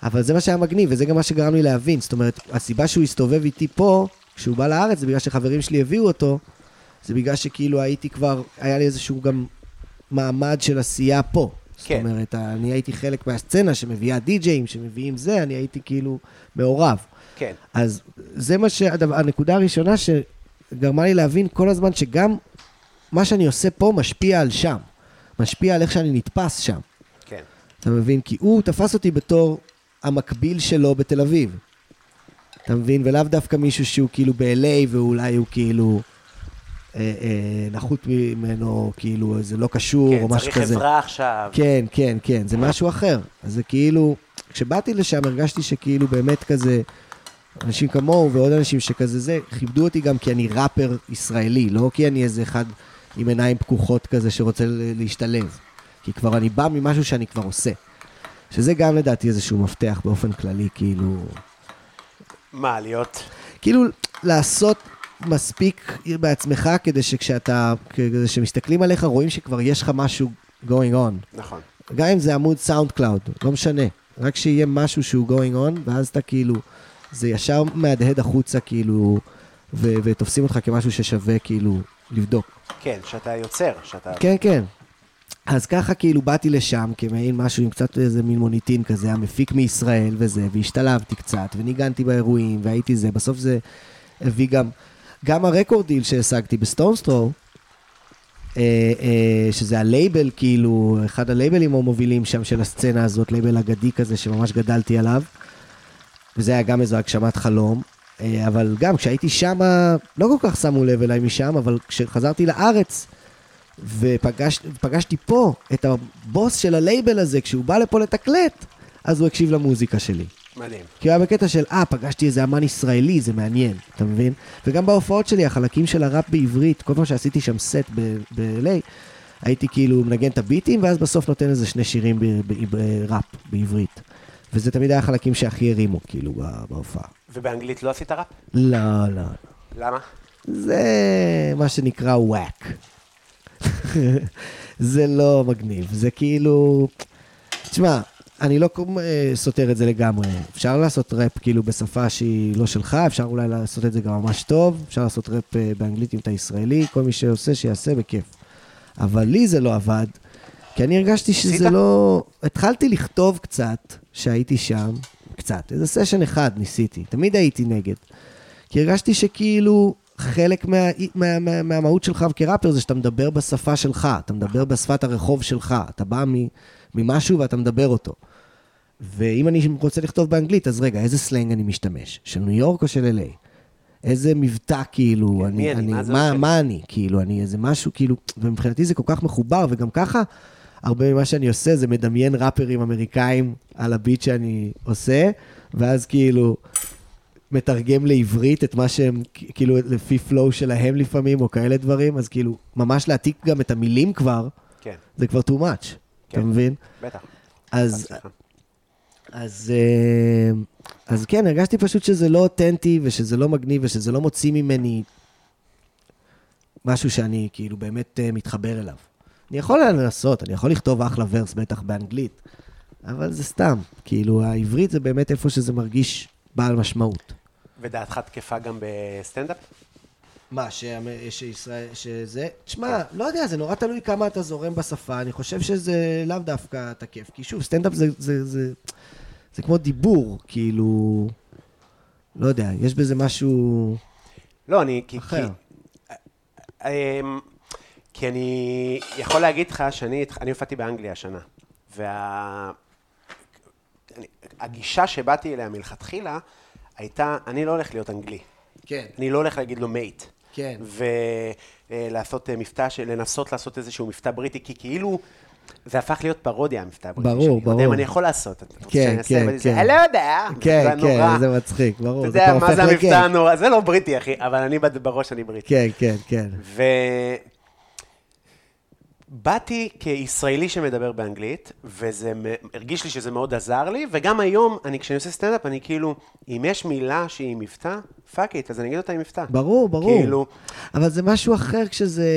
אבל זה מה שהיה מגניב, וזה גם מה שגרם לי להבין. זאת אומרת, הסיבה שהוא הסתובב איתי פה, כשהוא בא לארץ, זה בגלל שחברים שלי הביאו אותו, זה בגלל שכאילו הייתי כבר, היה לי איזשהו גם מעמד של עשייה פה. כן. זאת אומרת, אני הייתי חלק מהסצנה שמביאה די-ג'אים, שמביאים זה, אני הייתי כאילו מעורב. כן. אז זה מה שהדבר, הנקודה הראשונה שגרמה לי להבין כל הזמן שגם מה שאני עושה פה משפיע על שם. משפיע על איך שאני נתפס שם. כן. אתה מבין? כי הוא תפס אותי בתור המקביל שלו בתל אביב. אתה מבין? ולאו דווקא מישהו שהוא כאילו ב-LA ואולי הוא כאילו נחות ממנו, כאילו זה לא קשור כן, או משהו צריך כזה. עזרה עכשיו. כן, כן, כן, זה משהו אחר. אז זה כאילו, כשבאתי לשם הרגשתי שכאילו באמת כזה, אנשים כמוהו ועוד אנשים שכזה זה, כיבדו אותי גם כי אני ראפר ישראלי, לא כי אני איזה אחד עם עיניים פקוחות כזה שרוצה להשתלב. כי כבר אני בא ממשהו שאני כבר עושה. שזה גם לדעתי איזשהו מפתח באופן כללי, כאילו... מה, להיות... כאילו, לעשות מספיק בעצמך כדי שכשאתה, כדי שמסתכלים עליך, רואים שכבר יש לך משהו going on. נכון. גם אם זה עמוד SoundCloud, לא משנה. רק שיהיה משהו שהוא going on, ואז אתה כאילו, זה ישר מהדהד החוצה, כאילו, ו- ותופסים אותך כמשהו ששווה, כאילו, לבדוק. כן, שאתה יוצר, שאתה... כן, כן. אז ככה כאילו באתי לשם כמעין משהו עם קצת איזה מין מוניטין כזה, המפיק מישראל וזה, והשתלבתי קצת, וניגנתי באירועים, והייתי זה. בסוף זה הביא גם, גם ה record deal שהשגתי ב Stones Throw, אה, אה, שזה הלייבל, כאילו, אחד הלייבלים המובילים שם של הסצנה הזאת, לייבל אגדי כזה שממש גדלתי עליו, וזה היה גם איזו הגשמת חלום. אה, אבל גם כשהייתי שם, לא כל כך שמו לב אליי משם, אבל כשחזרתי לארץ, ופגשתי פה את הבוס של הלייבל הזה, כשהוא בא לפה לתקלט, אז הוא הקשיב למוזיקה שלי. מדהים. כי הוא היה בקטע של, אה, פגשתי איזה אמן ישראלי, זה מעניין, אתה מבין? וגם בהופעות שלי, החלקים של הראפ בעברית, כל פעם שעשיתי שם סט ב-LA, הייתי כאילו מנגן את הביטים, ואז בסוף נותן איזה שני שירים בראפ, בעברית. וזה תמיד היה החלקים שהכי הרימו, כאילו, בהופעה. ובאנגלית לא עשית ראפ? לא, לא. למה? זה מה שנקרא וואק. (laughs) זה לא מגניב, זה כאילו... תשמע, אני לא אה, סותר את זה לגמרי. אפשר לעשות ראפ כאילו בשפה שהיא לא שלך, אפשר אולי לעשות את זה גם ממש טוב, אפשר לעשות ראפ אה, באנגלית אם אתה ישראלי, כל מי שעושה, שיעשה בכיף. אבל לי זה לא עבד, כי אני הרגשתי שזה לא... התחלתי לכתוב קצת, שהייתי שם, קצת, איזה סשן אחד ניסיתי, תמיד הייתי נגד. כי הרגשתי שכאילו חלק מה, מה, מה, מהמהות שלך כראפר זה שאתה מדבר בשפה שלך, אתה מדבר בשפת הרחוב שלך, אתה בא ממשהו ואתה מדבר אותו. ואם אני רוצה לכתוב באנגלית, אז רגע, איזה סלנג אני משתמש? של ניו יורק או של LA? איזה מבטא, כאילו, כן, אני, אני, מה, מה, מה אני, כאילו, אני איזה משהו, כאילו, ומבחינתי זה כל כך מחובר, וגם ככה, הרבה ממה שאני עושה זה מדמיין ראפרים אמריקאים על הביט שאני עושה, ואז כאילו, מתרגם לעברית את מה שהם, כאילו, לפי פלואו שלהם לפעמים, או כאלה דברים, אז כאילו, ממש להעתיק גם את המילים כבר, כן. זה כבר too much. אתה מבין? בטח. אז, אז, אה, אז כן, הרגשתי פשוט שזה לא אותנטי, ושזה לא מגניב, ושזה לא מוציא ממני משהו שאני כאילו באמת אה, מתחבר אליו. אני יכול לנסות, אני יכול לכתוב אחלה ורס, בטח באנגלית, אבל זה סתם. כאילו, העברית זה באמת איפה שזה מרגיש בעל משמעות. ודעתך תקפה גם בסטנדאפ? מה, שישראל, שזה... תשמע, לא יודע, זה נורא תלוי כמה אתה זורם בשפה, אני חושב שזה לאו דווקא תקף. כי שוב, סטנדאפ זה, זה, זה, זה כמו דיבור, כאילו... לא יודע, יש בזה משהו... לא, אני... אחר. כי, אמ, כי אני יכול להגיד לך שאני הופעתי באנגליה השנה, והגישה וה... שבאתי אליה מלכתחילה הייתה, אני לא הולך להיות אנגלי. כן. אני לא הולך להגיד לו מייט. כן. ולעשות אה, מבטא, לנסות לעשות איזשהו מבטא בריטי, כי כאילו... זה הפך להיות פרודיה, המבטא הבריטי. ברור, ברור. אני יכול לעשות. כן, כן, כן. אני לא יודע. כן, כן, זה מצחיק, ברור. אתה יודע מה זה המבטא הנורא, זה לא בריטי, אחי, אבל אני בראש אני בריטי. כן, כן, כן. באתי כישראלי שמדבר באנגלית, וזה הרגיש לי שזה מאוד עזר לי, וגם היום, אני, כשאני עושה סטנדאפ, אני כאילו, אם יש מילה שהיא מבטא, fuck it, אז אני אגיד אותה עם מבטא. ברור, ברור. כאילו... אבל זה משהו אחר כשזה,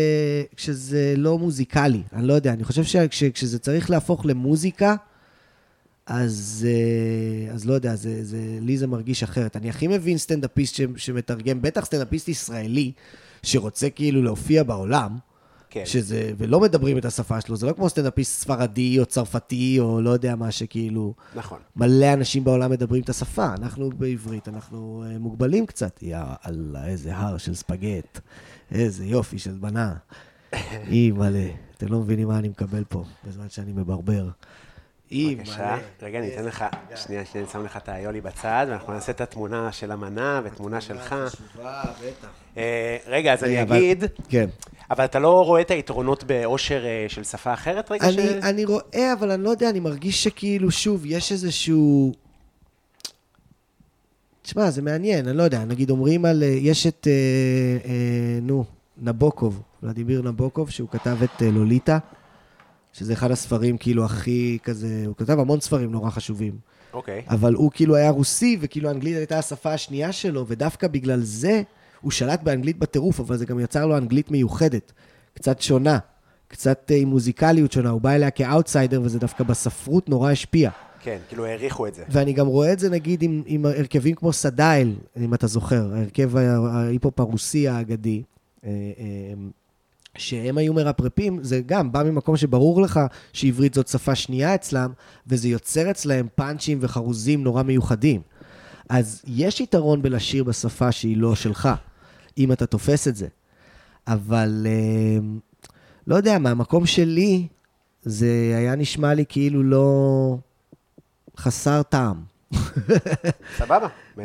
כשזה לא מוזיקלי. אני לא יודע, אני חושב שכשזה צריך להפוך למוזיקה, אז, אה, אז לא יודע, זה, זה, לי זה מרגיש אחרת. אני הכי מבין סטנדאפיסט שמתרגם, בטח סטנדאפיסט ישראלי, שרוצה כאילו להופיע בעולם, כן. שזה, ולא מדברים את השפה שלו, זה לא כמו סטנדאפיסט ספרדי או צרפתי או לא יודע מה שכאילו... נכון. מלא אנשים בעולם מדברים את השפה, אנחנו בעברית, אנחנו uh, מוגבלים קצת. יא אללה, איזה הר של ספגט, איזה יופי של בנה. (laughs) אי מלא, אתם לא מבינים מה אני מקבל פה, בזמן שאני מברבר. אי מלא. רגע, אני אתן לך, שנייה, שנייה, אני שם לך את היולי בצד, ואנחנו נעשה את התמונה של המנה ותמונה שלך. אה, רגע, אז אני אגיד... אבל אתה לא רואה את היתרונות באושר אה, של שפה אחרת רגע? אני, ש... אני רואה, אבל אני לא יודע, אני מרגיש שכאילו, שוב, יש איזשהו... תשמע, זה מעניין, אני לא יודע, נגיד אומרים על... אה, יש את, אה, אה, נו, נבוקוב, ולדימיר נבוקוב, שהוא כתב את אה, לוליטה, שזה אחד הספרים כאילו הכי כזה, הוא כתב המון ספרים נורא חשובים. אוקיי. Okay. אבל הוא כאילו היה רוסי, וכאילו אנגלית הייתה השפה השנייה שלו, ודווקא בגלל זה... הוא שלט באנגלית בטירוף, אבל זה גם יצר לו אנגלית מיוחדת, קצת שונה, קצת אה, עם מוזיקליות שונה. הוא בא אליה כאוטסיידר, וזה דווקא בספרות נורא השפיע. כן, כאילו העריכו את זה. ואני גם רואה את זה, נגיד, עם, עם הרכבים כמו סדייל, אם אתה זוכר, ההרכב ההיפופ הרוסי האגדי, אה, אה, שהם היו מרפרפים, זה גם בא ממקום שברור לך שעברית זאת שפה שנייה אצלם, וזה יוצר אצלם פאנצ'ים וחרוזים נורא מיוחדים. אז יש יתרון בלשיר בשפה שהיא לא שלך. אם אתה תופס את זה. אבל אה, לא יודע, מהמקום שלי, זה היה נשמע לי כאילו לא חסר טעם. סבבה. (laughs) אה,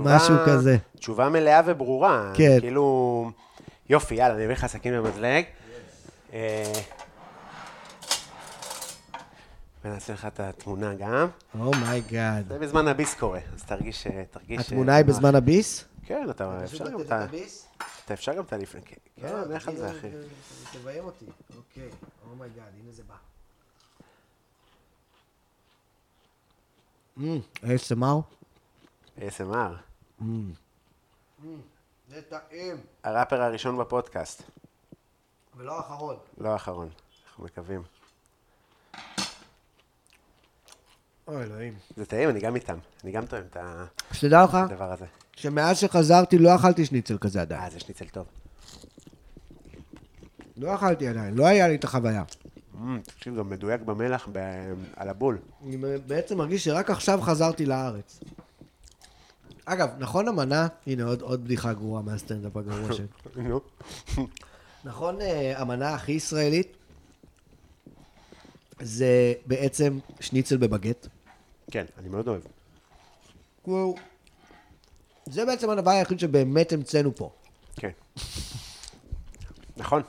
משהו כזה. תשובה מלאה וברורה. כן. כאילו... יופי, יאללה, אני אביא לך סכין במזלג. אה, ונעשה לך את התמונה גם. oh my God. זה בזמן הביס קורה, אז תרגיש... תרגיש התמונה היא. בזמן הביס? כן, אתה אפשר גם את ה... אתה אפשר גם את הלפני. כן, כן, לך על זה, אחי. תביים אותי. אוקיי, oh my God, הנה זה בא. ASMR? ASMR. זה טעים. הראפר הראשון בפודקאסט. ולא האחרון. לא האחרון, אנחנו מקווים. אוי, אלוהים. זה טעים, אני גם איתם. אני גם טועם את ה- שתדע לך, הדבר הזה. שמאז שחזרתי לא אכלתי שניצל כזה עדיין. אה, זה שניצל טוב. לא אכלתי עדיין, לא היה לי את החוויה. אמ, תקשיב, גם מדויק במלח על הבול. אני בעצם מרגיש שרק עכשיו חזרתי לארץ. אגב, נכון המנה, הנה עוד, עוד בדיחה גרועה מהסטנדאפ הגרוע שלי. (laughs) נו. נכון, אה, המנה הכי ישראלית זה בעצם שניצל בבגט. כן, אני מאוד אוהב. כאילו, זה בעצם הדבר היחיד שבאמת המצאנו פה. כן. נכון.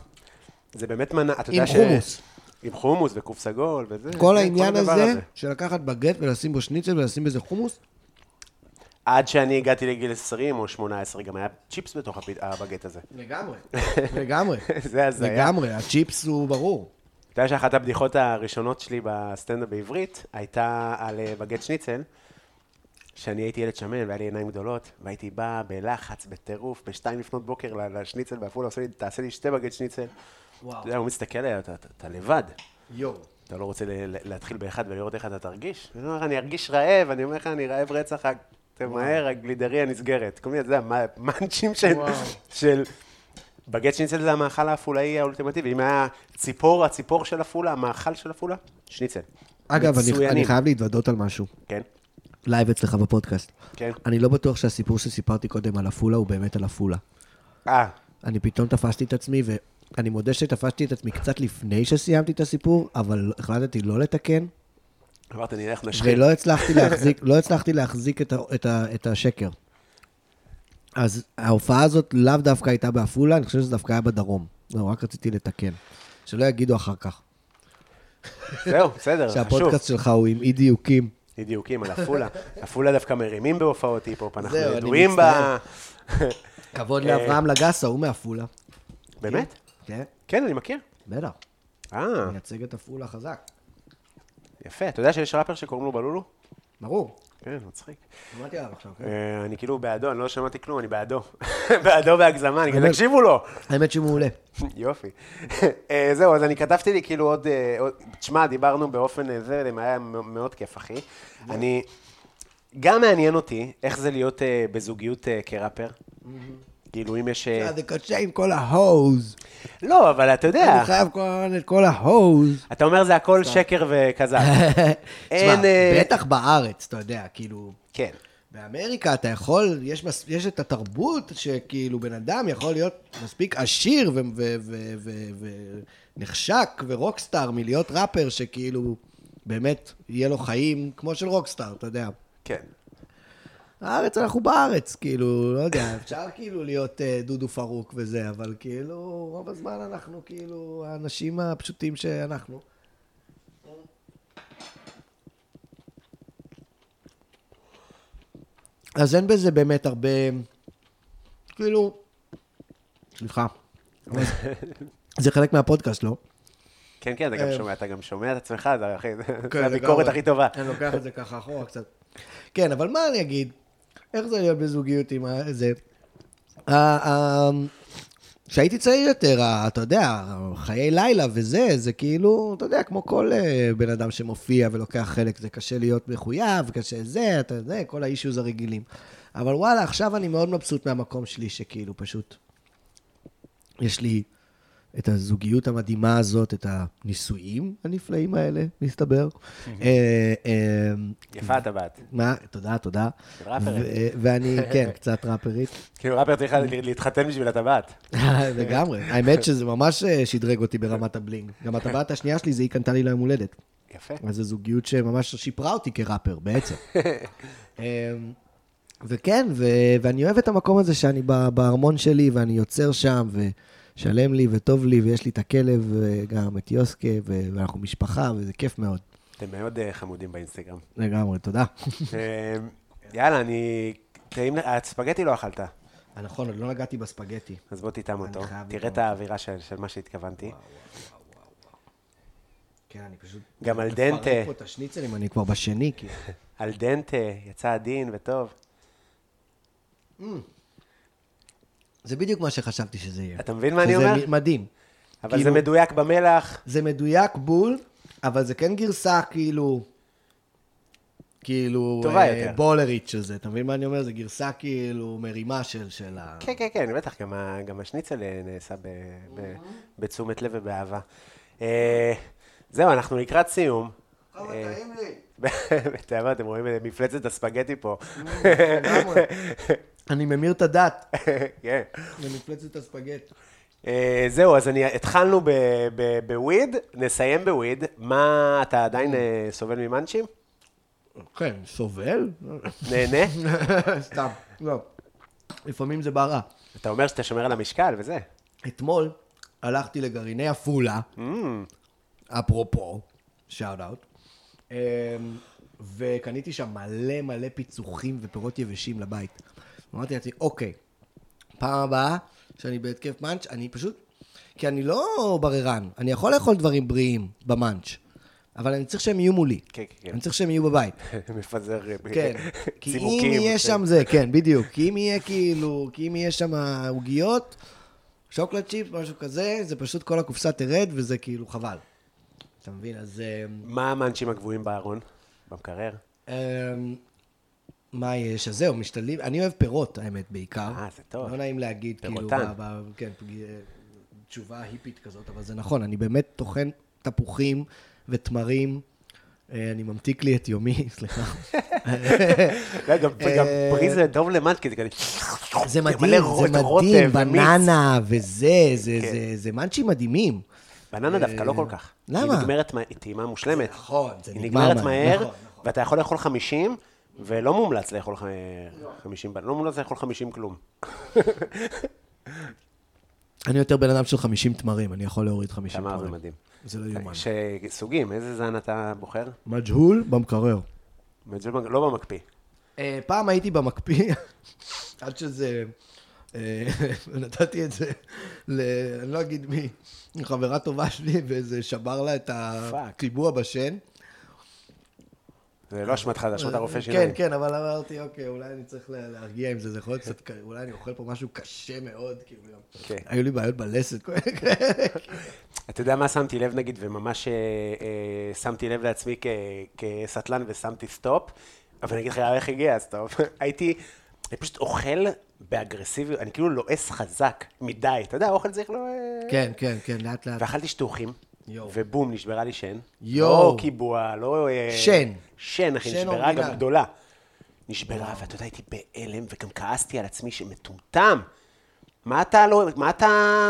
זה באמת מנה, אתה עם יודע ש... חומוס. עם חומוס וקוף סגול וזה. כל העניין הזה של לקחת בגט ולשים בו שניצל ולשים בזה חומוס, עד שאני הגעתי לגיל 20 או 18, גם היה צ'יפס בתוך הבגט הזה. לגמרי, לגמרי, (laughs) זה הזיה. לגמרי, הצ'יפס הוא ברור. אתה יודע שאחת הבדיחות הראשונות שלי בסטנדאפ בעברית הייתה על אה, בגט שניצל, שאני הייתי ילד שמן והיה לי עיניים גדולות, והייתי בא בלחץ, בטירוף, בשתיים לפנות בוקר ל- לשניצל בעפולה, עושה לי, תעשה לי שתי בגט שניצל. וואו. אתה יודע, הוא מסתכל עליי, אתה, אתה, אתה לבד. יואו. אתה לא רוצה ל- ל- להתחיל באחד ולראות איך אתה תרגיש? אני אומר לך, אני ארגיש רעב, אני אומר לך, אני רעב רצח, תמהר, הגלידריה נסגרת. כל מיני, אתה יודע, מה- מאנצ'ים של... של... בגט שניצל זה המאכל העפולאי האולטימטיבי. אם היה ציפור, הציפור של עפולה, המאכל של עפולה, שניצל. אגב, אני. אני חייב להתוודות על משהו. כן, לייב אצלך בפודקאסט. כן. אני לא בטוח שהסיפור שסיפרתי קודם על עפולה הוא באמת על עפולה. אה, אני פתאום תפסתי את עצמי, ואני מודה שתפסתי את עצמי קצת לפני שסיימתי את הסיפור, אבל החלטתי לא לתקן, אמרת, נלך נשחיל. ולא הצלחתי להחזיק, לא הצלחתי להחזיק את, ה, את, ה, את השקר. אז ההופעה הזאת לאו דווקא הייתה בעפולה, אני חושב שזה דווקא היה בדרום. לא, רק רציתי לתקן. שלא יגידו אחר כך. זהו, בסדר, (laughs) חשוב. שהפודקאסט שלך הוא עם אי דיוקים. אי דיוקים על עפולה. (laughs) עפולה דווקא מרימים בהופעות היפ-הופ, אנחנו ידועים ב... (laughs) כבוד לאברהם לגסה, הוא מעפולה. באמת? כן, כן, אני מכיר. בטח. אה, מייצג את עפולה חזק. יפה. אתה יודע שיש ראפר שקוראים לו בלולו? ברור. כן, מצחיק. שמעתי עליו עכשיו, כן. אה, אני כאילו בעדו, אני לא שמעתי כלום, אני בעדו. (laughs) בעדו בהגזמה, אני באמת? תקשיבו לו. האמת שהוא מעולה. (laughs) יופי. אה, זהו, אז אני כתבתי לי כאילו עוד... אה, תשמע, דיברנו באופן אה, זה, היה מאוד כיף, אחי. אני... גם מעניין אותי איך זה להיות בזוגיות כראפר. כאילו, אם יש... אה, זה קשה עם כל ההוז. לא, אבל אתה יודע, אני חייב כל הזמן את כל ההוז. אתה אומר זה הכל שקר וכזב. (laughs) אין... תשמע, אה, בטח בארץ, אתה יודע, כאילו... כן. באמריקה אתה יכול, יש, מס, יש את התרבות שכאילו בן אדם יכול להיות מספיק עשיר ונחשק ורוקסטאר מלהיות ראפר שכאילו באמת יהיה לו חיים כמו של רוקסטאר, אתה יודע. כן. הארץ, אנחנו בארץ, כאילו, לא יודע, אפשר כאילו להיות uh, דודו פרוק וזה, אבל כאילו, רוב הזמן אנחנו כאילו האנשים הפשוטים שאנחנו. אז אין בזה באמת הרבה, כאילו, סליחה, זה חלק מהפודקאסט, לא? כן, כן, אתה גם אה, שומע, אתה גם שומע את עצמך, זה כן, הביקורת. הכי טובה. אני לוקח את זה ככה אחורה קצת. כן, אבל מה אני אגיד? איך זה להיות בזוגיות עם זה? כשהייתי צעיר יותר, אתה יודע, חיי לילה וזה, זה כאילו, אתה יודע, כמו כל אה, בן אדם שמופיע ולוקח חלק, זה קשה להיות מחויב, קשה זה, אתה יודע, כל האישוז הרגילים. אבל וואלה, עכשיו אני מאוד מבסוט מהמקום שלי, שכאילו פשוט, יש לי את הזוגיות המדהימה הזאת, את הנישואים הנפלאים האלה, מסתבר. אה, אה, יפה את הבת. מה? תודה, תודה. ראפרית. ו- ואני, כן, (laughs) קצת ראפרית. כאילו, ראפר צריך להתחתן בשביל הטבעת. (laughs) לגמרי. האמת שזה ממש אה, שדרג אותי ברמת הבלינג. גם הטבעת השנייה שלי, זה היא קנתה לי ליום הולדת. יפה. אז זו זוגיות שממש שיפרה אותי כראפר, בעצם. (laughs) וכן, ו- ואני אוהב את המקום הזה שאני בארמון שלי, ואני יוצר שם, ושלם לי וטוב לי, ויש לי את הכלב, וגם את יוסקה, ואנחנו משפחה, וזה כיף מאוד. אתם מאוד אה, חמודים באינסטגרם. לגמרי, תודה. אה, יאללה, אני... טעים... הספגטי לא אכלת, אה, נכון, עוד לא נגעתי בספגטי. אז בוא תטעם אותו. תראה את האווירה של של מה שהתכוונתי. כן, אני פשוט... גם על מפרק דנטה. פה את השניצלים, אני כבר בשני, כאילו. (laughs) על דנטה, יצא עדין וטוב. זה בדיוק מה שחשבתי שזה יהיה. אתה מבין מה אני אומר? מ- מדהים. אבל כאילו- זה מדויק במלח. זה מדויק בול, אבל זה כן גרסה כאילו... כאילו... טובה אה, יותר. בולרית של זה, אתה מבין מה אני אומר? זה גרסה כאילו מרימה של, של ה... כן, כן, כן, בטח, גם, ה- גם השניצל אה, נעשה ב, ב, בתשומת לב ובאהבה. אה, זהו, אנחנו לקראת סיום. אה, בתאווה, (laughs) אתם רואים את מפלצת הספגטי פה. (laughs) אני ממיר את הדת (laughs) כן. למפלצת הספגט. אה, זהו, אז אני, התחלנו ב- ב- בוויד, נסיים בוויד. מה, אתה עדיין אה, סובל ממאנצ'ים? כן, סובל? נהנה? (laughs) סתם, לא. לפעמים זה בא רע. אתה אומר שאתה שומר על המשקל וזה. אתמול הלכתי לגרעיני עפולה, Mm, אפרופו, שאוט אאוט, וקניתי שם מלא מלא פיצוחים ופירות יבשים לבית. אמרתי לעצמי, אוקיי, פעם הבאה שאני בהתקף מאנץ', אני פשוט... כי אני לא בררן, אני יכול לאכול דברים בריאים במאנץ', אבל אני צריך שהם יהיו מולי. כן, כן, אני צריך שהם יהיו בבית. כן. (laughs) מפזר אה, כן, (laughs) כי אם צימוקים. יהיה שם זה, כן, בדיוק. כי אם יהיה כאילו, כי אם יהיה שם עוגיות, שוקולד צ'יפ, משהו כזה, זה פשוט כל הקופסה תרד, וזה כאילו חבל. אתה מבין? אז... אה, מה המאנצ'ים הגבוהים בארון? במקרר? אה, מה יש? אז זהו, משתדלים, אני אוהב פירות, האמת, בעיקר. אה, זה טוב. לא נעים להגיד, כאילו, פירותן. ב- ב- כן, פג- תשובה היפית כזאת, אבל זה נכון, אני באמת טוחן תפוחים ותמרים. אה, אני ממתיק לי את יומי, (laughs) סליחה. לא, גם גם אה, פרי זה טוב למאנץ', כי זה כזה... זה מדהים, זה מדהים. בננה וזה, זה, כן. זה, מאנצ'ים מדהימים. בננה דווקא לא כל כך. למה? היא נגמרת, מה- היא טעימה מושלמת. נכון, זה היא נגמר נגמרת מהר, מהר, נכון, נכון. ואתה יכול לאכול 50, ולא מומלץ לאכול ח- 50, לא מומלץ לאכול 50 כלום. (laughs) אני יותר בן אדם של 50 תמרים, אני יכול להוריד 50 תמר זה תמרים. מדהים. זה לא יאומן. סוגים, איזה זן אתה בוחר? מג'הול במקרר. זה לא במקפיא. אה, פעם הייתי במקפיא, (laughs) עד שזה... אה, (laughs) נתתי את זה, ל... אני לא אגיד מי, חברה טובה שלי, וזה שבר לה את הקיבוע בשן. זה לא אשמתך, זה אשמת הרופא כן, שיניים. כן, אבל אמרתי, אוקיי, אולי אני צריך לה- להרגיע עם זה, זה יכול להיות קצת, אולי אני אוכל פה משהו קשה מאוד, כאילו. כן. היו לי בעיות בלסת. אתה יודע מה שמתי לב נגיד, וממש אה, אה, שמתי לב לעצמי כסטלן ושמתי סטופ, אבל אני אגיד לך איך הגיע הסטופ. (laughs) הייתי, אני פשוט אוכל באגרסיביות, אני כאילו לועס חזק מדי, אתה יודע, אוכל צריך לא... כן, כן, כן, לאט לאט. ואכלתי שטוחים, יואו. ובום, נשברה לי שן. יואו. לא קיבוע, לא... אה, שן. שן, אחי, שן נשברה גם. גדולה. נשברה, ואתה יודע, הייתי בהלם, וגם כעסתי על עצמי שמטומטם. מה אתה לא... מה אתה...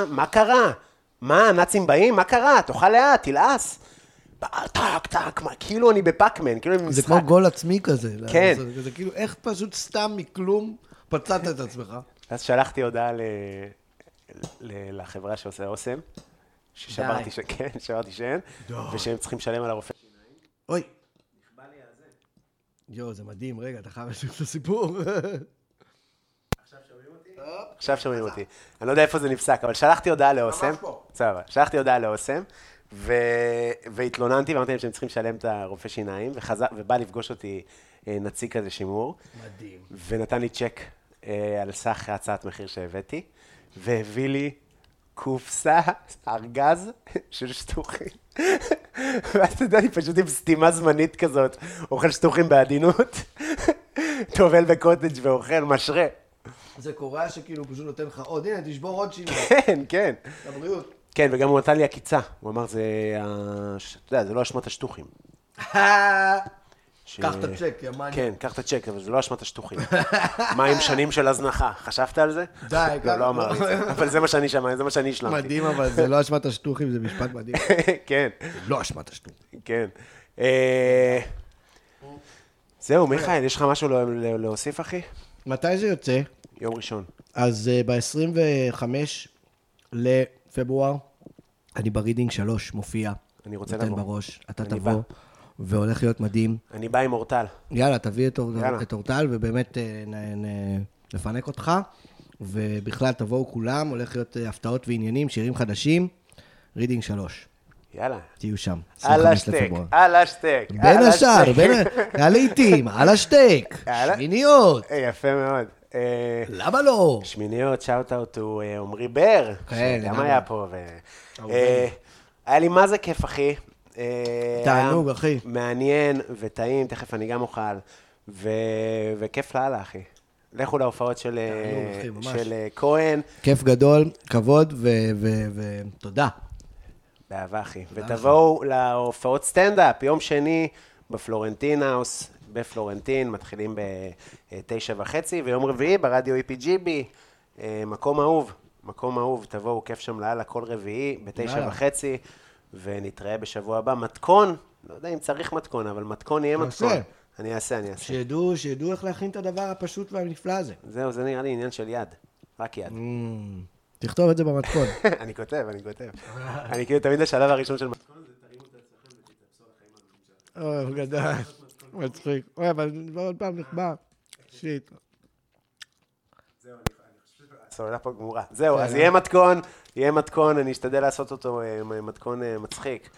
מה קרה? מה, הנאצים באים? מה קרה? תאכל לאט, תלעס. טק, טק, כאילו אני בפאקמן, כאילו אני זה במשחק. כמו גול עצמי כזה. כן. זה, זה כאילו, איך פשוט סתם מכלום פצעת את עצמך. אז שלחתי הודעה. לחברה שעושה אוסם, ששברתי. ש... (laughs) כן, שברתי שן, ושהם צריכים לשלם על הרופא. אוי. יואו, זה מדהים, רגע, אתה חייב להשאיר את הסיפור. (laughs) עכשיו שומעים אותי. אני לא יודע איפה זה נפסק, אבל שלחתי הודעה לאוסם. פה. סבבה. שלחתי הודעה לאוסם, ו... והתלוננתי ואמרתי להם שהם צריכים לשלם את הרופא שיניים, וחזר... ובא לפגוש אותי אה, נציג כזה שימור, מדהים. ונתן לי צ'ק אה, על סך הצעת מחיר שהבאתי, והביא לי קופסה, ארגז של שטוחים. ואז אתה יודע, אני פשוט עם סתימה זמנית כזאת, אוכל שטוחים בעדינות, טובל בקוטג' ואוכל משרה. זה קורה שכאילו פשוט נותן לך עוד, הנה, תשבור עוד שינוי. כן, כן. לבריאות. כן, וגם הוא נתן לי עקיצה. הוא אמר, זה... אתה יודע, זה לא אשמת השטוחים. (laughs) ש- קח את הצ'ק, יא מניאק. כן, קח את הצ'ק, אבל זה לא אשמת השטוחים. (laughs) מה עם שנים של הזנחה? חשבת על זה? די, לא, ככה. לא אמר לי את זה. (laughs) אבל זה מה שאני שמע, זה מה שאני השלמתי. מדהים, אבל זה לא אשמת השטוחים, זה משפט מדהים. (laughs) כן, זה לא אשמת השטוחים. כן. אה, זהו, מיכאל, יש לך משהו לה- לה- להוסיף, אחי? מתי זה יוצא? יום ראשון. אז אה, ב-25 לפברואר, אני ברידינג 3 מופיע. אני רוצה נותן לבוא. בראש, אתה תבוא, בא. והולך להיות מדהים. אני בא עם אורטל. יאללה, תביא את, אור- יאללה. את אורטל, ובאמת אה, נ, נ, נפנק אותך. ובכלל, תבואו כולם, הולך להיות אה, הפתעות ועניינים, שירים חדשים. רידינג 3, יאללה. תהיו שם. על 25 השטק. על השטק. בין השאר. בין הלעיתים, על השטק. (laughs) שמיניות, אה, יפה מאוד. למה לא? שמיניות, שאוט אאוט הוא עמרי בר, כן, שגם. היה פה. היה לי מה זה כיף, אחי. אה, תענוג, אחי. מעניין וטעים, תכף אני גם אוכל. ו- וכיף לאללה, אחי. לכו להופעות של, אה, תענוג, אחי. של אה, כהן, כיף גדול, כבוד ותודה. באהבה, אחי. ותבואו להופעות סטנדאפ, יום שני בפלורנטין האוס, בפלורנטין, מתחילים בתשע וחצי, ויום רביעי ברדיו EPGB, מקום אהוב, מקום אהוב, תבואו, כיף שם לאללה, כל רביעי בתשע. וחצי, ונתראה בשבוע הבא. מתכון, לא יודע אם צריך מתכון, אבל מתכון יהיה. מתכון. אני אעשה, אני אעשה. שידעו, שידעו איך להכין את הדבר הפשוט והנפלא הזה. זהו, זה נראה לי עניין של יד. רק יד. Mm, תכתוב את זה במתכון. (laughs) אני כותב, אני כותב. אני כאילו, תמיד השלב הראשון של מתכון. אוי, גדול. מצחיק. אוי, אבל עוד פעם נחבא. שיט. סוללה פה גמורה. זהו, כן, אז לא. יהיה מתכון, יהיה מתכון, אני אשתדל לעשות אותו אה, מתכון אה, מצחיק.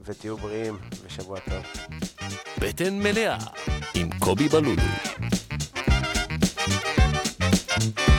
ותהיו בריאים, ושבוע טוב. בטן מלאה עם קובי בלולו. thank you